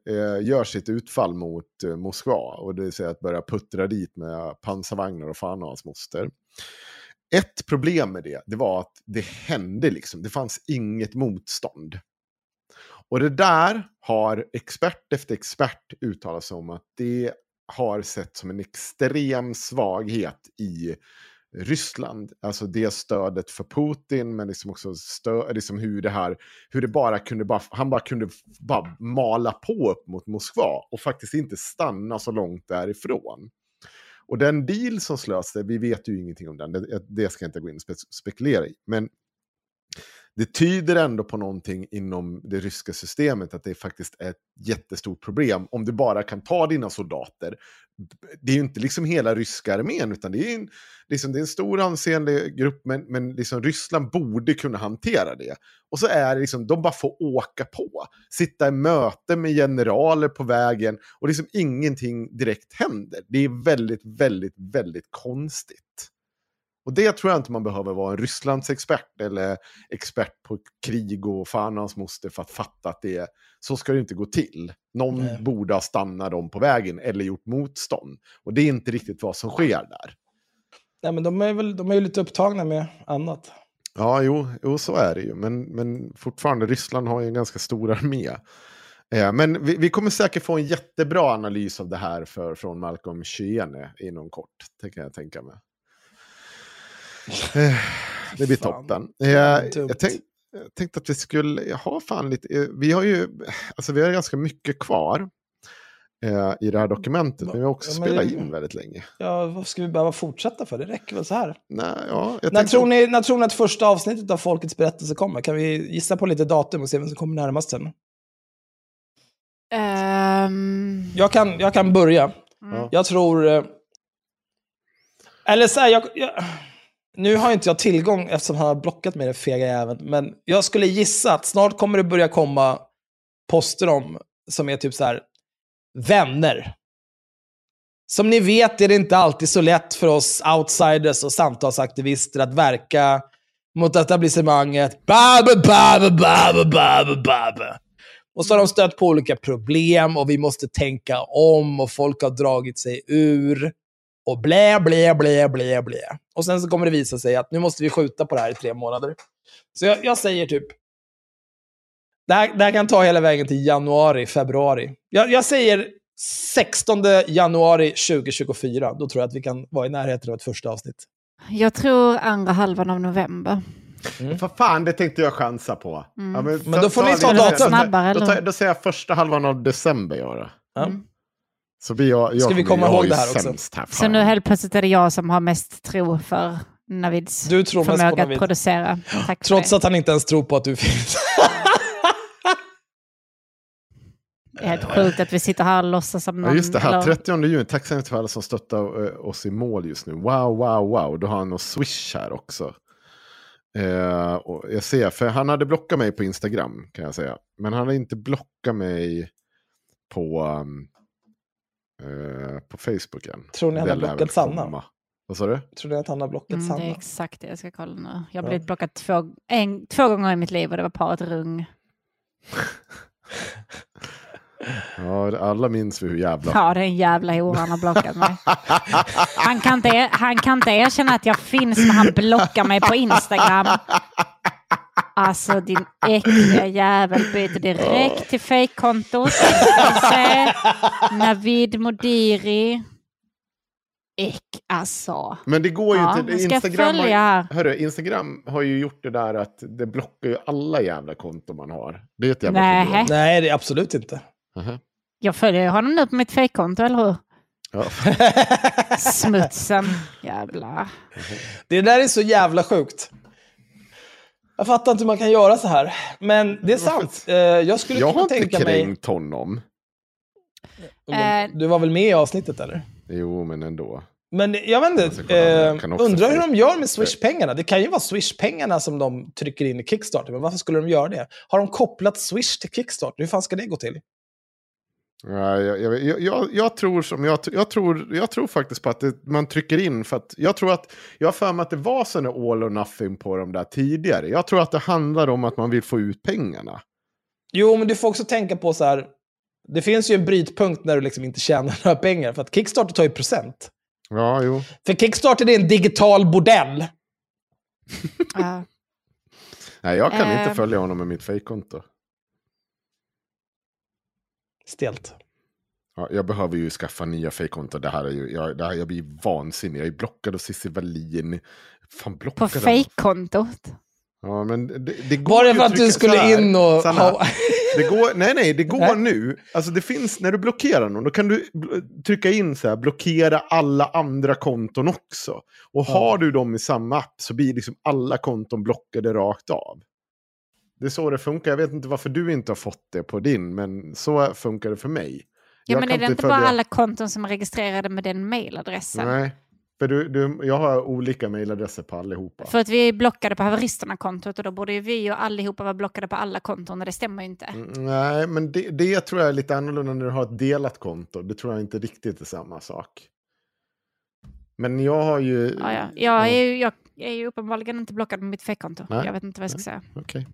A: gör sitt utfall mot Moskva, och det vill säga att börja puttra dit med pansarvagnar och fan och hans moster. Ett problem med det, det var att det hände liksom, det fanns inget motstånd. Och det där har expert efter expert uttalat sig om att det har sett som en extrem svaghet i Ryssland. Alltså det stödet för Putin, men liksom också stö- liksom hur det här, hur det bara kunde, bara, han bara kunde bara mala på upp mot Moskva och faktiskt inte stanna så långt därifrån. Och den deal som slöts, vi vet ju ingenting om den, det, det ska jag inte gå in och spe- spekulera i. Men det tyder ändå på någonting inom det ryska systemet att det faktiskt är ett jättestort problem om du bara kan ta dina soldater. Det är ju inte liksom hela ryska armén utan det är en, liksom, det är en stor ansenlig grupp men, men liksom Ryssland borde kunna hantera det. Och så är det liksom, de bara får åka på, sitta i möte med generaler på vägen och liksom ingenting direkt händer. Det är väldigt, väldigt, väldigt konstigt. Och det tror jag inte man behöver vara en Rysslands expert eller expert på krig och fan och hans moster för att fatta att det är, så ska det inte gå till. Någon
B: Nej.
A: borde ha stannat dem på vägen eller gjort motstånd. Och det är inte riktigt vad som sker där.
B: Nej, men de är väl de är ju lite upptagna med annat.
A: Ja, jo, jo så är det ju. Men, men fortfarande, Ryssland har ju en ganska stor armé. Eh, men vi, vi kommer säkert få en jättebra analys av det här för, från Malcolm Schiene inom kort. Kan jag tänka mig. Eh, det blir
B: Fan,
A: toppen. Eh,
B: dumt.
A: jag, tänk, jag tänkte att vi skulle ha fan lite... eh, Vi har ju alltså vi har ganska mycket kvar eh, i det här dokumentet. Men vi har också
B: Ja,
A: spelat
B: det-
A: in väldigt länge.
B: Ja, vad ska vi behöva fortsätta för? Det räcker väl så här.
A: Nej, ja, jag
B: När
A: tänkte-
B: tror, ni, när tror ni att första avsnittet av Folkets berättelse kommer? Kan vi gissa på lite datum och se vem som kommer närmast sen?
C: Ehm,
B: Jag kan, jag kan börja.
A: Ja.
B: Jag tror... eh, Eller så här, jag, jag, nu har inte jag tillgång eftersom han har blockat mig, den fega jäveln. Men jag skulle gissa att snart kommer det börja komma poster om, som är typ så här, vänner. Som ni vet är det inte alltid så lätt för oss outsiders och samtalsaktivister att verka mot etablissemanget. Babbe, babbe, babbe, babbe, babbe. Och så har de stött på olika problem och vi måste tänka om och folk har dragit sig ur. Och blä, blä, blä, blä, blä. Och sen så kommer det visa sig att nu måste vi skjuta på det här i tre månader. Så jag, jag säger typ Det här, det här kan ta hela vägen till januari, februari. Jag, jag säger 16 januari 2024. Då tror jag att vi kan vara i närheten av ett första avsnitt.
C: Jag tror andra halvan av november.
A: För fan, det tänkte jag chansa på.
C: Mm.
A: Ja,
B: Men då får ni
A: vi-
B: ta datum.
C: Snabbare,
A: Då, tar- då säger jag första halvan av december. Jag då.
B: Ja.
C: Mm.
A: Så jag, jag
B: Ska vi komma ihåg det här också?
A: Här,
C: Så nu helt plötsligt är det jag som har mest tro för Navids
B: Du tror mest på
C: förmåga att
B: Navid.
C: producera. Tack
B: Trots att han inte ens tror på att du finns.
C: Det är helt sjukt att vi sitter här och låtsas som någon...
A: Ja, just det, här,
C: eller-
A: 30 juni. Tack så mycket för alla som stöttar eh, oss i mål just nu. Wow, wow, wow. Då har han någon swish här också. Eh, och jag ser, för han hade blockat mig på Instagram kan jag säga. Men han hade inte blockat mig på, um, eh, på Facebook än.
B: Tror ni han har blockat Sanna?
A: Vad sa du?
B: Tror ni att han har blockat
C: Mm, det är
B: Sanna?
C: exakt det jag ska kolla nu. Jag har
B: Ja.
C: blivit blockad två, en, två gånger i mitt liv och det var paret Rung.
A: Ja, alla minns vi hur jävla...
C: Ja, det är en jävla hora han har blockat mig. Han kan, inte, han kan inte erkänna att jag finns när han blockar mig på Instagram. Alltså din äckliga jävel byter direkt till fejkkontot. Navid Modiri. Äck alltså.
A: Men det går ju
C: Ja,
A: inte. Instagram, har, hörru, Instagram har ju gjort det där att det blockar ju alla jävla konton man har. Det är ett jävla
C: Nej.
A: problem.
B: Nej, det är absolut inte.
A: Aha.
C: Jag följer honom nu på mitt fejkkonto, eller hur?
A: Ja.
C: Smutsen. Jävlar.
B: Det där är så jävla sjukt. Jag fattar inte hur man kan göra så här. Men det är sant. Eh, Jag skulle
A: Jag har
B: kunna
A: inte
B: tänka mig...
A: kränkt honom.
C: Eh.
B: Du var väl med i avsnittet eller?
A: Jo, men ändå.
B: Men jag vet
A: Jag
B: inte,
A: jag
B: eh, undrar hur de gör med Swish-pengarna. Det kan ju vara Swish-pengarna som de trycker in i Kickstarter, men varför skulle de göra det? Har de kopplat Swish till Kickstarter? Hur fan ska det gå till?
A: Nej, jag, jag, jag, jag, tror som, jag, jag, tror, jag tror faktiskt på att det, man trycker in för att jag tror att jag har för mig att det var sån all or nothing på de där tidigare. Jag tror att det handlar om att man vill få ut pengarna.
B: Jo, men du får också tänka på så här, det finns ju en brytpunkt när du liksom inte tjänar några pengar, för att Kickstarter tar ju procent.
A: Ja, jo.
B: För Kickstarter är en digital bordell.
A: Nej, jag kan
C: Eh.
A: inte följa honom med mitt fejkkonto.
B: Stelt.
A: Ja, jag behöver ju skaffa nya fejkkonton. Det här är ju, jag, det här, jag blir vansinnig. Jag är blockad av Cissi Wallin. Fan,
C: På fejkkontot.
A: Ja, men det, det går
B: Var det för att
A: trycka
B: du skulle in och...
A: Sanna,
B: ha...
A: Det går, nej, nej, det går nu. Alltså det finns, när du blockerar någon, då kan du trycka in så här, blockera alla andra konton också. Och
B: Ja.
A: har du dem i samma app så blir liksom alla konton blockade rakt av. Det är så det funkar. Jag vet inte varför du inte har fått det på din, men så funkar det för mig.
C: Ja,
A: Jag
C: men är det inte
A: följa-
C: bara alla konton som är registrerade med den mailadressen?
A: Nej, för du, du, jag har olika mejladresser på allihopa.
C: För att vi är blockade på haveristerna-kontot och då borde ju vi och allihopa vara blockade på alla konton och det stämmer ju inte.
A: Mm, Nej, men det, det tror jag är lite annorlunda när du har ett delat konto. Det tror jag inte riktigt är samma sak. Men jag har ju...
C: Ja, ja. Jag, är ju, jag är ju uppenbarligen inte blockad med mitt fejkkonto.
A: Nej.
C: Jag vet inte vad jag ska säga.
A: Okej.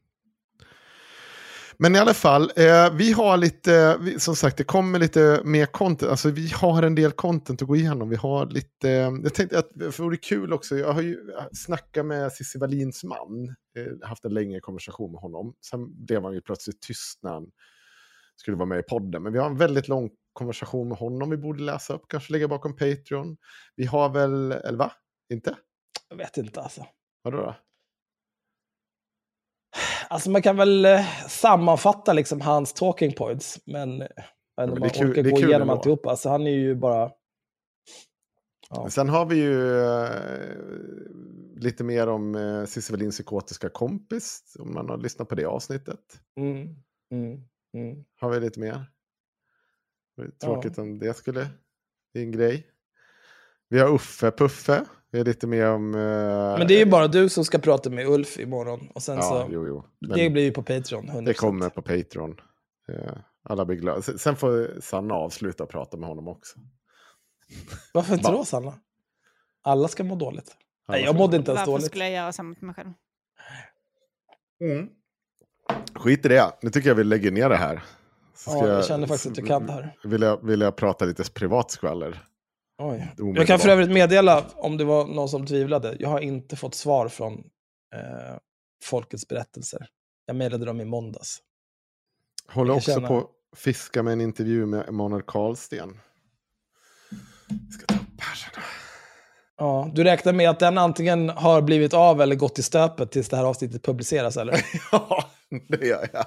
A: Men i alla fall, eh, vi har lite, vi, som sagt det kommer lite mer content, alltså vi har en del content att gå igenom. Vi har lite, eh, jag tänkte att det vore kul också, jag har ju snackat med Cissi Wallins man, eh, haft en längre konversation med honom. Sen blev han ju plötsligt tyst när han skulle vara med i podden. Men vi har en väldigt lång konversation med honom vi borde läsa upp, kanske lägga bakom Patreon. Vi har väl, eller va? Inte?
B: Jag vet inte alltså.
A: Vadå då?
B: Alltså man kan väl eh, sammanfatta liksom hans talking points, men eh, jag vet inte om man
A: kul-
B: orkar gå igenom alltihopa. Alltså han är ju bara... Ja.
A: Sen har vi ju eh, lite mer om eh, Cissi Wallins psykotiska kompis, om man har lyssnat på det avsnittet.
B: Mm, mm, mm.
A: Har vi lite mer? Tråkigt om det skulle bli en grej. Vi har Uffe Puffe. Vi har lite mer om... eh,
B: Men det är ju bara du som ska prata med Ulf imorgon. Och sen
A: Ja,
B: så,
A: jo, jo.
B: det blir ju på Patreon. 100%.
A: det kommer på Patreon. Eh, Alla blir glada. Sen- får Sanna avsluta prata med honom också.
B: Varför inte
A: Va?
B: då, Sanna? Alla ska må dåligt.
A: Alla
B: Nej, jag mådde inte ens
C: Varför
B: dåligt.
C: skulle jag göra samma till mig själv?
A: Mm. Skit i det. Nu tycker jag vi lägger ner det här. Så
B: Ja, jag känner faktiskt att du kan det här.
A: Vill jag, vill jag prata lite privat skvaller?
B: Oj. Jag kan för övrigt meddela, om det var någon som tvivlade, jag har inte fått svar från eh, Folkets berättelser. Jag mejlade dem i måndags.
A: Håller
B: Jag
A: också
B: känner-
A: på att fiska med en intervju med Emanuel Karlsten. Ska ta upp här.
B: Ja, du räknar med att den antingen har blivit av eller gått i stöpet tills det här avsnittet publiceras, eller?
A: Ja, det gör jag.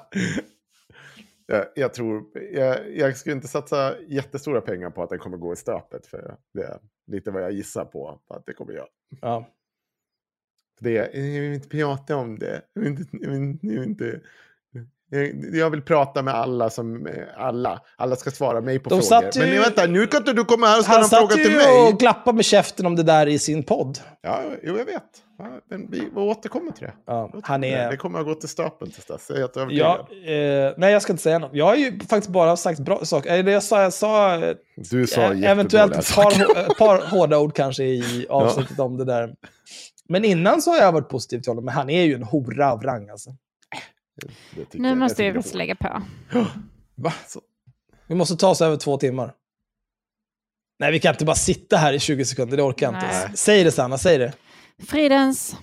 A: Jag, jag tror, jag, jag skulle inte satsa jättestora pengar på att den kommer gå i stöpet. För det är lite vad jag gissar på att det kommer göra.
B: Ja.
A: Det, jag vill inte prata om det. Jag vill inte, jag vill, jag vill inte, jag, jag vill prata med alla som, alla. Alla ska svara mig på
B: De
A: frågor.
B: satt ju-
A: Men vänta, nu kan inte du komma här och ställa
B: Han
A: en
B: satt
A: fråga till
B: ju
A: mig.
B: och glappade med käften om det där i sin podd.
A: Ja, jo, jag vet. Ja, men vi, återkommer till det.
B: Ja, han
A: det.
B: är...
A: Det kommer att gå till stapeln till dess. Jag är helt övertygad.
B: Ja, eh, nej, jag ska inte säga något. Jag har ju faktiskt bara sagt bra saker. Eller Jag sa, jag sa eh,
A: Du sa
B: eh, eventuellt ett par, par hårda ord kanske i avsnittet om det där. Men innan så har jag varit positiv till honom. Men han är ju en hora av rang alltså.
C: Nu måste vi
A: jag det
C: lägga på.
B: Va? Vi måste ta oss över två timmar. Nej, vi kan inte bara sitta här i 20 sekunder. Det orkar jag inte. Säg det, Sanna. Säg det.
C: Fridens.